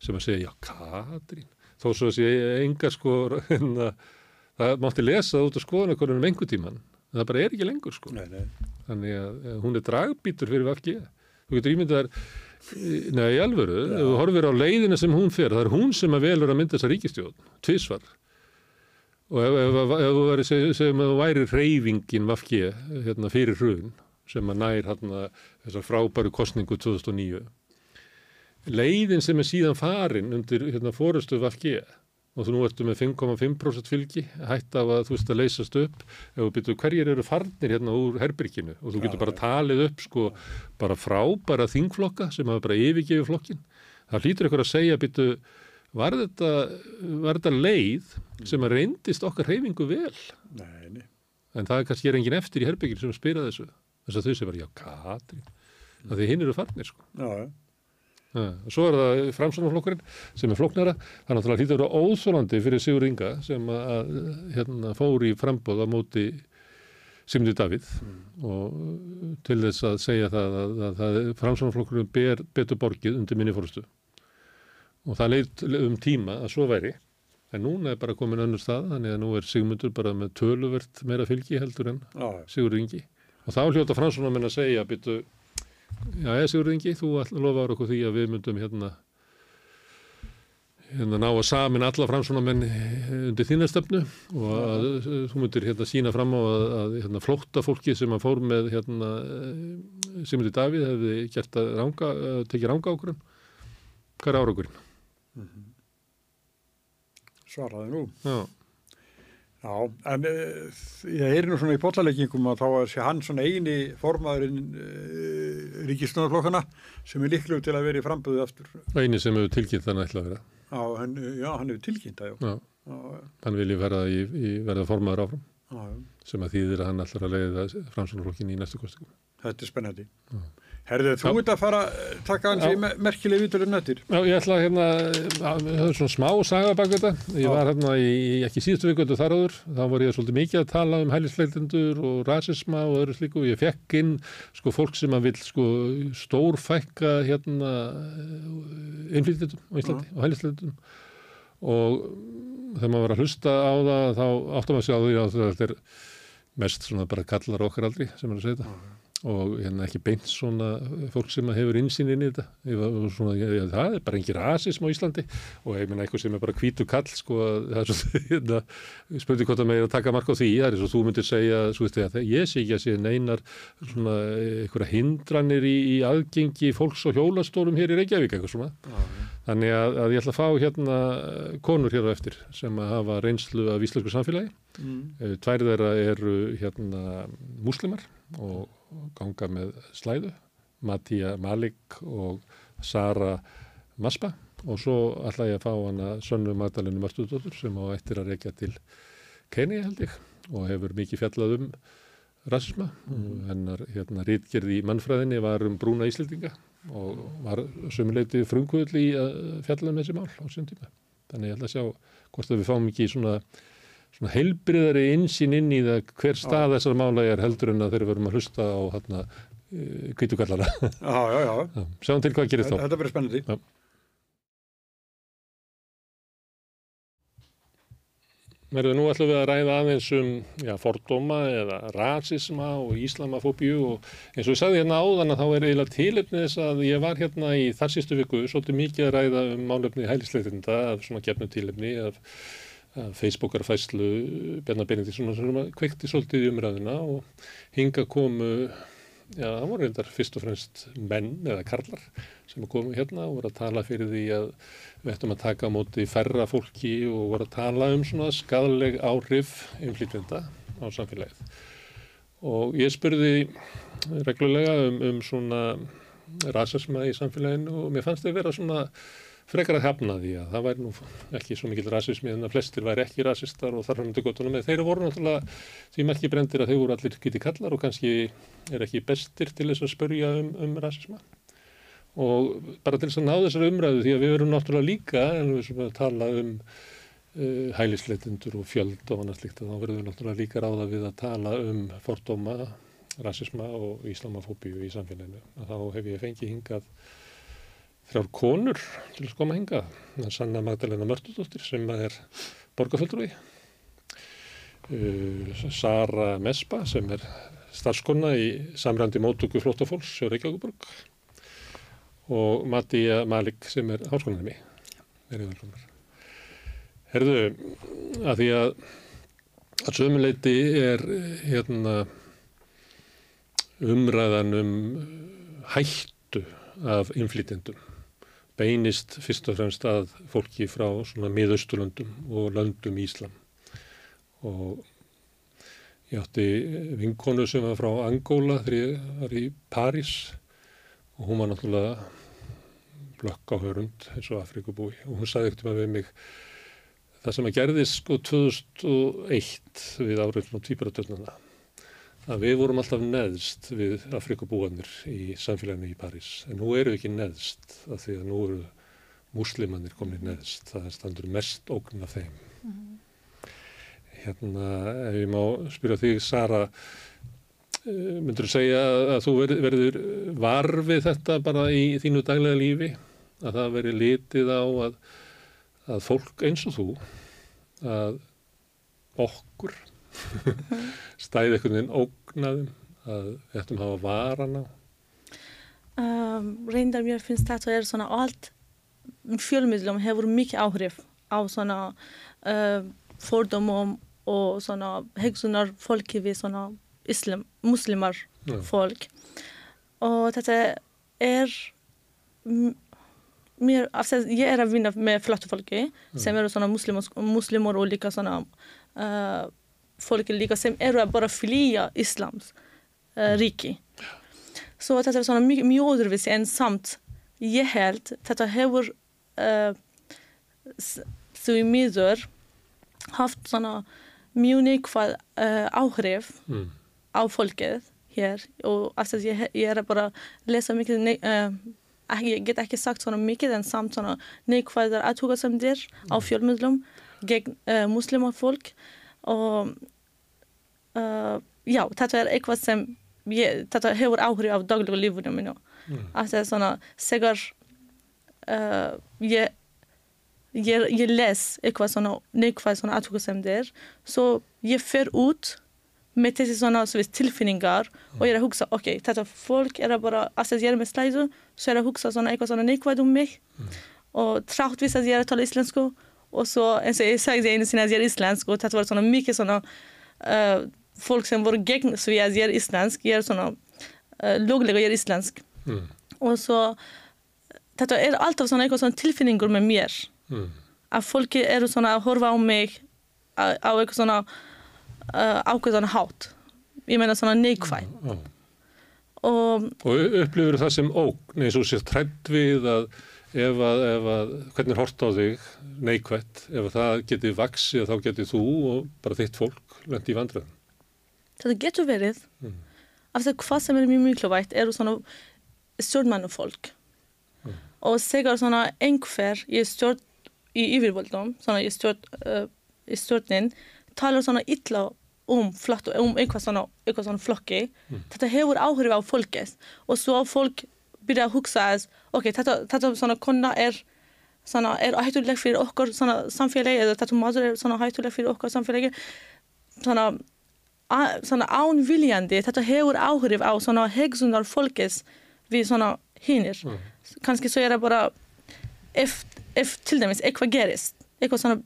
sem að segja, já, Katrín, þó svo að sé enga sko, en að það mátti lesa út af skoðanakonunum einhver tíman, en það bara er ekki lengur sko. Nei, nei. Þannig að eh, hún er dragbítur fyrir VFG. Þú getur ímyndað þar, nei, í alvöru, ef þú horfir á leiðina sem hún fer, það er hún sem að velur að mynda þessa ríkistjón, tvísvar. Og ef, ef, ef, ef þú væri, seg- segjum að þú væri reyfingin VFG hérna, fyrir hrun, sem að nær hérna, þessar frábæru kostningu 2009, leiðin sem er síðan farin undir hérna, fórustu VFG og þú nú ertu með 5,5% fylgi hætt af að þú veist að leysast upp. Ef þú byrju hverjir eru farnir hérna úr herbyrkinu og þú getur bara talið upp sko bara frábæra þingflokka sem hafa bara yfirgefið flokkin það hlýtur ykkur að segja byrju var var þetta leið sem að reyndist okkar reyfingu vel? Nei, nei. en það er kannski er engin eftir í herbyrginu sem spyrir þessu. Þess að þau sem var já Katrín. Að því hinn eru farnir sko. Já, já. Og svo er það framsvonarflokkurinn sem er floknara, það er náttúrulega hlýtur að vera óþólandi fyrir Sigur Inga sem að hérna, fór í frambóð á móti Simri Davíð. Og til þess að segja það að, að, að framsvonarflokkurinn ber betur borgið undir minni fórstu og það leitt um tíma að svo væri. En núna er bara komin önnur stað þannig að nú er Sigmundur bara með töluvert meira fylgi heldur en Já. Sigur Ingi. Og þá hljóta framsvonarmenn að segja byttu Já, ég Sigur Ingi, þú lofaður okkur því að við myndum hérna hérna ná að samin alla framsvonamenn undir þína stefnu og að uh, þú myndir hérna sína fram á að, að hérna, flótta fólki sem að fór með hérna Simundi Davíð hefði gert að ranga, tekið ranga ákvörðun hvað er árangurinn? Svaraði nú. Já, Já, en uh, ég heyri nú svona í bollaleggingum að þá er sé hann svona eini formaðurinn uh, ríkistunarflokkana sem er líklegur til að vera í framböðu aftur. eini sem hefur tilkynnt þannig ætla að vera Já, hann, já, hann hefur tilkynnt það, já. Já, Já, já, hann vilji verða, í, í, verða formaður áfram já, já. sem að þýðir að hann ætlar að leiða framsvonarflokkin í næstu kostingum Þetta er spennandi. Herðu, þú Já. ert að fara að taka hans í Já. me merkileg viðtölu nöttir. Já, ég ætla hérna, að- er svona smá saga bak þetta. Ég Já. var hérna í, ekki síðustu vikundu þar áður, þá var ég svolítið mikið að tala um hælisleitendur og rasisma og öðru slíku. Ég fekk inn sko fólk sem að vil sko stórfækka hérna innflytjendum á Íslandi og hælisleitendum og þegar maður var að hlusta á það þá áttum að sjá því að þetta er mest svona bara kallar okkar aldrei sem er að segja þetta og hérna ekki beint svona fólk sem hefur insýn inn í þetta. Svona, ég, það er bara engin rasism á Íslandi. Og ég meina eitthvað sem er bara hvítu kall sko, að það er svo hérna, spurning hvort að með að taka mark á því. Það er eins og þú myndir segja, svo veist að ég sé ekki að sé neinar svona einhverja hindranir í, í aðgengi fólks og hjólastórum hér í Reykjavík eitthvað svona. Þannig að, að ég ætla að fá hérna eh, konur hér á eftir sem að hafa reynslu af íslensku samfélagi. Mm. Tvær þeirra eru hérna múslimar og og ganga með slæðu, Mattia Malik og Sara Maspa. Og svo ætla ég að fá hana Sönnu Magdalenu Martudóttur sem á eftir að reykja til Kenia held ég og hefur mikið fjallað um rasisma. Og hennar hérna rítgerði í mannfræðinni var um brúna Íslendinga og var sömuleiti frumkvöld í að fjalla um þessi mál á sín tíma. Þannig ég ætla að sjá hvort að við fáum ekki svona heilbriðari insýn inn í það hver stað þessar mála er heldur en að þeir verum að hlusta á hérna kvítugallara. Já, já, já. Sjáum til hvað gerist þá. Þetta verður spennandi. Já. Verður nú ætlum við að ræða aðeins um já, fordóma eða rasisma og íslamafóbíu og eins og ég sagði hérna áðan að þá er eiginlega tilefni þess að ég var hérna í þar sístu viku svolítið mikið að ræða um málefni hælisleitinda af svona gefnu tilefni af, af Facebookar fæslu Bjarnar Benediktsson sem kveikti svolítið í umræðina og hinga komu Já, það voru reyndar fyrst og fremst menn eða karlar sem komu hérna og voru að tala fyrir því að við ættum að taka á móti færra fólki og voru að tala um svona skadaleg áhrif innflýtjenda á samfélagið. Og ég spurði reglulega um, um svona rasisma í samfélaginu og mér fannst þau vera svona frekar að hefna því að það væri nú ekki svo mikil rasismi en að flestir væri ekki rasistar og þar hann til gottunum með þeir voru náttúrulega því merki brendir að þeir voru allir getið kallar og kannski er ekki bestir til þess að spörja um, um rasisma. Og bara til þess að ná þessar umræðu því að við verum náttúrulega líka en við sem að tala um uh, hælisleitundur og fjöld og annað slikt þá verðum við náttúrulega líka ráða við að tala um fordóma, rasisma og islamafóbíu í samfélaginu. Að þá hef ég fengið hingað þrjár konur til að koma hinga. Það er Sanna Magdalena Mörtudóttir sem er borgarföldrúi. Uh, Sara Mespa sem er starfskonna í samrændi mótöku flóttafólks hjá Reykjavíkuborg og Mattia Malik sem er háskólanemi. Herðu, að því að að sömuleiti er hérna umræðan um hættu af innflýtendum beinist fyrst og fremst að fólki frá svona miðausturlöndum og löndum Íslam. Og ég átti vinkonu sem var frá Angóla þegar ég var í París og hún var náttúrulega blökk á hörund eins og Afrikubúi og hún sagði ekkert um að við mig það sem að gerðist sko 2001 við áriðlun og týparatöfnuna að við vorum alltaf neðst við Afrikabúanir í samfélaginu í París. En nú eru við ekki neðst af því að nú eru muslimannir komin neðst. Það er standur mest ógn af þeim. Mm -hmm. hérna ef ég má spyrja þig Sara eh, myndur þú segja að þú verður, verður varfið þetta bara í þínu daglega lífi? Að það veri litið á að, að fólk eins og þú að okkur stæði einhvern veginn ógnaðum að við ættum að hafa varan á? Um, reyndar mér finnst þetta er svona allt fjölmiðlum hefur mikið áhrif á svona uh, fordómum og svona hegsunar fólki við svona islam, muslimar ja. fólk og þetta er mér, ég er að vinna með flottu fólki ja. sem eru svona muslimar og líka svona uh, folk líka sem eru að bara flýja Islams uh, ríki. Så þetta er svona mjög, mjög öðruvísi en samt ég held þetta hefur uh, því miður haft uh, áhrif mm. á fólkið hér og altså, ég, ég er bara lesa mikið uh, ég get ekki sagt svona mikið en samt svona neikvæðar aðhuga sem þér á mm. fjölmjöldum gegn uh, muslimafólk og uh, já, þetta er eitthvað sem ég, þetta hefur áhrif á daglega lífunum mínu mm. að það er svona segar uh, ég, ég, ég les eitthvað svona neikvæð svona aðhuga sem þér svo ég fer út með þessi svona svist, tilfinningar mm. og ég er að hugsa, ok, þetta fólk er að bara að ég er með slæðu, svo er að hugsa svona eitthvað svona neikvæð um mig mm. og trátt viss að ég er að tala íslensku og svo eins og ég sagði einu sinni að ég er íslensk og þetta var svona mikið svona uh, folk som voru gegn så jeg er islandsk, jeg er sånn uh, lovlig å gjøre islandsk. Mm. Og så Dette er alltid sånn, sånn tilfinninger med mer. Mm. At folk er sånn å høre på meg á eitthvað svona uh, ákveðan hátt. Ég meina svona neikvæð. Mm. Og, og upplifur það sem ógn eins og sér trætt við að ef að, ef að hvernig hort á þig neikvætt, ef að það geti vaksið þá geti þú og bara þitt fólk lendi í vandröðum þetta getur verið mm. af því hvað sem er mjög mikilvægt eru svona stjórnmannufólk mm. og segar svona einhver í stjórn í yfirvöldum, svona í stjórn uh, í stjórnin, talar svona illa um flott og um einhvað svona, svona flokki, mm. þetta hefur áhrif á fólkið og svo fólk byrja að hugsa að, ok, þetta, þetta svona konna er svona, er hættuleg fyrir okkur svona samfélagi eða þetta maður er svona hættuleg fyrir okkur samfélagi svona svona ánviljandi, þetta hefur áhrif á svona hegzunar fólkis við svona hinnir. Mm. Kanski svo er það bara ef, ef til dæmis eitthvað gerist, eitthvað svona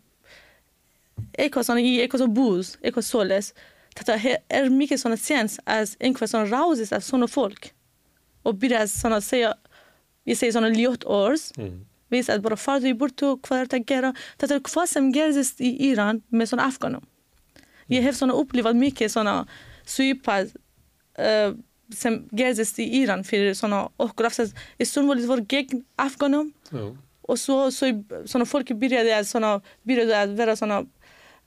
eitthvað svona í eitthvað svona búð, eitthvað svoleis, þetta er mikið svona séns að einhver svona ráðist af svona fólk svona að segja, ég segi svona ljótt orð, mm. við að bara farðu í burtu, hvað er þetta að gera, þetta er hvað sem gerist í Íran með svona afganum ég hef svona upplifat mikið svona svipað uh, sem gerðist í Íran fyrir svona okkur aftur í stundvölið voru gegn Afganum Já. Och så, så såna folk började att, såna, började att vara såna,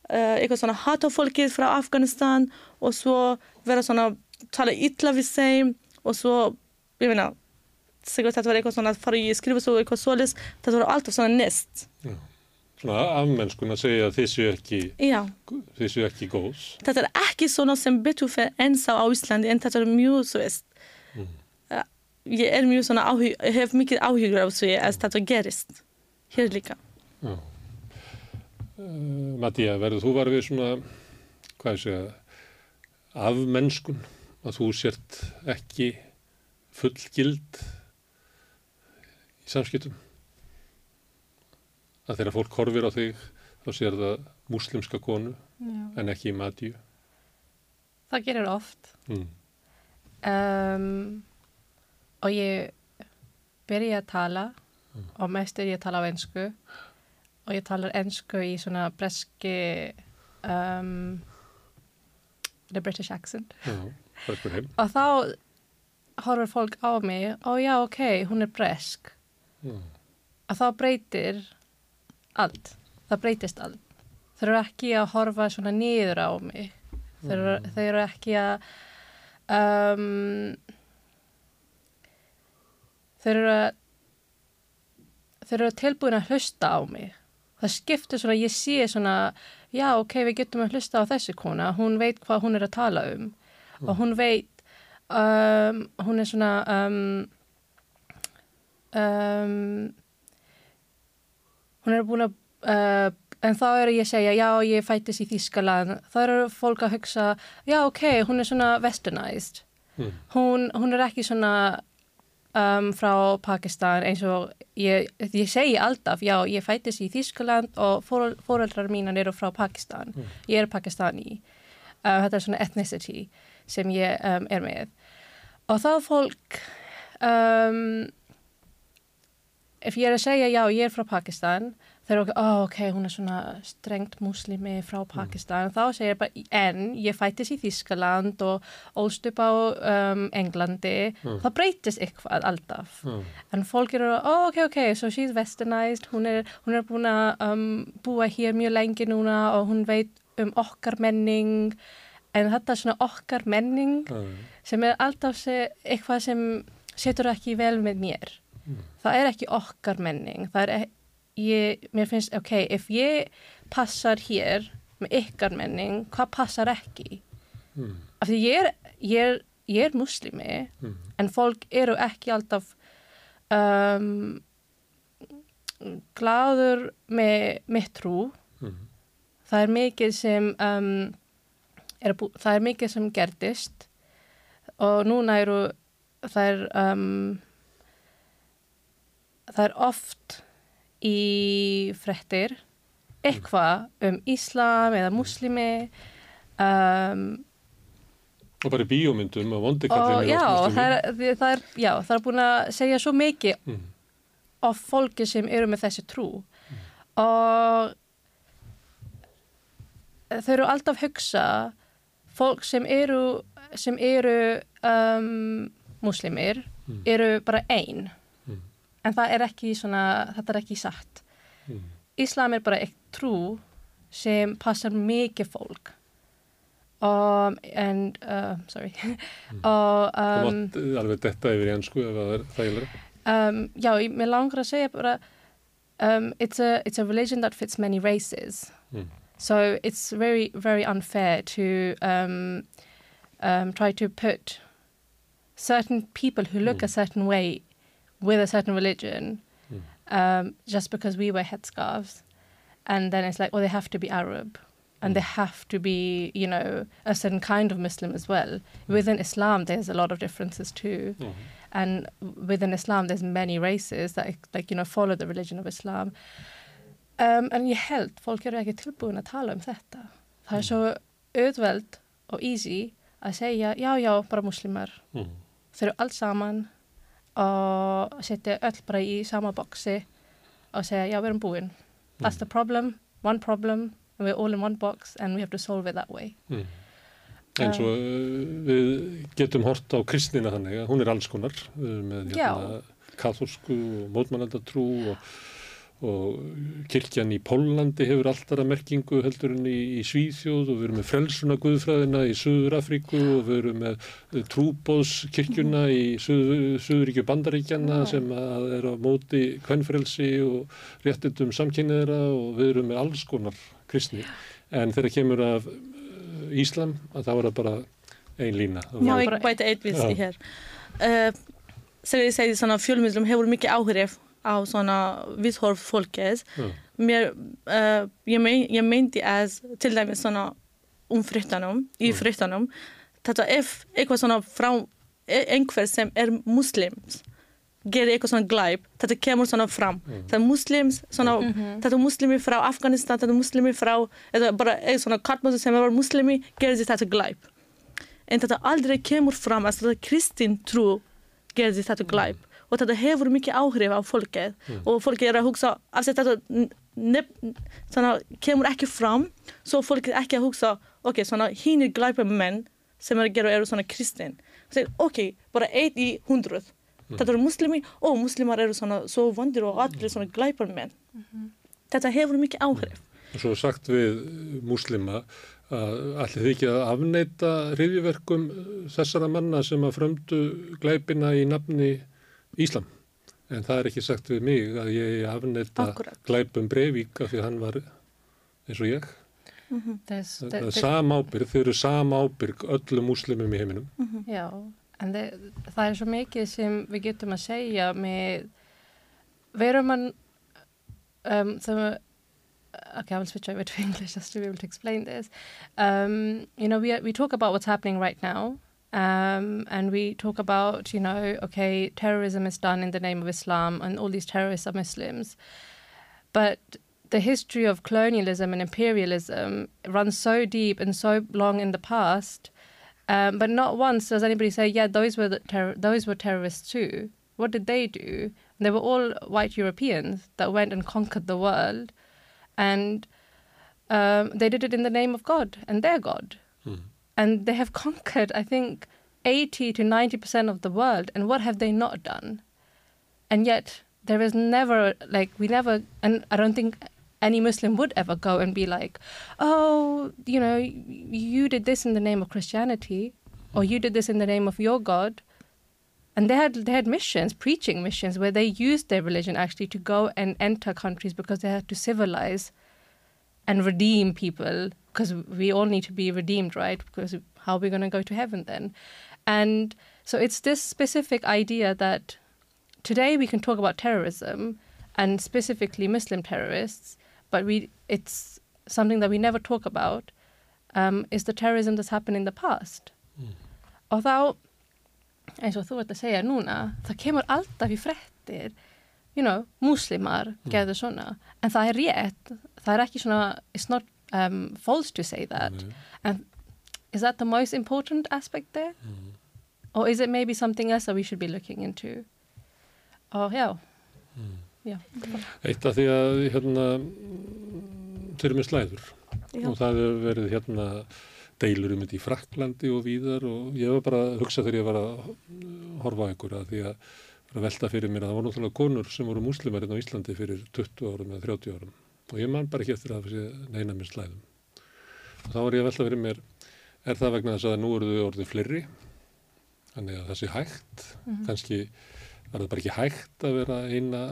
eh, eitthvað såna hata folket från Afghanistan och så vara såna, tala illa vid sig och så, jag menar, var eitthvað svona að fara í skrifasögu eitthvað svoleiðis, þetta voru alltaf svona nest. Svona afmennskun að segja að þið séu ekki, Já, þið séu ekki góðs. þetta er ekki svona sem betur fyrir ennþá á Íslandi en þetta er mjög, þú veist, Eh, ég er mjög svona áhug, hef mikið áhugur á því að þetta gerist hér líka. Já. Uh, Mattíja, verður þú var við svona, hvað ég segja, afmennskun, að þú sért ekki fullgild í samskiptum? Að þegar fólk horfir á þig, þá sér það múslimska konu Já. en ekki Mattíu. Það gerir oft. Mm. Um, og ég byrja að tala og mest er ég að tala á ensku og ég talar ensku í svona breski um, the British accent Já, og þá horfir fólk á mig og já ok, hún er bresk. Mm. að þá breytir allt, það breytist allt. Þeir eru ekki að horfa svona niður á mig. Þeir eru, þeir eru ekki að um, þeir eru að þeir eru tilbúin að hlusta á mig. Það skiptir svona, ég sé svona já ok, við getum að hlusta á þessi kona. Hún veit hvað hún er að tala um. Og hún veit um, hún er svona um, um, hún er búin að uh, en þá er ég að segja já ég fættis í Þískaland þá eru fólk að hugsa já ok, hún er svona westernized. Mm. hún, hún er ekki svona um, frá Pakistan eins og ég, ég segi alltaf já ég fættis í Þískaland og fóreldrar mínan eru frá Pakistan. Ég er pakistani. Uh, þetta er svona ethnicity sem ég um, er með. Og þá fólk um, ef ég er að segja já ég er frá Pakistan þeir eru okkur, oh, ok, hún er svona strengt muslimi frá Pakistan. Þá segir ég bara, en ég fættist í Þískaland og ólst upp á um, Englandi, það breytist eitthvað alltaf Já. en fólk eru, oh, ok, ok, so she's westernized. Hún er, hún er búin að um, búa hér mjög lengi núna og hún veit um okkar menning en þetta er svona okkar menning Já. sem er alltaf se, eitthvað sem setur ekki vel með mér það er ekki okkar menning það er, ég, mér finnst, ok, ef ég passar hér með ykkar menning, hvað passar ekki Mm. af því ég er, ég er, ég er muslimi Mm. en fólk eru ekki alltaf um, gláður með mitt trú Mm. það er mikið sem um, er, það er mikið sem gerðist og núna eru það er um, það er oft í frettir eitthvað um Íslam eða muslimi um, Og bara í bíómyndum og vondikallinu já, já, það er búin að segja svo mikið Mm. af fólki sem eru með þessi trú. Og þau eru alltaf hugsa fólk sem eru sem eru um, muslimir eru bara einn Mm. en það er ekki svona, þetta er ekki satt Mm. Íslam er bara eitt trú sem passar mikið fólk og en, uh, sorry og Það um, mátt alveg detta yfir í ennsku ef það er þægilega. um, já, ég- langar að segja bara um, it's, a, it's a religion that fits many races Mm. So it's very, very unfair to um, um, try to put certain people who look a certain way with a certain religion um, just because we wear headscarves and then it's like, oh, they have to be Arab and they have to be, you know, a certain kind of Muslim as well. Within Islam, there's a lot of differences too. Já. And within Islam, there's many races that, like, you know, follow the religion of Islam. Um, en ég held, fólk eru ekki tilbúin að tala um þetta. Það er svo auðveld og easy að segja, já, já, bara muslimar. Mm. Þau eru allt saman og setja öll bara í sama boksi og segja, já, við erum búin. That's the problem, one problem, and we're all in one box and we have to solve it that way. Mm. En svo uh, við getum hort á kristina þannig að hún er alls konar uh, með hérna, katholsku og mótmannaldatrú og og kirkjan í Pólandi hefur alltaf merkingu heldur en í, í Svíþjóð og við erum með frelsuna guðfræðina í Suður Afríku og við erum með trúbóðskirkjuna í Suður, Suðuríkju bandaríkjana sem að er á móti kvennfrelsi og réttindum samkynniðra og við erum með alls konar kristni en þegar kemur af uh, Íslam að þá er það bara ein lína. Má ég bæta eitt við því hér. Uh, Þegar ég segi svona fjölmiðlum hefur mikið áhrif á svona viðhorf fólkið. Já. Mér, uh, ég, mein, ég meinti að til dæmis svona um fréttanum, í fréttanum, þetta ef eitthvað svona frá e- einhver sem er muslims gerir eitthvað svona glæp, þetta kemur svona fram. Þetta er muslims, svona, þetta er muslimi frá Afganistan, þetta er muslimi frá, eða bara eða svona kartmósi sem er muslimi, gerir þetta glæp. En þetta aldrei kemur fram að þetta kristin trú gerir þetta glæp. Og þetta hefur mikið áhrif á fólkið. Og fólkið er að hugsa, af því að þetta kemur ekki fram, svo fólkið er ekki að hugsa, ok, svona hínir glæpum menn sem er að gera eru svona kristin. Það er, ok, bara eitt í hundruð. Þetta eru muslimi og muslimar eru svona svo vondir og allir svona glæpar menn. Þetta hefur mikið áhrif. Og svo er sagt við múslima að allir þið ekki að afneita hriðjuverkum þessara manna sem að frömdu glæpina í nafni Íslam. En það er ekki sagt við mig að ég eigi að glæpum Breivik af því að hann var eins og ég. There's, Það there- er there- sama ábyrg, þau eru sama ábyrg öllum múslimum í heiminum. Já, en það, það er svo mikið sem við getum að segja með við erum að um, það okay, I will switch over to English just to be able to explain this. Um, you know, we, we talk about what's happening right now. Um, and we talk about, you know, okay, terrorism is done in the name of Islam and all these terrorists are Muslims. But the history of colonialism and imperialism runs so deep and so long in the past. Um, but not once does anybody say, yeah, those were terror- those were terrorists too. What did they do? They were all white Europeans that went and conquered the world, and um, they did it in the name of God and their God. And they have conquered, I think, 80 to 90% of the world. And what have they not done? And yet, there is never, like, we never, and I don't think any Muslim would ever go and be like, oh, you know, you did this in the name of Christianity, or you did this in the name of your God. And they had they had missions, preaching missions, where they used their religion actually to go and enter countries because they had to civilize and redeem people because we all need to be redeemed, right? Because how are we going to go to heaven then? And so it's this specific idea that today we can talk about terrorism and specifically Muslim terrorists, but we it's something that we never talk about um, is the terrorism that's happened in the past. Og þá, eins og þú ert að segja núna, það kemur alltaf í frettir, you know, múslimar gerðu svona, en það er rétt, það er ekki svona, it's not um, false to say that. And is that the most important aspect there? Or is it maybe something else that we should be looking into? Og já, já. Eitt af því að hérna, mm, þeir eru með slæður Já. og það hefur verið hérna deilur um þetta í Fraklandi og víðar og ég var bara að hugsa þegar ég var að horfa á ykkur að því að velta fyrir mér að það voru náttúrulega konur sem voru múslimar hérna á Íslandi fyrir 20 árum eða 30 árum og ég man bara ekki eftir að neina með slæðum. Og þá var ég að velta fyrir mér, er það vegna þess að nú eru þau orðið fleiri, þannig að það sé hægt, kannski var það bara ekki hægt að vera eina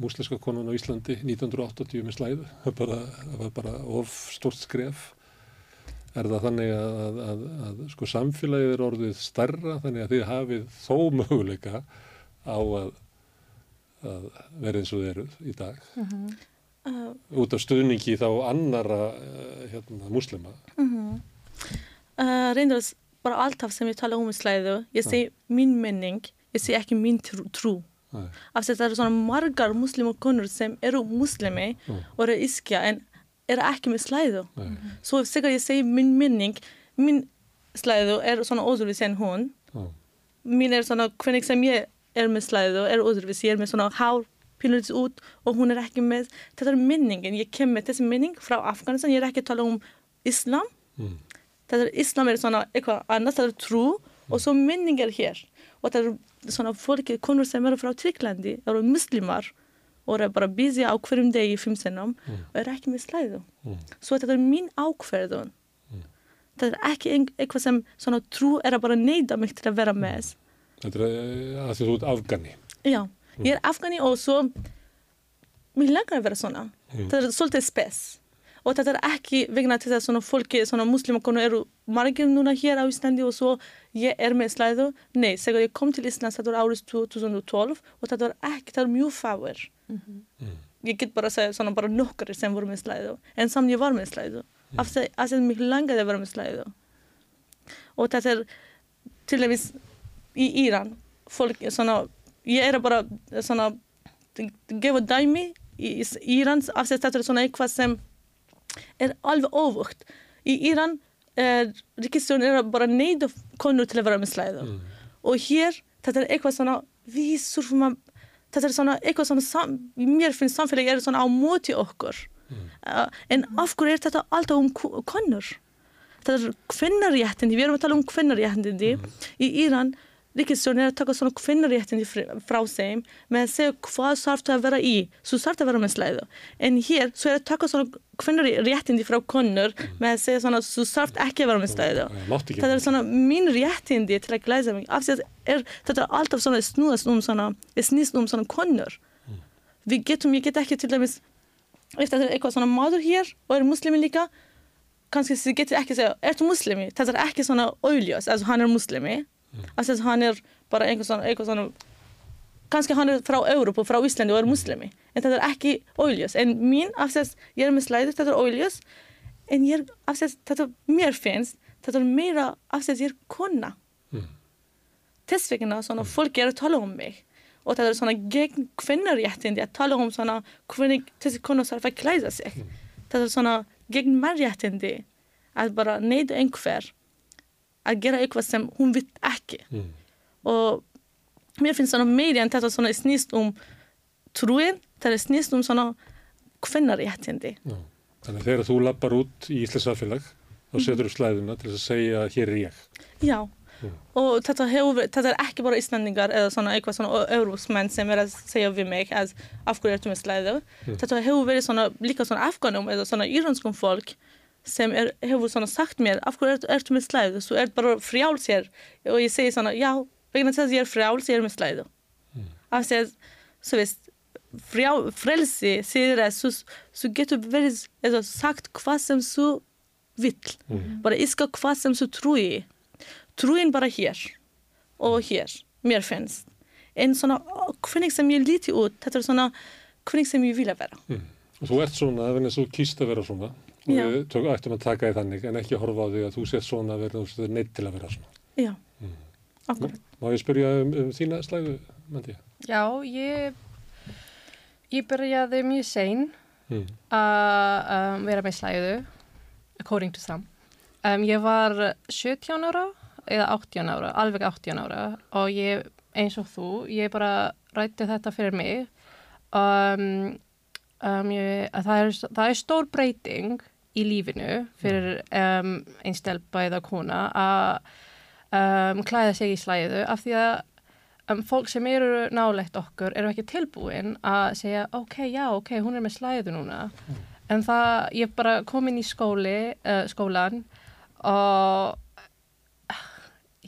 múslenska konan á Íslandi 1980 með slæðu, það, var bara, það var bara of stort skref. Er það þannig að, að, að, að sko samfélagið er orðið stærra þannig að þið hafið þó möguleika á að, að vera eins og þið eruð í dag Uh, út af stuðningi þá annara uh, hérna, muslima. uh, reyndar s- bara alltaf sem ég tala um í slæðu, ég segi mín menning, ég segi ekki mín trú. trú. Af því að það eru svona margar muslimar konur sem eru muslimi og eru ískja en eru ekki með slæðu. Nei. Svo þegar ég segi mín menning, mín slæðu er svona óðurvísi en hún. Já. Mín er svona, hvernig sem ég er með slæðu er óðurvísi, ég er með svona hár pínlítið út og hún er ekki með, þetta er minningin, ég kem með þessi minning frá Afganistan, ég er ekki að tala um Islam, Mm. þetta er Islam er svona eitthvað annað, þetta er trú og svo minning er hér og þetta er svona fólki, konur sem eru frá Tyrklandi, eru muslimar og er bara busy á hverjum degi fimm sinnum og er ekki með slæðu. Svo þetta er mín ákverðun. Þetta er ekki eitthvað sem svona trú er að bara neyda mig til að vera með. Þetta er eh, að því þú ert afgani. Já, ég er afgani og svo mér langar að vera svona. Þetta er svolítið spes. Og þetta er ekki vegna til þess að svona fólki, svona muslimakonu eru margir núna hér á Íslandi og svo ég er með slæðu. Nei, þegar ég kom til Íslands þetta var árið 2012 og þetta var ekki, þetta var mjög fáir. Ég get bara segja svona bara nokkari sem voru með slæðu. En samt ég var með slæðu. Af því af því að mér langaði að vera með slæðu. Og þetta er til dæmis í Íran, fólk, svona, ég er bara svona, gefa dæmi í í Íran af því að þetta er svona eitthvað sem er alveg óvögt. Í Íran er ríkistjórn er að bara neyða konur til að vera með slæðu. Og hér, þetta er eitthvað svona, við surfum að, þetta er svona eitthvað svona, sam, mér finnst samfélagi er svona á móti okkur. Uh, en af hverju er þetta alltaf um ko- konur? Þetta er kvinnaréttindi, við erum að tala um kvinnaréttindi. Í Íran, ríkistjórn er að taka svona kvinnaréttindi fr- frá þeim með að segja hvað þarf það að vera í, svo þarf það að vera með slæðu. En hér, svo er að taka svona kvinnaréttindi frá konur með að segja svona, svo þarf ekki að vera með slæðu. Það er svona mín réttindi til að glæsa mig. Af því að er, þetta er alltaf svona snúast um svona, snýst um svona konur. Við getum, ég get ekki til dæmis, ef þetta er eitthvað svona maður hér og er muslimi líka, kannski þið getur ekki að segja, ertu muslimi? Þetta er ekki svona auðljós, altså hann er muslimi. Af því að hann er bara einhver svona, kannski hann er frá Európu, frá Íslandi og er muslimi. En þetta er ekki auðljós. En mín, af því að ég er með slæður, þetta er auðljós. En ég er, af því að þetta mér finnst, þetta er meira af því að ég er kona. Þess vegna svona fólk er að tala um mig. Og þetta er svona gegn kvinnaréttindi að tala um svona hvernig þessi kona þarf að klæða sig. Þetta er svona gegn mannréttindi að bara neyða einhver að gera eitthvað sem hún vill ekki. Og mér finnst svona meiri en þetta svona snýst um trúin, þetta snýst um svona kvinnaréttindi. Já. Þannig þegar þú lappar út í Íslands samfélag, þá setur þú slæðuna til að segja hér er ég. Já, og þetta, hefur, þetta er ekki bara Íslandingar eða svona eitthvað svona európsmenn sem er að segja við mig að af hverju ertu með slæðu. Þetta hefur verið svona líka svona afganum eða svona íranskum fólk sem er, hefur svona sagt mér af hverju ertu, ertu með slæðu, svo er bara frjáls hér og ég segi svona já, vegna þess að ég er frjáls, ég er með slæðu. Af því að, svo veist, frjá, frelsi segir að svo getur verið eða sagt hvað sem þú vill. Bara elska hvað sem þú trúi. Trúin bara hér og hér, mér finnst. En svona, hvernig sem ég líti út, þetta er svona, hvernig sem ég vil að vera. Og þú ert svona, ef þú kýst að vera svona. Og við ættum að taka því þannig, en ekki horfa á því að þú sért svona að vera, þú neitt til að vera svona. Já, akkurat. Má ég spyrja um, um þína slæðu, Mandi? Já, ég, ég byrjaði mjög sein Mm. að um, vera með slæðu, according to some. Um, ég var 17 ára eða 18 ára, alveg 18 ára og ég, eins og þú, ég bara rætti þetta fyrir mig. Um, um, ég, að það, er, það er stór breyting í lífinu fyrir um, einstelpa eða kona að um, klæða sig í slæðu af því að um, fólk sem eru nálegt okkur eru ekki tilbúin að segja ok, já, ok, hún er með slæðu núna. En það, ég bara kom inn í skóli, uh, skólan og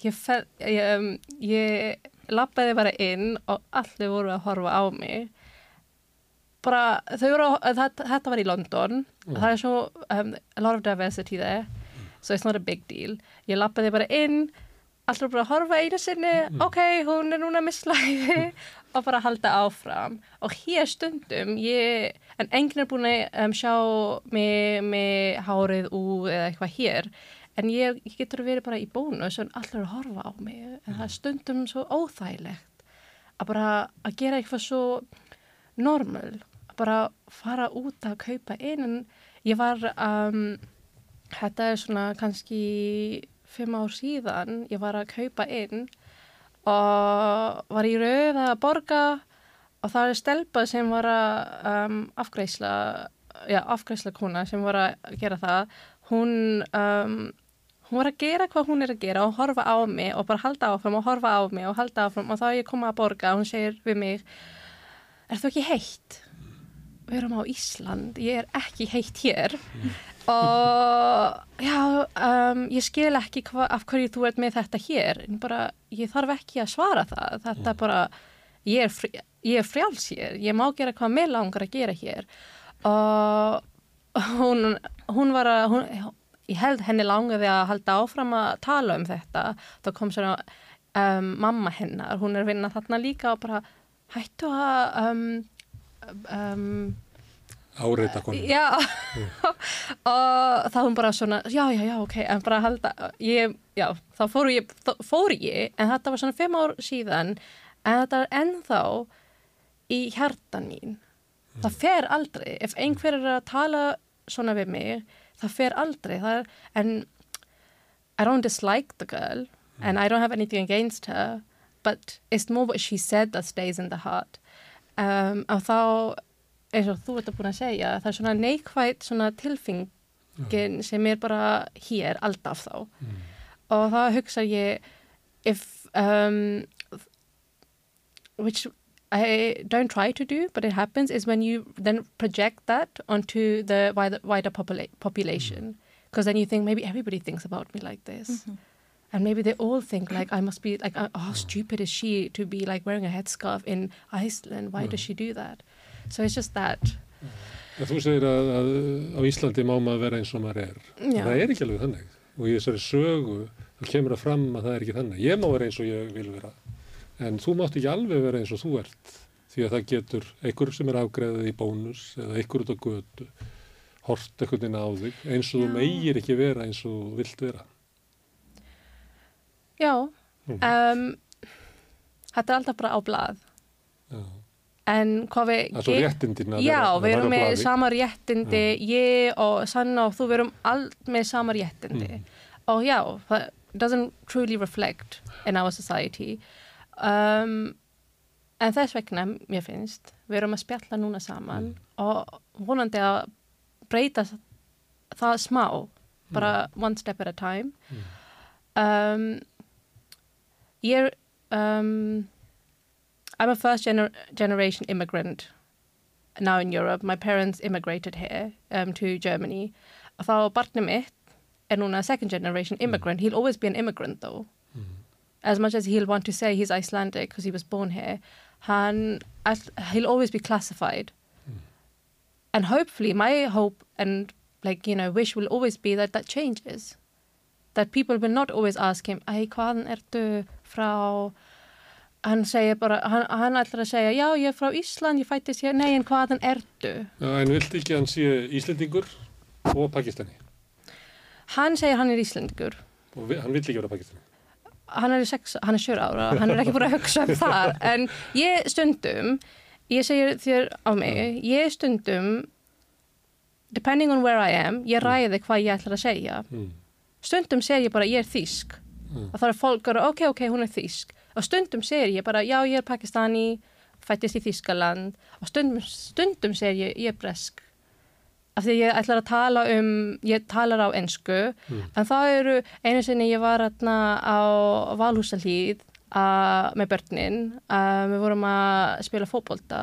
ég, fel, ég, ég lappaði bara inn og allir voru að horfa á mig. Bara, þau voru, þetta, þetta var í London það er svo um, a lot of diversity there. So it's not a big deal. Ég lappaði bara inn. Allir bara að horfa einu sinni. Ok, hún er núna með slæði og bara halda áfram. Og hér stundum ég, en enginn er búin að um, sjá mig með hárið úr eða eitthvað hér. En ég, ég getur verið bara í bónus og allir að horfa á mig. En það er stundum svo óþægilegt að bara að gera eitthvað svo normal. að bara fara út að kaupa inn en ég var um, þetta er svona kannski fimm ár síðan ég var að kaupa inn og var í rauð að borga og það er stelpa sem var að um, afgreisla já, afgreisla kona sem var að gera það hún um, hún var að gera hvað hún er að gera og horfa á mig og bara halda áfram og horfa á mig og halda áfram og þá er ég komið að borga og hún segir við mig er þú ekki heitt? Við erum á Ísland, ég er ekki heitt hér. Og já, um, ég skil ekki hva, af hverju þú ert með þetta hér bara, ég þarf ekki að svara það. Þetta er bara, ég er, fri, ég er frjáls hér, ég má gera hvað mér langar að gera hér. Og hún, hún var að hún, ég held henni langaði að halda áfram að tala um þetta. Þá kom svona um, mamma hennar, hún er að vinna þarna líka og bara hættu að um, um, Áreita konu. Já, og þá hún bara svona, já, já, já, ok, en bara halda, ég, já, þá fór ég, fór ég, en þetta var svona fimm ár síðan, en þetta er ennþá í hjartan mín. Það fer aldrei, ef einhver er að tala svona við mig, það fer aldrei, það er, en I don't dislike the girl, and I don't have anything against her, but it's more what she said that stays in the heart. Um, og þá eins og þú ert að búin að segja, það er svona neikvægt svona tilfingin sem er bara hér alltaf þá. Og þá hugsa ég if um, which I don't try to do but it happens is when you then project that onto the wider, wider popula population. Because then you think maybe everybody thinks about me like this and maybe they all think like I must be like oh, how stupid is she to be like wearing a headscarf in Iceland why does she do that so it's just that En þú segir að, að á Íslandi má maður vera eins og maður er. Já. Það er ekki alveg þannig. Og í þessari sögu þá kemur það fram að það er ekki þannig. Ég má vera eins og ég vil vera. En þú mátt ekki alveg vera eins og þú ert. Því að það getur einhver sem er afgreðið í bónus eða einhver út á götu hort einhvern veginn á þig eins og þú meigir ekki vera eins og þú vilt vera. Já, Mhm. um, þetta er alltaf bara á blað. Já. En hvað við... Það er svo réttindin að Já, vera- að við erum vera á með blaði. sama réttindi, ég og Sanna og þú, við erum allt með sama réttindi. Mhm. Og já, það doesn't truly reflect in our society. Um, en þess vegna, mér finnst, við erum að spjalla núna saman Mhm. og vonandi að breyta það smá, bara Mhm. one step at a time. Um, er, um, I'm a first gener generation immigrant now in Europe. My parents immigrated here um, to Germany. Og þá barnið mitt er núna second generation immigrant. He'll always be an immigrant though. As much as he'll want to say he's Icelandic because he was born here, all- he'll always be classified. And hopefully my hope and like, you know, wish will always be that that changes. That people will not always ask him, æ, hvaðan ertu frá hann segir bara, hann, hann ætlar að segja já, ég er frá Ísland, ég fættist hér nei, en hvaðan ertu? Já, en vilt ekki hann sé Íslendingur og Pakistani? Hann segir hann er Íslandingur Og vi, hann vill ekki vera Pakistani? hann er sex, hann er sjör ára hann er ekki búin að hugsa um það en ég stundum, ég segir þér á mig, ég stundum depending on where I am ég ræði hvað ég ætlar að segja Mm. Stundum segir ég bara ég er þýsk. Og þá er fólk að ok, ok, hún er þýsk. Og stundum segir ég bara já, ég er pakistani fættist í Þýskaland. Og stundum, stundum segir ég ég er bresk. Af því ég ætlar að tala um ég talar á ensku. En þá eru einu sinni ég var atna, á Valhúsalíð með börnin uh, við vorum að spila fótbolta.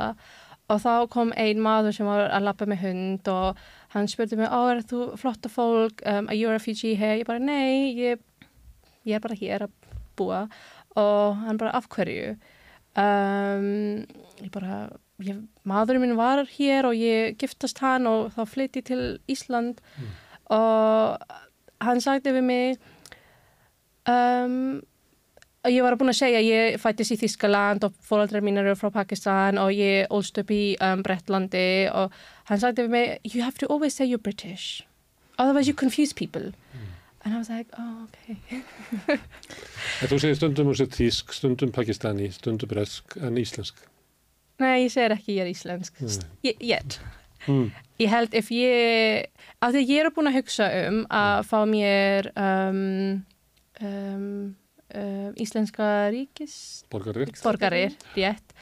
Og þá kom ein maður sem var að lappa með hund og hann spurði mig, ó, er þú flotta fólk um, are you a refugee here? Ég bara, nei, ég, ég er bara hér að búa og hann bara, af hverju? Um, ég bara, ég, maðurinn minn var hér og ég giftast hann og þá flytti til Ísland og hann sagði við mig um, að ég var búin að segja ég fættist í Þískaland og fóraldrar mín eru frá Pakistan og ég ólst upp í um, Brettlandi og hann sagði við mig you have to always say you're British. Otherwise you confuse people. And I was like oh okay. En þú segir stundum hún sér þýsk, stundum pakistani, stundum bresk en íslensk. nei ég segir ekki ég er íslensk. Yet. Mm. ég held ef ég af því ég er búin að hugsa um að fá mér um, um, um, íslenska ríkis Borgarir. borgarir, rétt.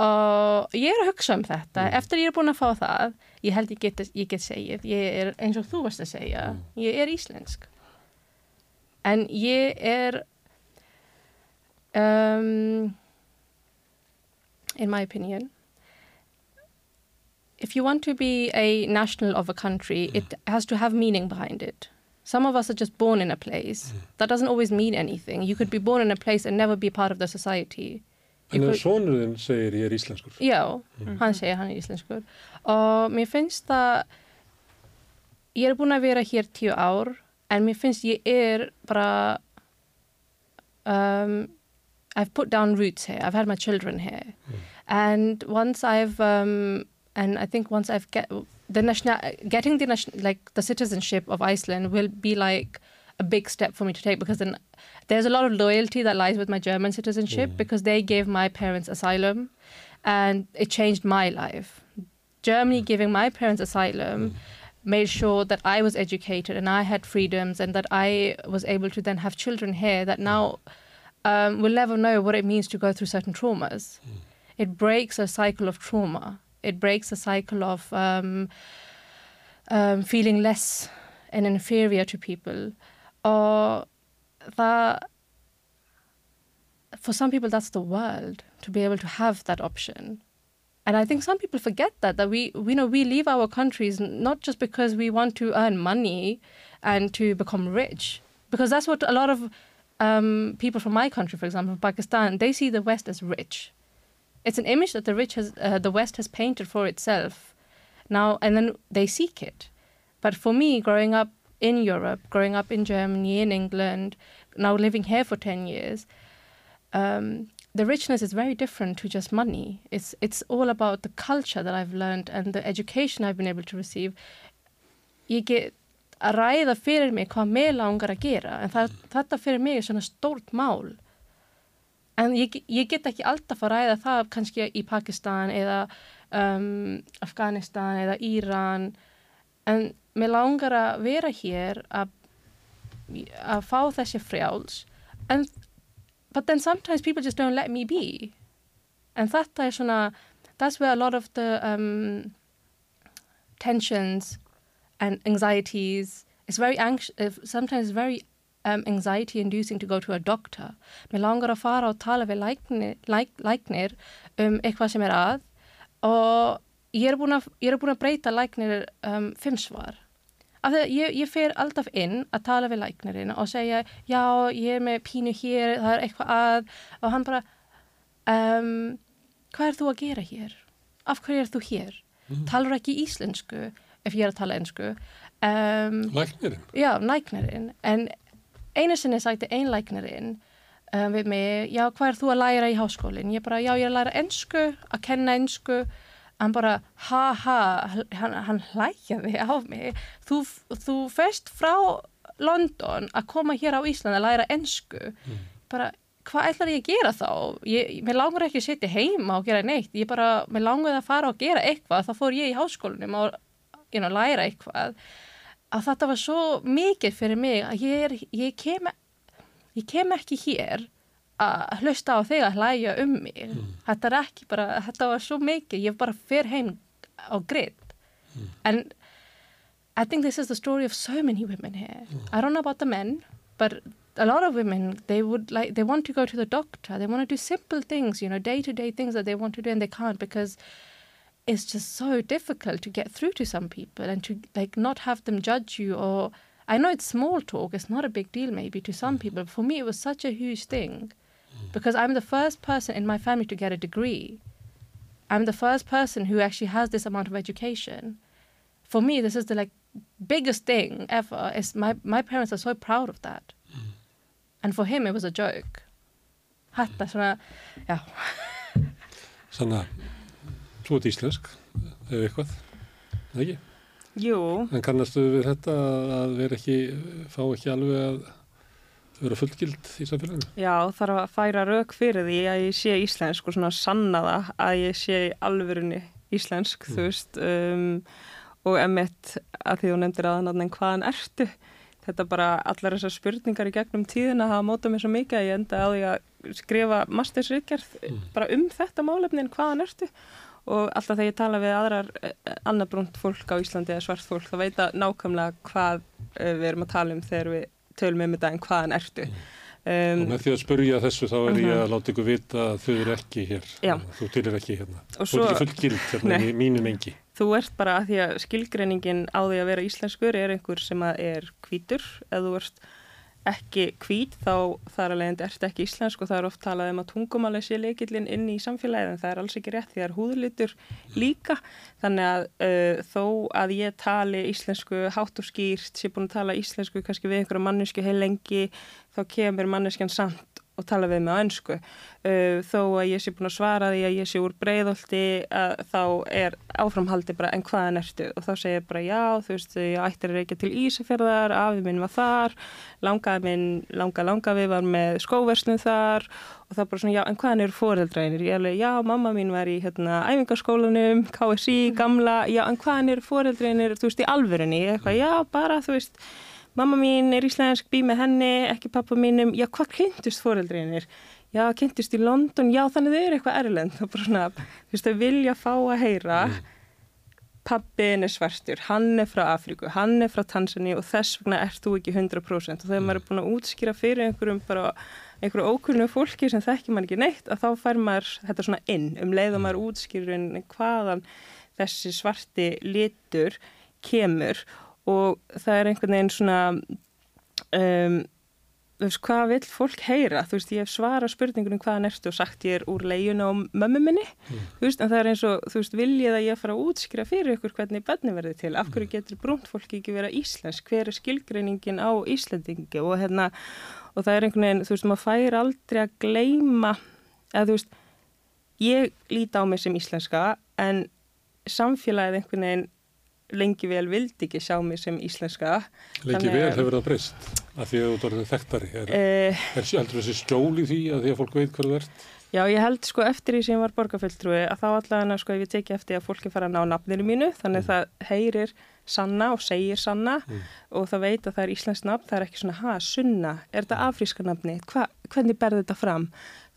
Og ég er að hugsa um þetta. Eftir ég er búin að fá það ég held ég get, ég get segið ég er eins og þú varst að segja ég er íslensk en ég er um, in my opinion if you want to be a national of a country, it has to have meaning behind it. Some of us are just born in a place. That doesn't always mean anything. You could be born in a place and never be part of the society. Ég- ef sonurinn segir ég er íslenskur. Já, hann segir hann er íslenskur og mér finnst það ég er búin að vera hér tíu ár en mér finnst ég er bara um, I've put down roots here I've had my children here and once I've um, and I think once I've get the national getting the like the citizenship of Iceland will be like a big step for me to take because then there's a lot of loyalty that lies with my German citizenship because they gave my parents asylum and it changed my life. Germany giving my parents asylum made sure that I was educated and I had freedoms and that I was able to then have children here that now um, will never know what it means to go through certain traumas. It breaks a cycle of trauma. It breaks a cycle of um, um, feeling less and inferior to people. Or that for some people that's the world to be able to have that option. And I think some people forget that that we we know we leave our countries not just because we want to earn money and to become rich, because that's what a lot of um, people from my country, for example, Pakistan, they see the West as rich. It's an image that the rich has uh, the West has painted for itself now, and then they seek it. But for me, growing up in Europe, growing up in Germany, in England, now living here for ten years, um, the richness is very different to just money. It's it's all about the culture that I've learned and the education I've been able to receive. Ég get að ræða fyrir mig hvað mig langar að gera en það, þetta fyrir mig er svona stórt mál. En ég, ég get ekki alltaf að ræða það kannski í Pakistan eða um, Afghanistan eða Íran en mér langar að vera hér að, að fá þessi frjáls en but then sometimes people just don't let me be. And þetta er svona, that's where a lot of the um, tensions and anxieties, it's very anxious, sometimes very um, anxiety inducing to go to a doctor. Mér langar að fara og tala við læknir, læk, læknir um eitthvað sem er að og ég er búin að, er búin að breyta læknir um, fimm svar. Af því að ég, ég fer alltaf inn að tala við læknirinn og segja já, ég er með pínu hér, það er eitthvað að og hann bara um, hvað er þú að gera hér? Af hverju er þú hér? Mm. Talar ekki íslensku ef ég er að tala ensku um, Læknirinn? Já, læknirinn en einu sinni sagði ein læknirinn um, við mig, já, hvað er þú að læra í háskólinn? Ég bara, já, ég er að læra ensku að kenna ensku hann bara, ha ha, hann, hann hlæjaði á mig. Þú, þú fest frá London að koma hér á Ísland að læra ensku. Bara, hvað ætlar ég að gera þá? Ég, mér langar ekki að sitja heima og gera neitt. Ég bara, mér langar að fara og gera eitthvað. Þá fór ég í háskólinum og you know, læra eitthvað. Að þetta var svo mikið fyrir mig að ég, er, ég, kem, ég kem ekki hér að hlusta á þig að hlæja um mig. Þetta er ekki bara, þetta var svo mikið ég bara fer heim á grið and I think this is the story of so many women here. I don't know about the men but a lot of women they would like they want to go to the doctor. They want to do simple things you know day to day things that they want to do and they can't because it's just so difficult to get through to some people and to like not have them judge you or I know it's small talk it's not a big deal maybe to some people but for me it was such a huge thing because I'm the first person in my family to get a degree. I'm the first person who actually has this amount of education. For me, this is the like biggest thing ever. Is my my parents are so proud of that, and for him it was a joke. Þetta svona, já. Sanna, þú ert íslensk, ef eitthvað, það ekki? Jú, En kannastu við þetta að vera ekki, fá ekki alveg að vera fullgild í samfélaginu? já, þarf að færa rauk fyrir því að ég sé íslensk og svona sanna það að ég sé alvörunni íslensk, þú veist, um, og emitt að því þú nefndir að hann en hvaðan ertu? Þetta bara, allar þessar spurningar í gegnum tíðina hafa mótað mér svo mikið að ég enda á því að skrifa mastersritgerð bara um þetta málefni en hvaðan ertu? Og alltaf þegar ég tala við aðrar annarbrúnt fólk á Íslandi eða svart fólk, þá veit að nákvæmlega hvað uh, við erum að tala um þegar við tölum um þetta en hvaðan ertu. Um, Og með því að spurja þessu þá er ég Mhm. að láta ykkur vita að þau eru ekki hér. Já. Þú til er ekki hérna. Og Þú er svo- ekki fullgild hérna í mínum engi. þú ert bara að því að skilgreiningin á því að vera íslenskur er einhver sem að er hvítur eða þú ert ekki hvít þá þar að leiðandi ert ekki íslensk og það er oft talað um að tungumáli sé leikillin inn í samfélagið en það er alls ekki rétt því það er húðlitur líka. Þannig að uh, þó að ég tali íslensku hátt og skýrt, sé búin að tala íslensku kannski við einhverja mannesku heil lengi þá kemur manneskjan samt og tala við á önsku. Uh, þó að ég sé búin að svara því að ég sé úr breyðolti að þá er áframhaldi bara en hvaðan ertu og þá segir bara já þú veist ég ættir að reykja til Ísafjörðar, afið minn var þar, langaði minn, langa langa við var með skóverslun þar og þá bara svona já en hvaðan eru fóreldrænir? Ég alveg já mamma mín var í hérna æfingarskólanum, KSI, gamla, já en hvaðan eru fóreldrænir þú veist í alvörunni? Eitthvað já bara þú veist mamma mín er íslensk, bý með henni, ekki pappa mínum, já hvað kynntust fóreldreinir? Já, kynntust í London, já þannig þau eru eitthvað erlend. Og bara svona, þú veist, þau vilja fá að heyra. Pappin er svartur, hann er frá Afríku, hann er frá Tanzani og þess vegna ert þú ekki 100% og þegar maður er búin að útskýra fyrir einhverjum bara einhverju ókunnu fólki sem þekkir maður ekki neitt að þá fær maður þetta svona inn. Um leið og maður útskýrur hvaðan þessi svarti litur kemur og það er einhvern veginn svona um, veist, hvað vil fólk heyra? Þú veist, ég hef svara spurningunum hvaðan ertu og sagt ég er úr leiðun á mömmu minni. Mm. þú veist, en það er eins og, þú veist, viljið að ég fara að útskýra fyrir ykkur hvernig bönni verði til? Af hverju getur brúnt fólki ekki vera íslensk? Hver er skilgreiningin á Íslandingi og hérna, og það er einhvern veginn þú veist, maður fær aldrei að gleima eða þú veist ég líti á mig sem íslenska en samfélagið einhvern veginn lengi vel vildi ekki sjá mig sem íslenska. Lengi vel hefur það breyst að því að þú dorðið þekktari. Er, uh, er heldur þessi stjól í því að því að fólk veit hvað þú ert? Já, ég held sko eftir því sem ég var borgarfjöldtrúi að þá allavega sko ef ég teki eftir að fólki fara að ná nafninu mínu þannig mm. það heyrir sanna og segir sanna mm. og það veit að það er íslensk nafn, það er ekki svona ha, sunna, er þetta afríska nafni, Hva, hvernig berði þetta fram?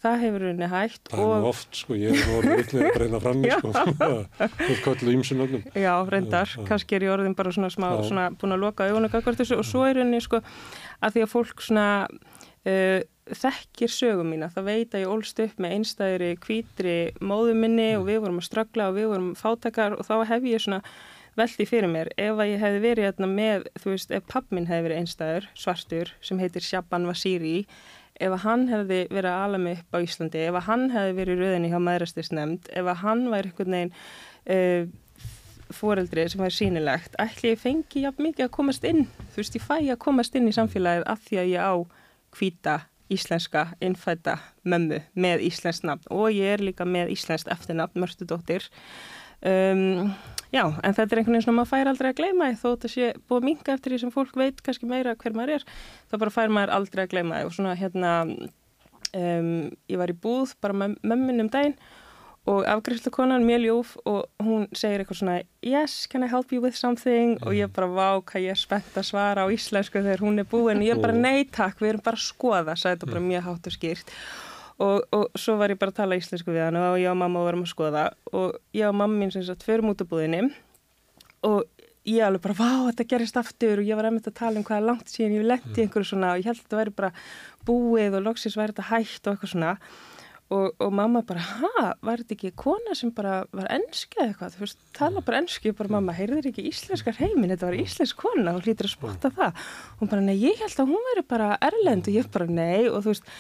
Það hefur henni hægt það er nú oft sko, ég er orðin vitnið að breyna fram sko, þú kallu ímsun öllum já, reyndar, já, kannski er ég orðin bara svona smá, já. svona búin að loka auðvunni og svo er henni sko að því að fólk svona uh, þekkir sögum mína, það veit að ég ólst upp með einstæðri kvítri móðuminni mm. og við vorum að ströggla og við vorum fátakar og þá hef ég svona veldi fyrir mér, ef að ég hefði verið hérna með, þú veist, ef pappminn hefði verið einstæður svartur sem heitir Shaban Vasiri ef að hann hefði verið að ala mig upp á Íslandi, ef að hann hefði verið rauðinni hjá maðurastisnefnd, ef að hann væri einhvern veginn uh, eh, fóreldrið sem væri sínilegt, ætli ég fengi jafn mikið að komast inn, þú veist ég fæ að komast inn í samfélagið af því að ég á hvita íslenska innfætta mömmu með íslenskt nafn. Og ég er líka með íslenskt eftirnafn, mörstudóttir um, já, en þetta er einhvern veginn sem maður fær aldrei að gleyma þó þetta sé búið að minga eftir því sem fólk veit kannski meira hver maður er, þá bara fær maður aldrei að gleyma og svona hérna um, ég var í búð bara með mömmin um daginn og afgriðslu konan mjög ljúf og hún segir eitthvað svona yes, can I help you with something? Mm. og ég bara vá hvað ég er spennt að svara á íslensku þegar hún er búin. Og ég bara nei takk, við erum bara að skoða, sagði þetta bara mjög hátt og skýrt og, og svo var ég bara að tala íslensku við hann og ég og mamma varum að skoða og ég og mamma mín sem sagt förum út á búðinni og ég alveg bara, vá, þetta gerist aftur. Og ég var að mynda að tala um hvaða langt síðan ég lendi mm. einhverju svona og ég held að þetta væri bara búið og loksins væri þetta hægt og eitthvað svona. Og, og mamma bara, ha, var þetta ekki kona sem bara var ennski eða eitthvað, þú veist, tala bara ennski og bara mamma, heyrðir ekki íslenskar heimin, þetta var íslensk kona. Og hlýtir að spotta það. Og hún bara, nei, ég held að hún veri bara erlend. Og ég bara, nei. Og þú veist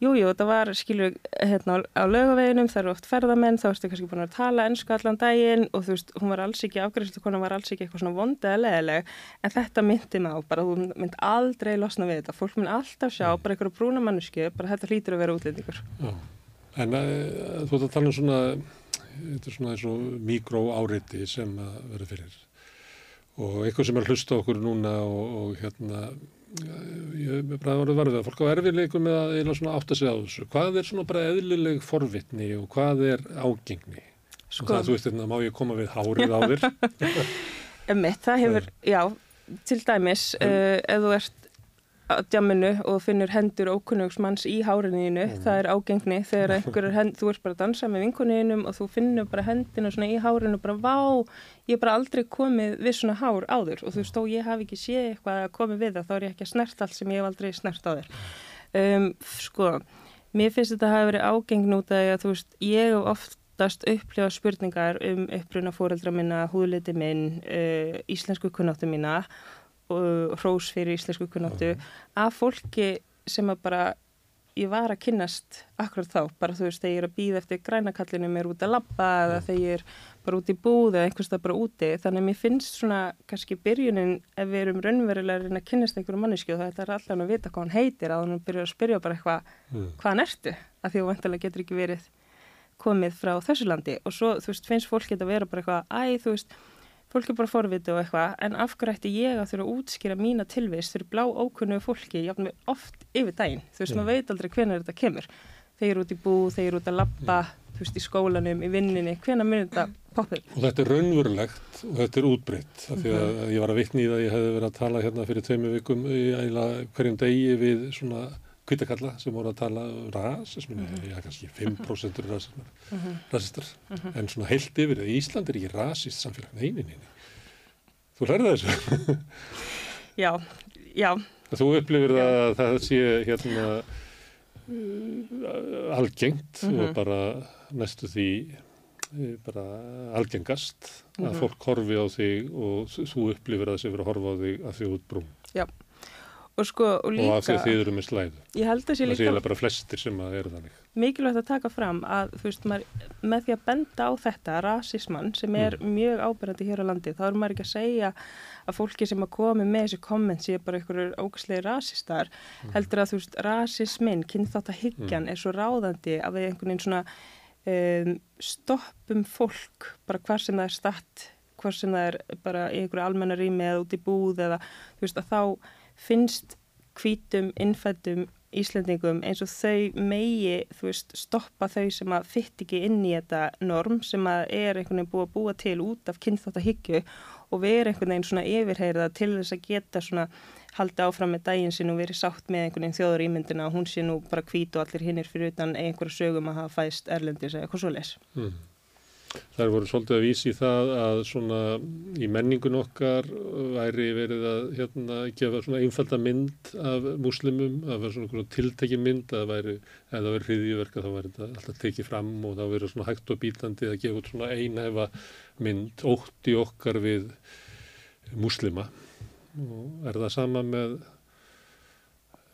Jújú, jú, það var, skilur, hérna á lögaveginum, það eru oft ferðamenn, þá erstu kannski búin að tala ennsku allan daginn og þú veist, hún var alls ekki, afgræslu konar var alls ekki eitthvað svona vondið eða leðileg, en þetta myndi mig á, bara þú mynd aldrei losna við þetta, fólk mynd alltaf sjá, bara einhverju brúna mannsku, bara þetta hlýtur að vera útlendingur. Já, en uh, þú ert að tala um svona, þetta er svona eins og mikró áriti sem að vera fyrir. Og eitthvað sem er að hlusta okkur núna og, og hérna ég bara vera varfið að fólk á erfileikum með að eina svona átt að segja á þessu. Hvað er svona bara eðlileg forvitni og hvað er ágengni? Sko. það þú veist þetta, hérna, má ég koma við hárið á þér? Emitt, það hefur, já til dæmis, uh, ef þú ert á djamminu og finnur hendur ókunnugsmanns í hárinniðinu mm. það er ágengni. Þegar einhverjur hend, þú ert bara að dansa með vinkunniðinum og þú finnur bara hendina svona í hárinu og bara vá, ég er bara aldrei komið við svona hár áður og þú veist, þó ég hafi ekki séð eitthvað að komið við það, þá er ég ekki að snert allt sem ég hef aldrei snert á þér. Um, sko, mér finnst þetta að hafa verið ágengn út að þú veist, ég hef oft oftast upplifa spurningar um uppruna fóreldra minna, húðliti minn, uh, íslensku kunnáttu mína og hrós fyrir íslensku kunnáttu af fólki sem að bara ég var að kynnast akkurat þá, bara þú veist, þegar ég er að býða eftir grænakallinu mér út að labba eða þegar ég er bara út í búð eða einhverstað bara úti, þannig að mér finnst svona kannski byrjunin ef við erum raunverulega að reyna að kynnast einhverju mannesku og það er alltaf að vita hvað hann heitir að hann byrjar að spyrja bara eitthvað Mm. hvað hann ertu, af því að vantilega getur ekki verið komið frá þessu landi. Og svo, þú veist, finnst fólk geta að vera bara eitthvað, æ, þú veist, fólk er bara forviti og eitthvað, en af hverju ætti ég að þurfa að útskýra mína tilvist fyrir blá ókunnu fólki, jafnveg oft yfir daginn, þú veist, Já. maður veit aldrei hvenær þetta kemur, þeir eru út í bú, þeir eru út að labba, þú veist, í skólanum, í vinninni, hvenær munir þetta poppa upp? Og þetta er raunverulegt og þetta er útbreytt af því að ég var að vitni í það að ég hefði verið að tala hérna fyrir tveimu vikum í hverjum degi við svona kvítakalla sem voru að tala um rasismi, mm -hmm. já kannski 5% eru rasismar, rasistar, en svona heilt yfir það, Ísland er ekki rasist samfélag, nei, nei, nei, nei. Þú lærði þessu. Já, já, Þú upplifir það að það sé hérna uh, algengt og bara næstu því uh, bara algengast að fólk horfi á þig og þú upplifir það sem verið að horfa á þig að út brún og sko, og og af því líka, að þið eru með slæðu. ég held að sé Það sé líka bara flestir sem að eru þannig. mikilvægt að taka fram að þú veist, maður, með því að benda á þetta rasismann sem er mjög ábyrgandi hér á landi, þá er maður ekki að segja að fólki sem að komi með þessi komment sé bara einhverjur ógæslega rasistar heldur að þú veist, rasisminn kynþátt að hyggjan er svo ráðandi að við einhvern veginn svona um, stoppum fólk bara hvar sem það er statt hvar sem það er bara í einhverju almennarými eða út í búð eða þú veist að þá finnst hvítum, innfættum Íslendingum eins og þau megi, veist, stoppa þau sem að fytt ekki inn í þetta norm sem að er einhvern veginn búið að búa til út af kynþáttahyggju og vera einhvern veginn svona yfirheyrða til þess að geta svona halda áfram með daginn sinn og verið sátt með einhvern veginn þjóður ímyndina og hún sé nú bara hvít og allir hinnir fyrir utan einhverju sögum að hafa fæst erlendis eða eitthvað svo les. Mm. Það voru svolítið að vísi í það að svona í menningun okkar væri verið að hérna gefa svona einfalda mynd af múslimum, að vera svona tiltekki mynd að væri, ef það væri hriðjöverka þá væri þetta alltaf tekið fram og þá verið svona hægt og bítandi að gefa út svona einhæfa mynd, ótti okkar við múslima. Og er það sama með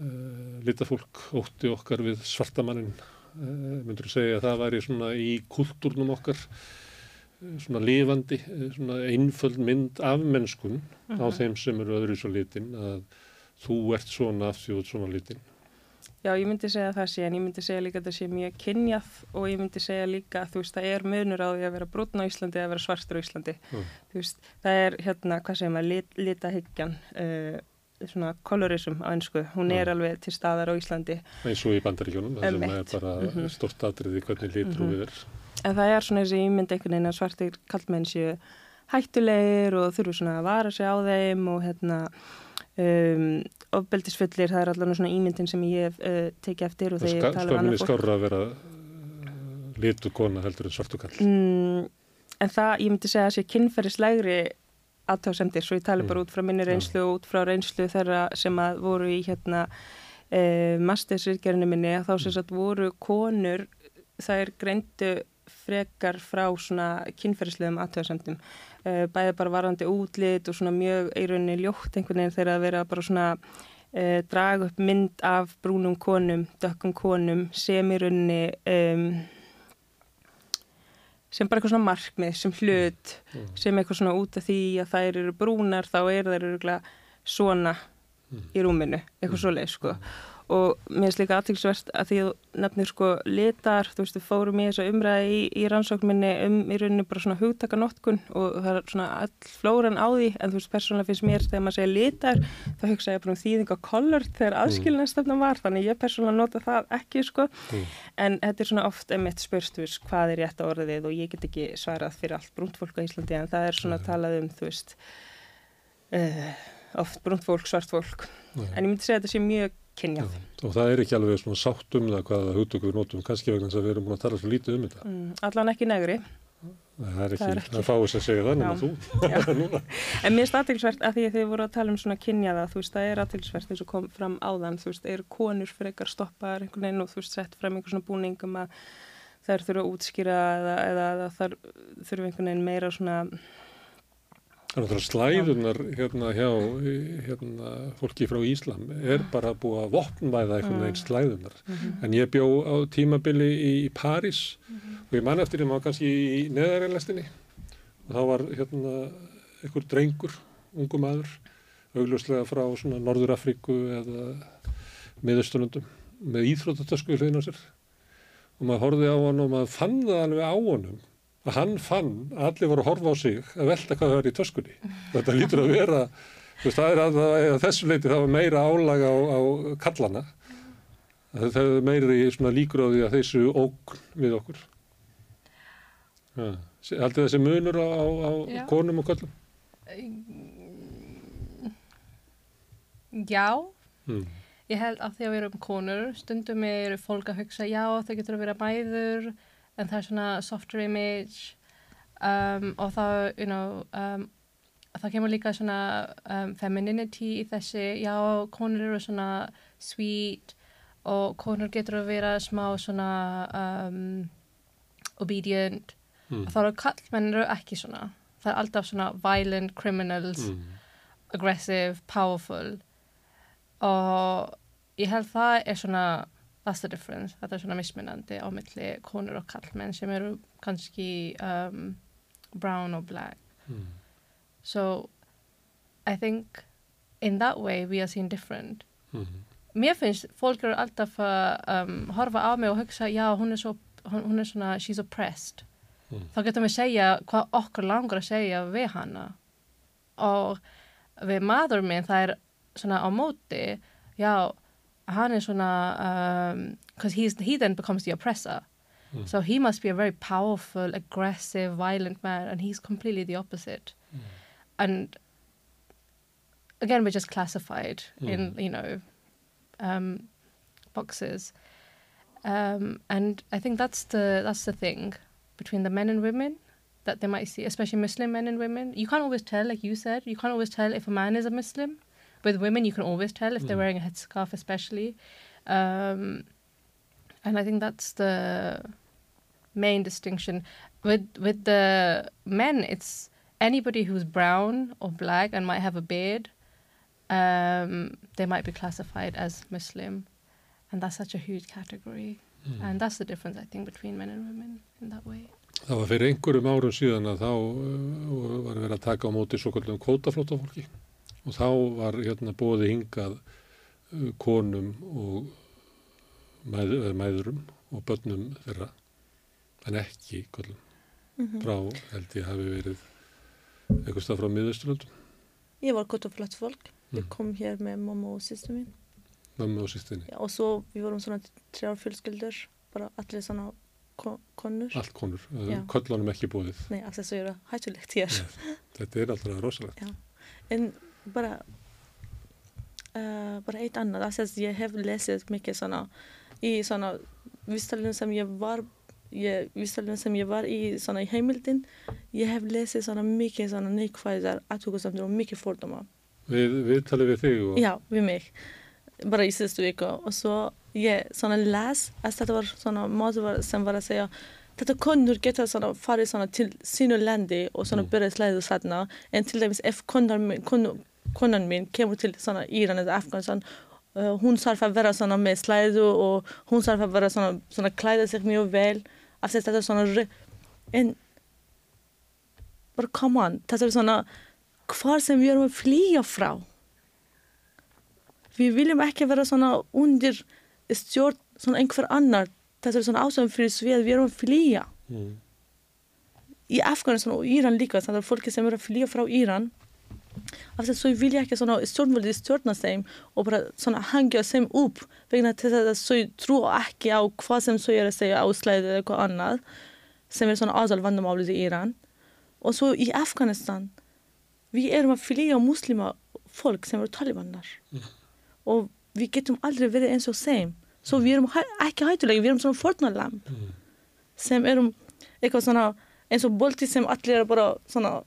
uh, litafólk, ótti okkar við svartamannin myndur þú segja að það væri svona í kultúrnum okkar eh, svona lifandi, eh, svona einföld mynd af mennskun á þeim sem eru öðru svo litin að þú ert svona af því þú ert svona litin. Já, ég myndi segja það sé, en ég myndi segja líka að það sé mjög kynjað og ég myndi segja líka að þú veist, það er munur á því að vera brotn á Íslandi eða að vera svartur á Íslandi. Mm. Þú veist, það er hérna, hvað segir maður, lit, litahyggjan, uh, svona colorism á ennsku, hún er Mm. alveg til staðar á Íslandi. eins og í bandaríkjónum, það sem er bara Mhm. stort atriði hvernig litur mm við er. En það er svona þessi ímynd einhvern veginn að svartir kallmenn séu hættulegir og þurfu svona að vara sig á þeim og hérna um, ofbeldisfullir, það er allavega svona ímyndin sem ég uh, tekið eftir og Það þegar ég tala skömminni annað fólk. skárra að vera uh, litu kona heldur en svartu kall. Mm, en það, ég myndi segja að sé kynferðislegri aðtáðsendir, svo ég tali Mm. bara út frá minni reynslu og út frá reynslu þeirra sem að voru í hérna e, mastersvirkjarinu minni, að þá sem sagt voru konur, þær greindu frekar frá svona kynferðislegum aðtöðsendum e, bæði bara varðandi útlit og svona mjög rauninni ljótt einhvern veginn þegar að vera bara svona e, draga upp mynd af brúnum konum, dökkum konum sem í rauninni um, sem bara eitthvað svona markmið, sem hlut sem eitthvað svona út af því að þær eru brúnar þá eru þær öruglega svona í rúminu, eitthvað svoleið sko og mér finnst líka aðtilsvert að því að nefnir sko litar, þú veist, við fórum í þessa umræði í, í rannsókninni um í rauninni bara svona hugtakanotkun og það er svona all flóran á því en þú veist, persónulega finnst mér þegar maður segir litar þá hugsa ég bara um þýðing á colored þegar aðskilnastefna var, þannig ég persónulega nota það ekki sko, en þetta er svona oft emitt spurt, þú veist, hvað er rétt á orðið og ég get ekki svarað fyrir allt brúnt fólk á Íslandi en það er svona talað um, þú veist uh, oft brúnt fólk, svart fólk. Nei. en ég myndi segja að þetta sé mjög kynjað Og það er ekki alveg svona sátt um það hvaða hugtöku við notum, kannski vegna þess að við erum búin að tala svo lítið um þetta. mm, allan ekki negri. Það er ekki, Það fáið sem segja það nema þú. En mér finnst aðtilsvert að því að þið voru að tala um svona kynjaða þú veist, það er aðtilsvert eins og kom fram áðan þú veist, eru konur frekar stoppaðar einhvern veginn og þú veist, sett fram einhver svona búning um að þær þurfa að útskýra eða, eða, eða þær þurfa einhvern veginn meira svona Það er náttúrulega slæðunar hérna hjá hérna, fólki frá Íslam er bara búið að vopnvæða einhvern veginn slæðunar. En ég bjó á tímabili í, í París og ég man eftir ég má kannski í neðarælestinni og þá var hérna einhver drengur, ungu maður, augljóslega frá svona Norður Afríku eða miðausturlundum með íþróttatösku hliðin á sér. Og maður horfið á hann og maður fann það alveg á honum að hann fann að allir voru að horfa á sig að velta hvað það er í töskunni. Þetta lítur að vera, veist, það er að, að þessu leiti það var meira álaga á, á kallana. Það er meiri líkur á því að þessu ógn við okkur. Ja. Haldið þessi munur á, á, konum og köllum? Já, Mm. ég held að því að við erum konur, stundum eru fólk að hugsa, já þau getur að vera bæður, en það er svona softer image um, og þá, you know, um, það kemur líka svona um, femininity í þessi, já, konur eru svona sweet og konur getur að vera smá svona um, obedient Mm. og þá eru kallmenn eru ekki svona. Það er alltaf svona violent criminals Mm. aggressive, powerful og ég held það er svona that's the difference, þetta er svona mismunandi á milli konur og kallmenn sem eru kannski um, brown og black Mm. so I think in that way we are seen different Mm. mér finnst fólk eru alltaf að um, horfa á mig og hugsa já hún er, svo, hún, er svona she's oppressed Mm. þá getum við segja hvað okkur langar að segja við hana og við maður minn það er svona á móti já, hann er svona um, because he's, he then becomes the oppressor Mm. so he must be a very powerful aggressive, violent man and he's completely the opposite and again we're just classified in you know um, boxes um, and I think that's the that's the thing between the men and women that they might see, especially Muslim men and women. You can't always tell, like you said, you can't always tell if a man is a Muslim. With women, you can always tell if they're wearing a headscarf, especially. Um, and I think that's the main distinction. With with the men, it's anybody who's brown or black and might have a beard. Um, they might be classified as Muslim, and that's such a huge category. And that's the difference, I think, between men and women in that way. Það var fyrir einhverjum árum síðan að þá uh, var verið að taka á móti svo kallum kvótaflótafólki og þá var hérna bóði hingað uh, konum og mæð, eða mæðurum og börnum þeirra en ekki kallum frá held ég hafi verið einhvers stað frá miðausturlöndum, Jag var kvotaflott folk. Vi Mm. kom här med mamma och syster min. mömmu og sýstinni, Ja, och så vi var de sådana tre fjölskylder. Bara sådana ko- konur. allt konur, Já. köllunum ekki bóðið. Nej, alltså så göra hættulegt hér. Þetta er alltaf rosalegt. En bara, uh, bara ett annat. Alltså jag har läst mycket sådana, i sådana, visställen som jag var jag, visställen som jag var i såna i Hamilton, jag har läst sådana mycket sådana nekvæðar athugasemdir og mycket fördomar. Við, við talið við þig og Ja, vid mig. Bara i sista veckan. Och så, ja, såna läs, alltså det var såna mat som bara säga Detta kunder geta såna fara såna till sina länder och såna Mm. börja släda sådana. En till dæmis F kunden kunden min kommer till såna Iran eller Afghanistan uh, hon sarf att vara såna med släde och hon sarf att vara såna, såna kläda sig mycket väl. Alltså det är såna re- en bara come on, det är såna kvar som vi gör flia frá. Vi viljum ekki vera svona undir stjórn svona einhver annar. Þetta er svona ástæðum fyrir svið, við erum að flýja. mm, Í Afganistan og Íran líka, þannig að fólki sem eru að flýja frá Íran, af þess að svo vilja ekki svona stjórnvöldi stjórna þeim og bara svona hangja þeim upp vegna til þess að svo trú ekki á hvað sem svo er að segja á slæði eða eitthvað annað sem er svona aðal vandamálið í Íran. Og svo í Afganistan, við erum að flýja muslima fólk sem eru talibanar. og við getum aldrei verið eins og þeim svo við erum ekki hættulega, við erum svona fornalamb sem erum eitthvað svona eins og bolti sem allir er bara svona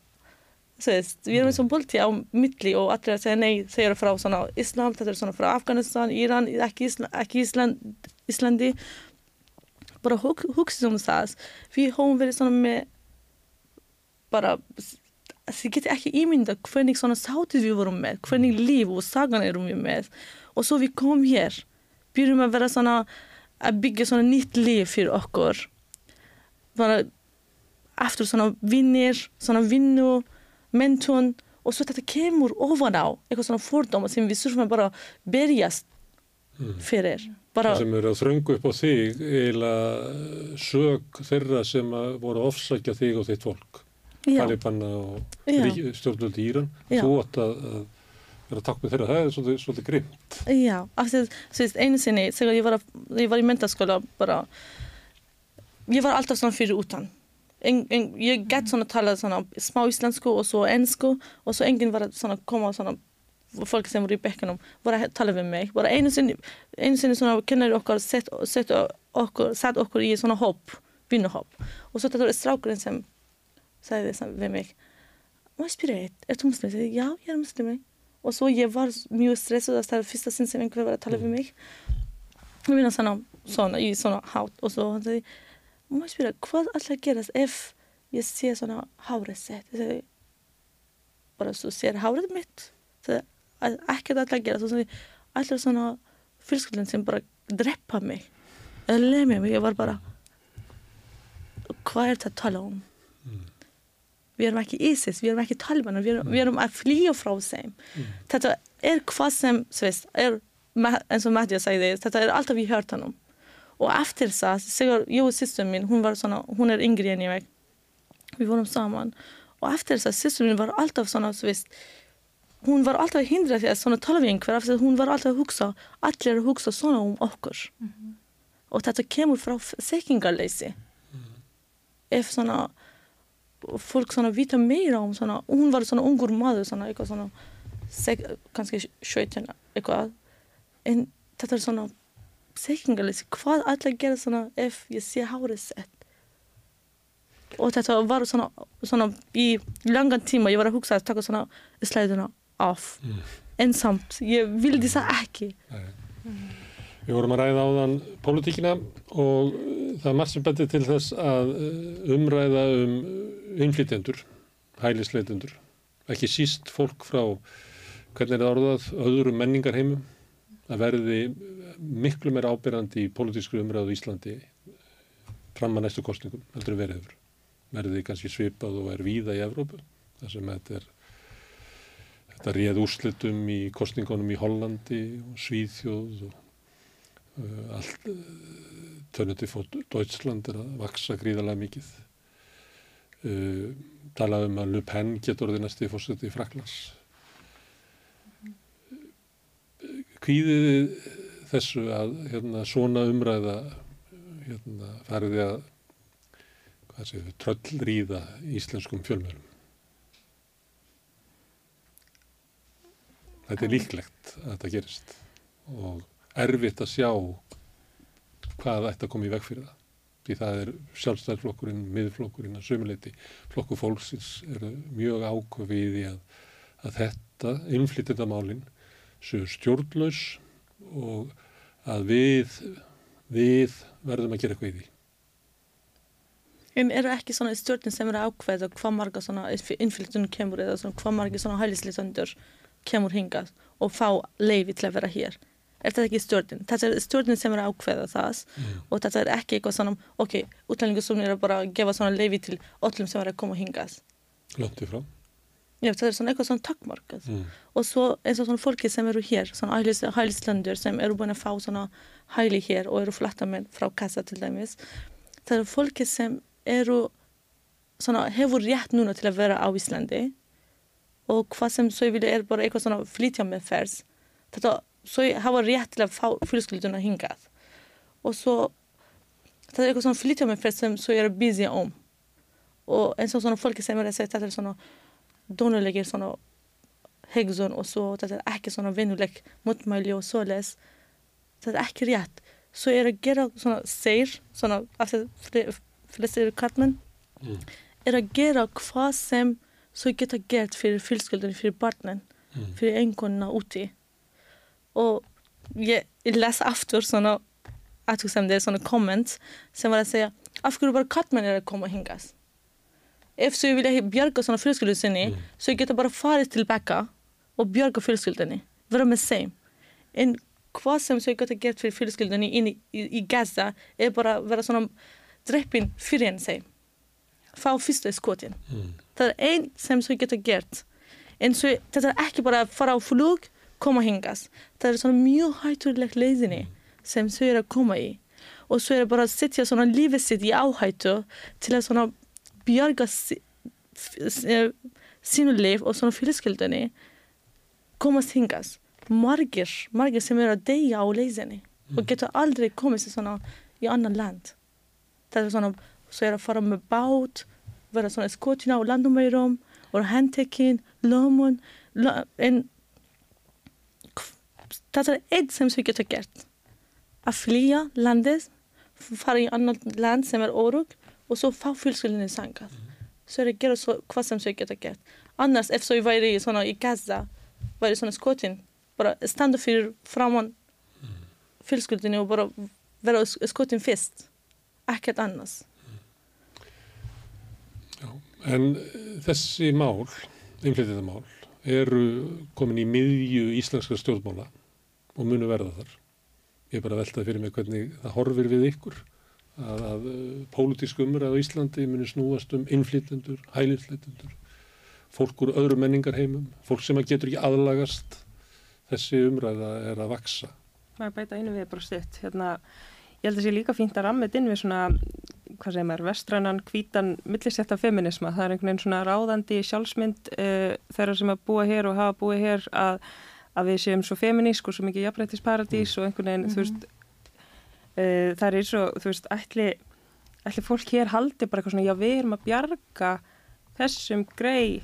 Sest, við erum eins og bolti á milli og allir að segja nei, segja frá svona Islam, þetta er svona frá Afganistan, Íran, ekki, Ísla, ekki Ísland, Íslandi bara hug, hugsa om það við höfum verið svona með bara þið getur ekki ímynda hvernig svona sátir við vorum með hvernig líf og sagan erum við með og svo við komum hér byrjum að vera svona að byggja svona nýtt líf fyrir okkur bara aftur svona vinnir svona vinnu, mentun og svo þetta kemur ofan á eitthvað svona fordóma sem við þurfum að bara berjast fyrir bara, Það sem eru að þröngu upp á þig eiginlega sög þeirra sem að voru að ofsækja þig og þitt fólk. Talibanna og Já. ríki- stjórnvöld í Íran. Þú átt að, að vera að takk með þeirra. Það er svolítið, svolítið grimt. já, aftur þú veist einu sinni þegar ég var, að, ég var í mentaskóla bara ég var alltaf svona fyrir utan en, en, ég gætt svona að tala svona smá íslensku og svo ennsku og svo enginn var að svona koma svona fólk sem voru í bekkanum var að tala við mig. Bara einu sinni, einu sinni svona kennari okkar sett, sett okkur, sett okkur í svona hóp, vinnuhóp. Og svo þetta var strákurinn sem sagði þess við mig ég spyrja eitt, er þú muslim? Ég sagði, já, ég er muslimi og svo ég var mjög stressuð að það er fyrsta sinn sem einhver var að tala við mig. Og vinna svona, svona í svona hátt. Og svo hann sagði má ég spyrja, hvað að gerast ef ég sé svona hárið sett sagði bara svo sér hárið mitt. Það er ekkert ætla að gera svo sagði, ætla svona fylskildin sem bara drepa mig eða lemja mig, ég var bara hvað er þetta að tala um? Við erum ekki ISIS, við erum ekki Taliban við erum, við erum að flýja frá þeim. Þetta er hvað sem sveist, er, eins og Matja sagði þetta er alltaf við hört hann og eftir það, segur ég og sýstur mín hún var svona, hún er yngri en ég við vorum saman og eftir það, sýstur mín var alltaf svona sveist, hún var alltaf að hindra því að svona tala við einhver af því að hún var alltaf að hugsa allir er að hugsa svona um okkur og þetta kemur frá þekkingarleysi ef svona fólk svona vita meira om svona, hún var svona ungur maður svona eitthvað svona sek, kannski 17 eitthvað en þetta er svona þekkingarleysi, hvað að gera svona ef ég sé hárið sett? Og þetta var svona, svona í langan tíma ég var að hugsa að taka svona slæðuna af. En samt, ég vildi það ekki. Við vorum að ræða áðan pólitíkina og það er margt sem betið til þess að uh, umræða um innflytjendur, hælisleitendur, ekki síst fólk frá, hvernig er það orðað, öðrum menningarheimum, að verði miklu meira ábyrjandi í pólitískri umræðu í Íslandi fram að næstu kostningum, heldur en verið hefur. Verði kannski svipað og er víða í Evrópu, þar sem þetta er þetta réð úrslitum í kostningunum í Hollandi og Svíþjóð og uh, allt uh, törnandi fótt Deutschland er að vaksa gríðarlega mikið uh, tala um að Le Pen getur orðið næstu fórseti í Fraklands Kvíðið þessu að hérna, svona umræða hérna, fariði að hvað séu, tröllríða íslenskum fjölmjölum Þetta er líklegt að þetta gerist og erfitt að sjá hvað ætti að koma í veg fyrir það. Því það er sjálfstæðarflokkurinn, miðflokkurinn að sömuleiti flokku fólksins eru mjög ákveðið í að, að þetta innflytjandamálinn séu stjórnlaus og að við, við verðum að gera eitthvað í því. En eru ekki svona stjórnir sem eru ákveða hvað marga svona innflyttunum kemur eða svona hvað marga svona hælislisandur kemur hingað og fá leifi til að vera hér? Er þetta ekki stjórnin? Þetta er stjórnin sem eru ákveða það og þetta er ekki eitthvað svona, ok, útlendingasumni er bara að gefa svona leifi til öllum sem eru að koma hingað. Löntu frá. Já, þetta er svona eitthvað svona takkmarkað. Mm. Og svo eins og svona fólki sem eru hér, svona hælis, hælislandur sem eru búin að fá svona hæli hér og eru flatta með frá kassa til dæmis. Það eru fólki sem eru svona hefur rétt núna til að vera á Íslandi og hvað sem svo vilja er bara eitthvað svona flytja með fers. Þetta svo hafa rétt til að fá fjölskylduna hingað. Og svo þetta er eitthvað svona flytja með fers sem svo er að busy om. Og eins og svona fólki sem er að segja þetta er svona dónulegir svona hegzun og svo þetta er ekki svona vinnuleg motmæli og svoleiðis. Þetta er ekki rétt. Svo er að gera svona segir, svona af því flestir kartmenn, Mm. er að gera hvað sem svo geta gert fyrir fjölskyldunni, fyrir barnen, Mm. fyrir einhverjuna úti. Og ég, ég les aftur svona att exempel det är sådana comments som bara säger varför du bara kattmän är komma hingas? Efter jag vill björka sådana fyllskulder ni så jag bara fara tillbaka och björka fyllskulder ni. Vara med same. En vad som så jag kan get för fyllskulder ni in i, i, i Gaza är bara vara sådana dreppin för en sig. Fá fyrsta skotin. Það er einn sem svo getur gert. En svo, þetta er ekki bara að fara á flug, koma hingast. Það er svona mjög hættulegt leiðinni sem svo er að koma í. Og svo er það bara að setja svona lífið sitt í áhættu til að svona bjarga si- f- s- eh, sínu líf og svona fjölskyldunni komast hingast. Margir, margir sem er að deyja á leiðinni og getur aldrei komið sér svona í annan land. Það er svona, svo er að fara með bát, vera svona skotin á landumærum og handtekinn, lömun, lö- en það er einn sem við getum gert. Að flýja landið, fara í annan land sem er órug og svo fá fjölskyldinni sangað. Så det gera så, hvað sem við getum gert. Annars, ef svo ég væri í svona í Gaza, væri svona skotin, bara standa fyrir framann fjölskyldinni og bara vera skotin fyrst. Ekkert annars. En eh, þessi mál, innflytjþetta mál, eru komin í miðju íslenska stjórnmála og munu verða þar. Ég er bara að veltaði fyrir mig hvernig það horfir við ykkur að, að uh, pólitísk umræð á Íslandi muni snúast um innflytjendur, hælinsflytjendur, fólk úr öðru menningarheimum, fólk sem að getur ekki aðlagast, þessi umræða er að vaksa. maður bæta einu við bara stutt? Hérna, ég held að sé líka fínt að rammið inn við svona hvað segir maður, vestrænan, hvítan millisetta feminisma, það er einhvern veginn svona ráðandi sjálfsmynd uh, þeirra sem að búa hér og hafa búið hér að, að við séum svo feminísk og svo mikið jafnrættisparadís og einhvern veginn, þú veist uh, það er og, þú veist, ætli ætli fólk hér haldi bara eitthvað svona já, við erum að bjarga þessum grei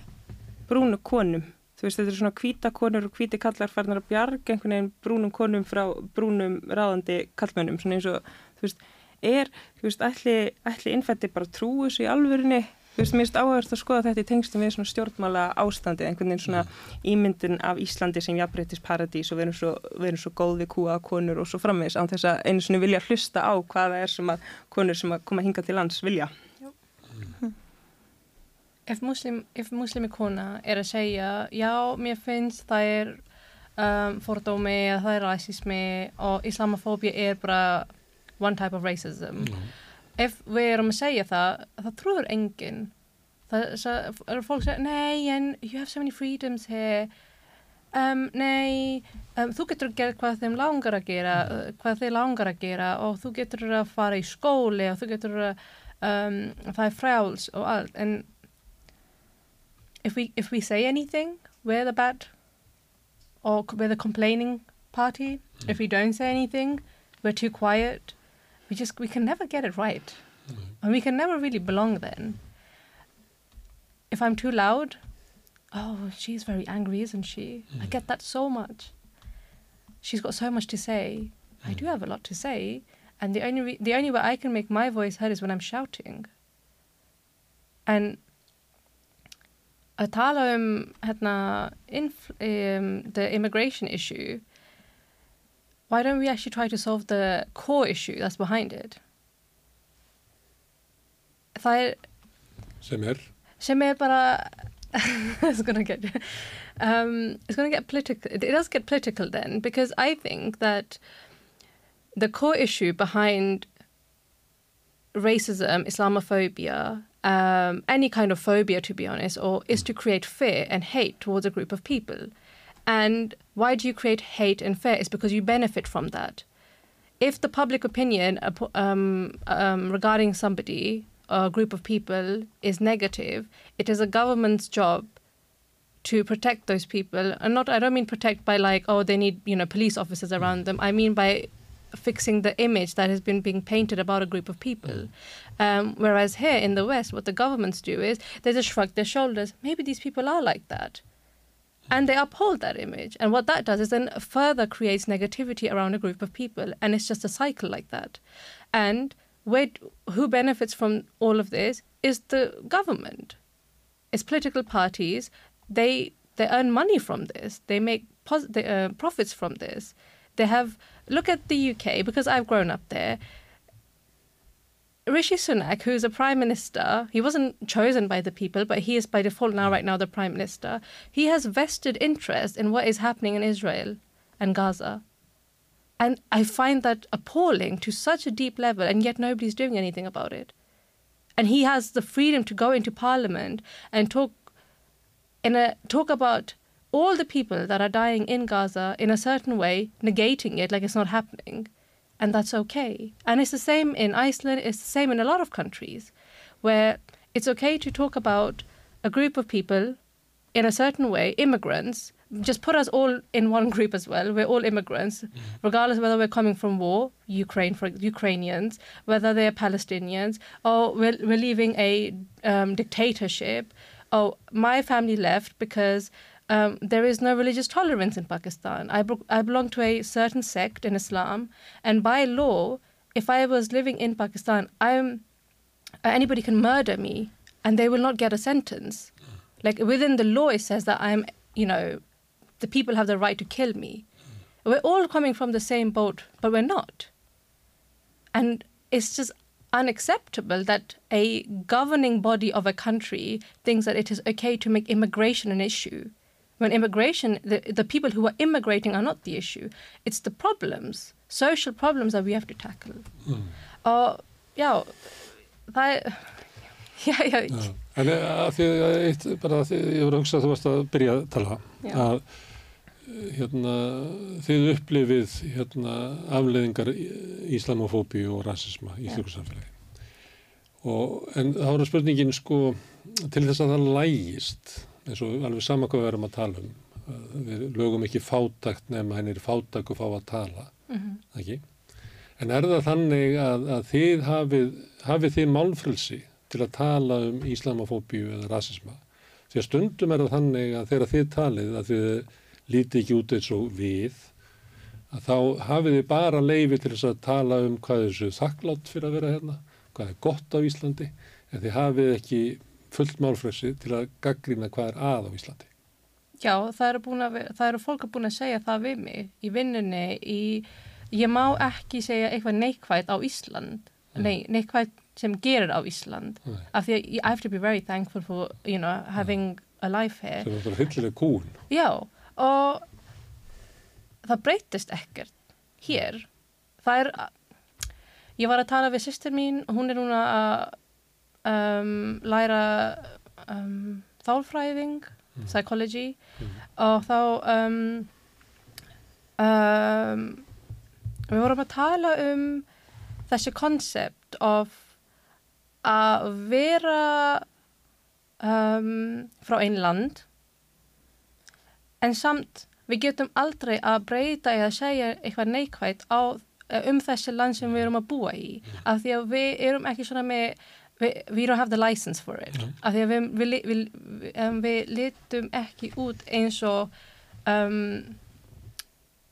brúnu konum. Þú veist, þetta er svona hvíta konur og hvíti kallar farnar að bjarga einhvern veginn brúnum konum frá brúnum ráðandi kallmönnum, svona eins og, þú veist, er, þú veist, ætli, ætli innfætti bara trúu þessu í veist, mér finnst áhverst að skoða þetta í tengstum við svona stjórnmála ástandi, einhvern veginn svona ímyndin af Íslandi sem jafnbreytis paradís og við erum svo, við erum svo góð við kúa konur og svo framvegis án þess að einu svona vilja hlusta á hvaða er sem að konur sem að koma hinga til lands vilja. Ef, muslim, ef muslimi kona er að segja já, mér finnst það er um, fordómi eða það er rasismi og islamofóbia er bara one type of racism ef við erum að segja það það trúður enginn það er fólk að segja nei, en you have so many freedoms here um, nei um, þú getur að gera hvað þeim langar að gera hvað þeir langar að gera og þú getur að fara í skóli og þú getur að um, það er frjáls og allt en if we if we say anything, we're the bad, or we're the complaining party. If we don't say anything, we're too quiet. We just we can never get it right, and we can never really belong. Then, if I'm too loud, oh, she's very angry, isn't she? I get that so much. She's got so much to say. I do have a lot to say, and the only re- the only way I can make my voice heard is when I'm shouting. And að tala um hérna, um, the immigration issue, why don't we actually try to solve the core issue that's behind it? Það er, sem er sem er bara, it's gonna get, um, it's gonna get political, it does get political then, because I think that the core issue behind racism, Islamophobia, um, any kind of phobia, to be honest, or is to create fear and hate towards a group of people. And why do you create hate and fear? It's because you benefit from that. If the public opinion um, um, regarding somebody or a group of people is negative, it is a government's job to protect those people. And not i don't mean protect by like oh they need you know police officers around them. I mean by fixing the image that has been being painted about a group of people. Um, whereas here in the west what the governments do is they just shrug their shoulders. Maybe these people are like that and they uphold that image. And what that does is then further creates negativity around a group of people. And it's just a cycle like that. And where, who benefits from all of this is the government. It's political parties. They they earn money from this. They make pos- they, uh, profits from this. They have look at the UK because I've grown up there. Rishi Sunak, who's a prime minister, he wasn't chosen by the people, but he is by default now, hmm. right now, the prime minister. He has vested interest in what is happening in Israel and Gaza. And I find that appalling to such a deep level, and yet nobody's doing anything about it. And he has the freedom to go into parliament and talk in a talk about all the people that are dying in Gaza in a certain way, negating it like it's not happening. And that's okay. And it's the same in Iceland, it's the same in a lot of countries where it's okay to talk about a group of people in a certain way, immigrants, just put us all in one group as well. We're all immigrants, regardless of whether we're coming from war, Ukraine for Ukrainians, whether they're Palestinians, or we're, we're leaving a um, dictatorship. Oh, my family left because um, there is no religious tolerance in Pakistan. I, bro- I belong to a certain sect in Islam, and by law, if I was living in Pakistan, I'm uh, anybody can murder me, and they will not get a sentence. Like within the law, it says that I'm, you know, the people have the right to kill me. We're all coming from the same boat, but we're not. And it's just unacceptable that a governing body of a country thinks that it is okay to make immigration an issue. When immigration, the, the people who are immigrating are not the issue. It's the problems, social problems that we have to tackle. Og já, það er, já, já, Já. En eh, að því að eitt, bara að því ég voru að hugsa að þú varst að byrja að tala að eh, hérna, þið upplifið hérna, afleðingar íslamofóbíu og rasisma í slíku samfélagi. Og, en það voru spurningin sko til þess að það lægist eins og alveg sama hvað við erum að tala um við lögum ekki fátakt nema henni er fátakt og fá að tala ekki? En er það þannig að, að þið hafið, hafið þið málfrelsi til að tala um íslamofóbíu eða rasisma? Því að stundum er það þannig að þegar þið talið að þið lítið ekki út eins og við, að þá hafið þið bara leifi til þess að tala um hvað þessu þakklátt fyrir að vera hérna, hvað er gott á Íslandi, en þið hafið ekki fullt málfrelsi til að gaggrina hvað er að á Íslandi. Já, það eru, að, það eru fólk að búin að segja það við mig í vinnunni, í, ég má ekki segja eitthvað neikvægt á Ísland, nei, neikvægt sem gerir á Ísland, Nei. af því að I have to be very thankful for, you know, having a life here. Sem er bara fyllilega kúun. Já, og það breytist ekkert hér. Það er, ég var að tala við sýstir mín hún er núna að um, læra um, þálfræðing, psychology og þá um, um, við vorum að tala um þessi koncept of að vera um, frá einn land en samt við getum aldrei að breyta eða segja eitthvað neikvægt á, um þessi land sem við erum að búa í. Af því að við erum ekki svona með we don't have the license for it af því að við, við, við, við, um, við litum ekki út eins og um,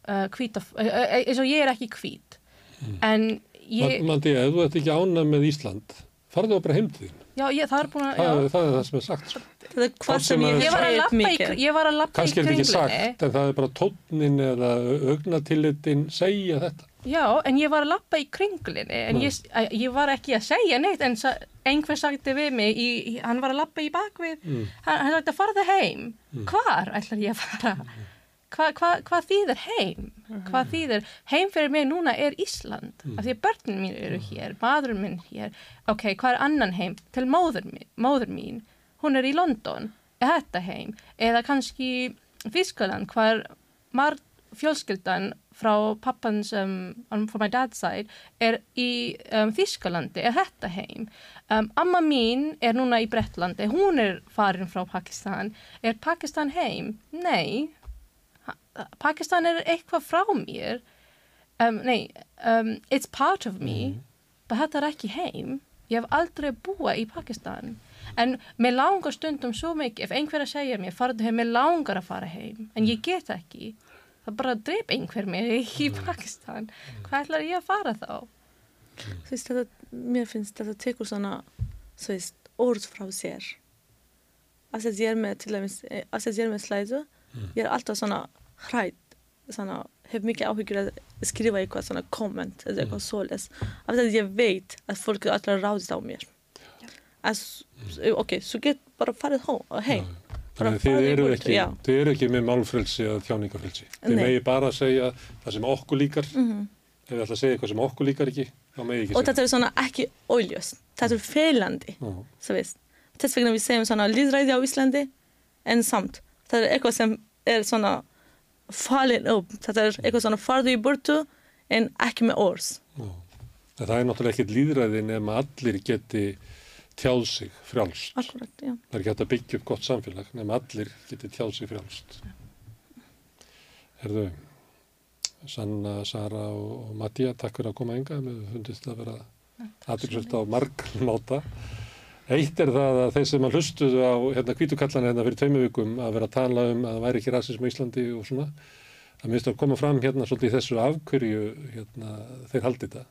uh, hvíta, uh, uh, eins og ég er ekki hvít en ég, Man, Mandi, ef þú ert ekki ánað með Ísland, farðu bara heim til þín. já, ég, það er búin að Það, er- það er það sem er sagt. Sko. Það er hvað sem ég að- Ég var að hef lappa í, mikið. ég var að lappa í Kannski er þetta ekki sagt, en það er bara tónnin eða augnatilitin segja þetta. Já, en ég var að lappa í kringlinni en ég, ég var ekki að segja neitt en sa, einhver sagði við mig í, hann var að lappa í bakvið. Mm. hann, hann sagði að farða heim hvar ætlar ég að fara? Hva, hva, hvað þýðir heim? Hvað þýðir, heim fyrir mig núna er Ísland, af því að börnin mín eru hér maðurinn minn hér. Ok, hvað er annan heim, til móður mín, móður mín? Hún er í London. Er þetta heim, eða kannski Þískaland, hvað er marg fjölskyldan frá pappans, um, um, from my dad's side, er í um, Þískalandi, er þetta heim. Um, amma mín er núna í Brettlandi, hún er farin frá Pakistan. Er Pakistan heim? Nei. Pakistan er eitthvað frá mér. Um, nei, um, it's part of me, but þetta er ekki heim. Ég hef aldrei búa í Pakistan. En mér langar stundum svo mikið, ef einhver að segja mér, farðu heim, mér langar að fara heim, en ég get ekki. Það bara drep einhver mig í Pakistan. Hvað ætlar ég að fara þá? Þú veist, þetta, mér finnst þetta tekur svona, þú veist, orð frá sér. Að ég er með, til dæmis, að ég er með slæðu, ég er alltaf svona hrætt, svona, hef mikið áhyggjur að skrifa eitthvað svona komment eða eitthvað svoleiðis. Af því að ég veit að fólk er alltaf ráðist á mér. Að, ok, svo get bara farið heim. Þannig að þið eru ekki, ekki með málfrelsi eða tjáningafrelsi. Þið megi bara að segja það sem okkur líkar. Mhm. Ef þið ætla að segja eitthvað sem okkur líkar ekki, þá megi ekki Og segja. þetta er svona ekki óljós. Þetta er feilandi. Já. Svo veist. Þess vegna við segjum svona líðræði á Íslandi en samt. Það er eitthvað sem er svona falin upp. Þetta er eitthvað svona farðu í burtu en ekki með orðs. Já. En það er náttúrulega ekkert líðræði nema allir geti tjáð sig frjálst. Akkurat, já. Það er ekki hægt að byggja upp gott samfélag nema allir geti tjáð sig frjálst. Herðu, Sanna, Sara og, og Mattia, takk fyrir að koma enga. Við fundist að vera aðeinsvöld á margmáta. Eitt er það að þeir sem að hlustuðu á hérna kvítukallan hérna fyrir tveimu vikum að vera að tala um að það væri ekki rasism í Íslandi og svona. Það minnst að koma fram hérna svolítið í þessu afkörju hérna þeir haldi þetta.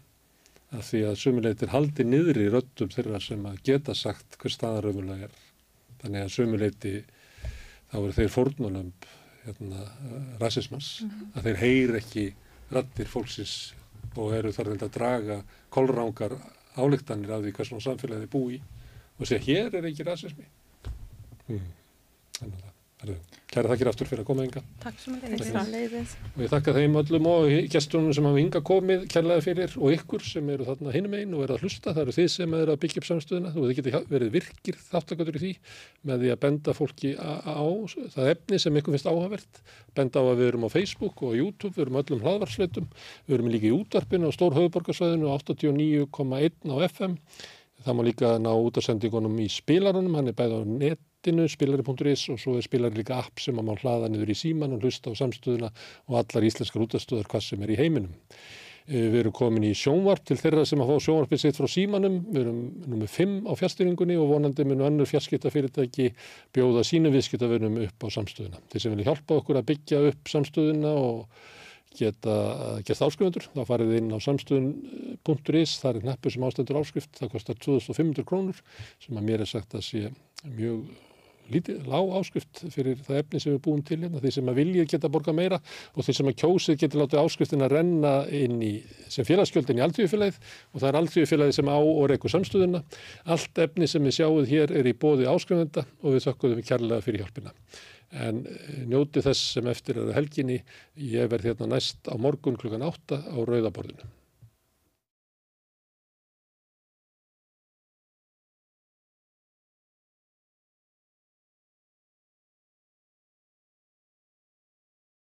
Af því að sumuleitir haldi niðri röddum þeirra sem að geta sagt hver staðar raunverulega er. Þannig að sumuleiti þá eru þeir fórnulömb hérna, rasismans, að þeir heyr ekki raddir fólksins og eru þar að draga kolrángar álíktanir af því hvað svona samfélagi búi og segja hér er ekki rasismi. Mm. Þannig að það kæra þakkir aftur fyrir að koma enga Takk svo Takk. mikið. Leiðis. og ég þakka þeim öllum og gestunum sem hafa hinga komið kærlega fyrir og ykkur sem eru þarna hinum einn og eru að hlusta, það eru þið sem eru að byggja upp samstöðuna og þið geti verið virkir þáttakatur í því með því að benda fólki á, á það efni sem ykkur finnst áhugavert benda á að við erum á Facebook og á YouTube við erum öllum hlaðvarsleitum, við erum líka í útvarpinu á Stór höfuborgarsvæðinu 89,1 á FM það má líka ná út af sendingunum í spilarunum, hann er bæði á netinu spilari.is og svo er spilari líka app sem að má hlaða niður í síman og hlusta á samstöðuna og allar íslenskar útastöðar hvað sem er í heiminum. Eh, Við erum komin í sjónvarp til þeirra sem að fá sjónvarpið sitt frá símanum. Við erum nummið 5 á fjastýringunni og vonandi munu önnur fjarskiptafyrirtæki bjóða sínu viðskiptaverunum upp á samstöðuna. Þeir sem vilja hjálpa okkur að byggja upp samstöðuna og geta gert áskrifundur, þá farið inn á samstöðun.is, það er neppur sem ástendur áskrift, það kostar 2500 krónur sem að mér er sagt að sé mjög lítið, lág áskrift fyrir það efni sem við búum til hérna, þeir sem að viljið geta borga meira og þeir sem að kjósið geta látið áskriftin að renna inn í sem félagsgjöldin í alltíðufélagið og það er alltíðufélagið sem á og reykur samstöðuna. Allt efni sem við sjáum hér er í bóði áskrifenda og við við kærlega fyrir hjálpina. En eh, njóti þess sem eftir er að helginni, ég verð hérna næst á morgun klukkan 8 á Rauðaborðinu.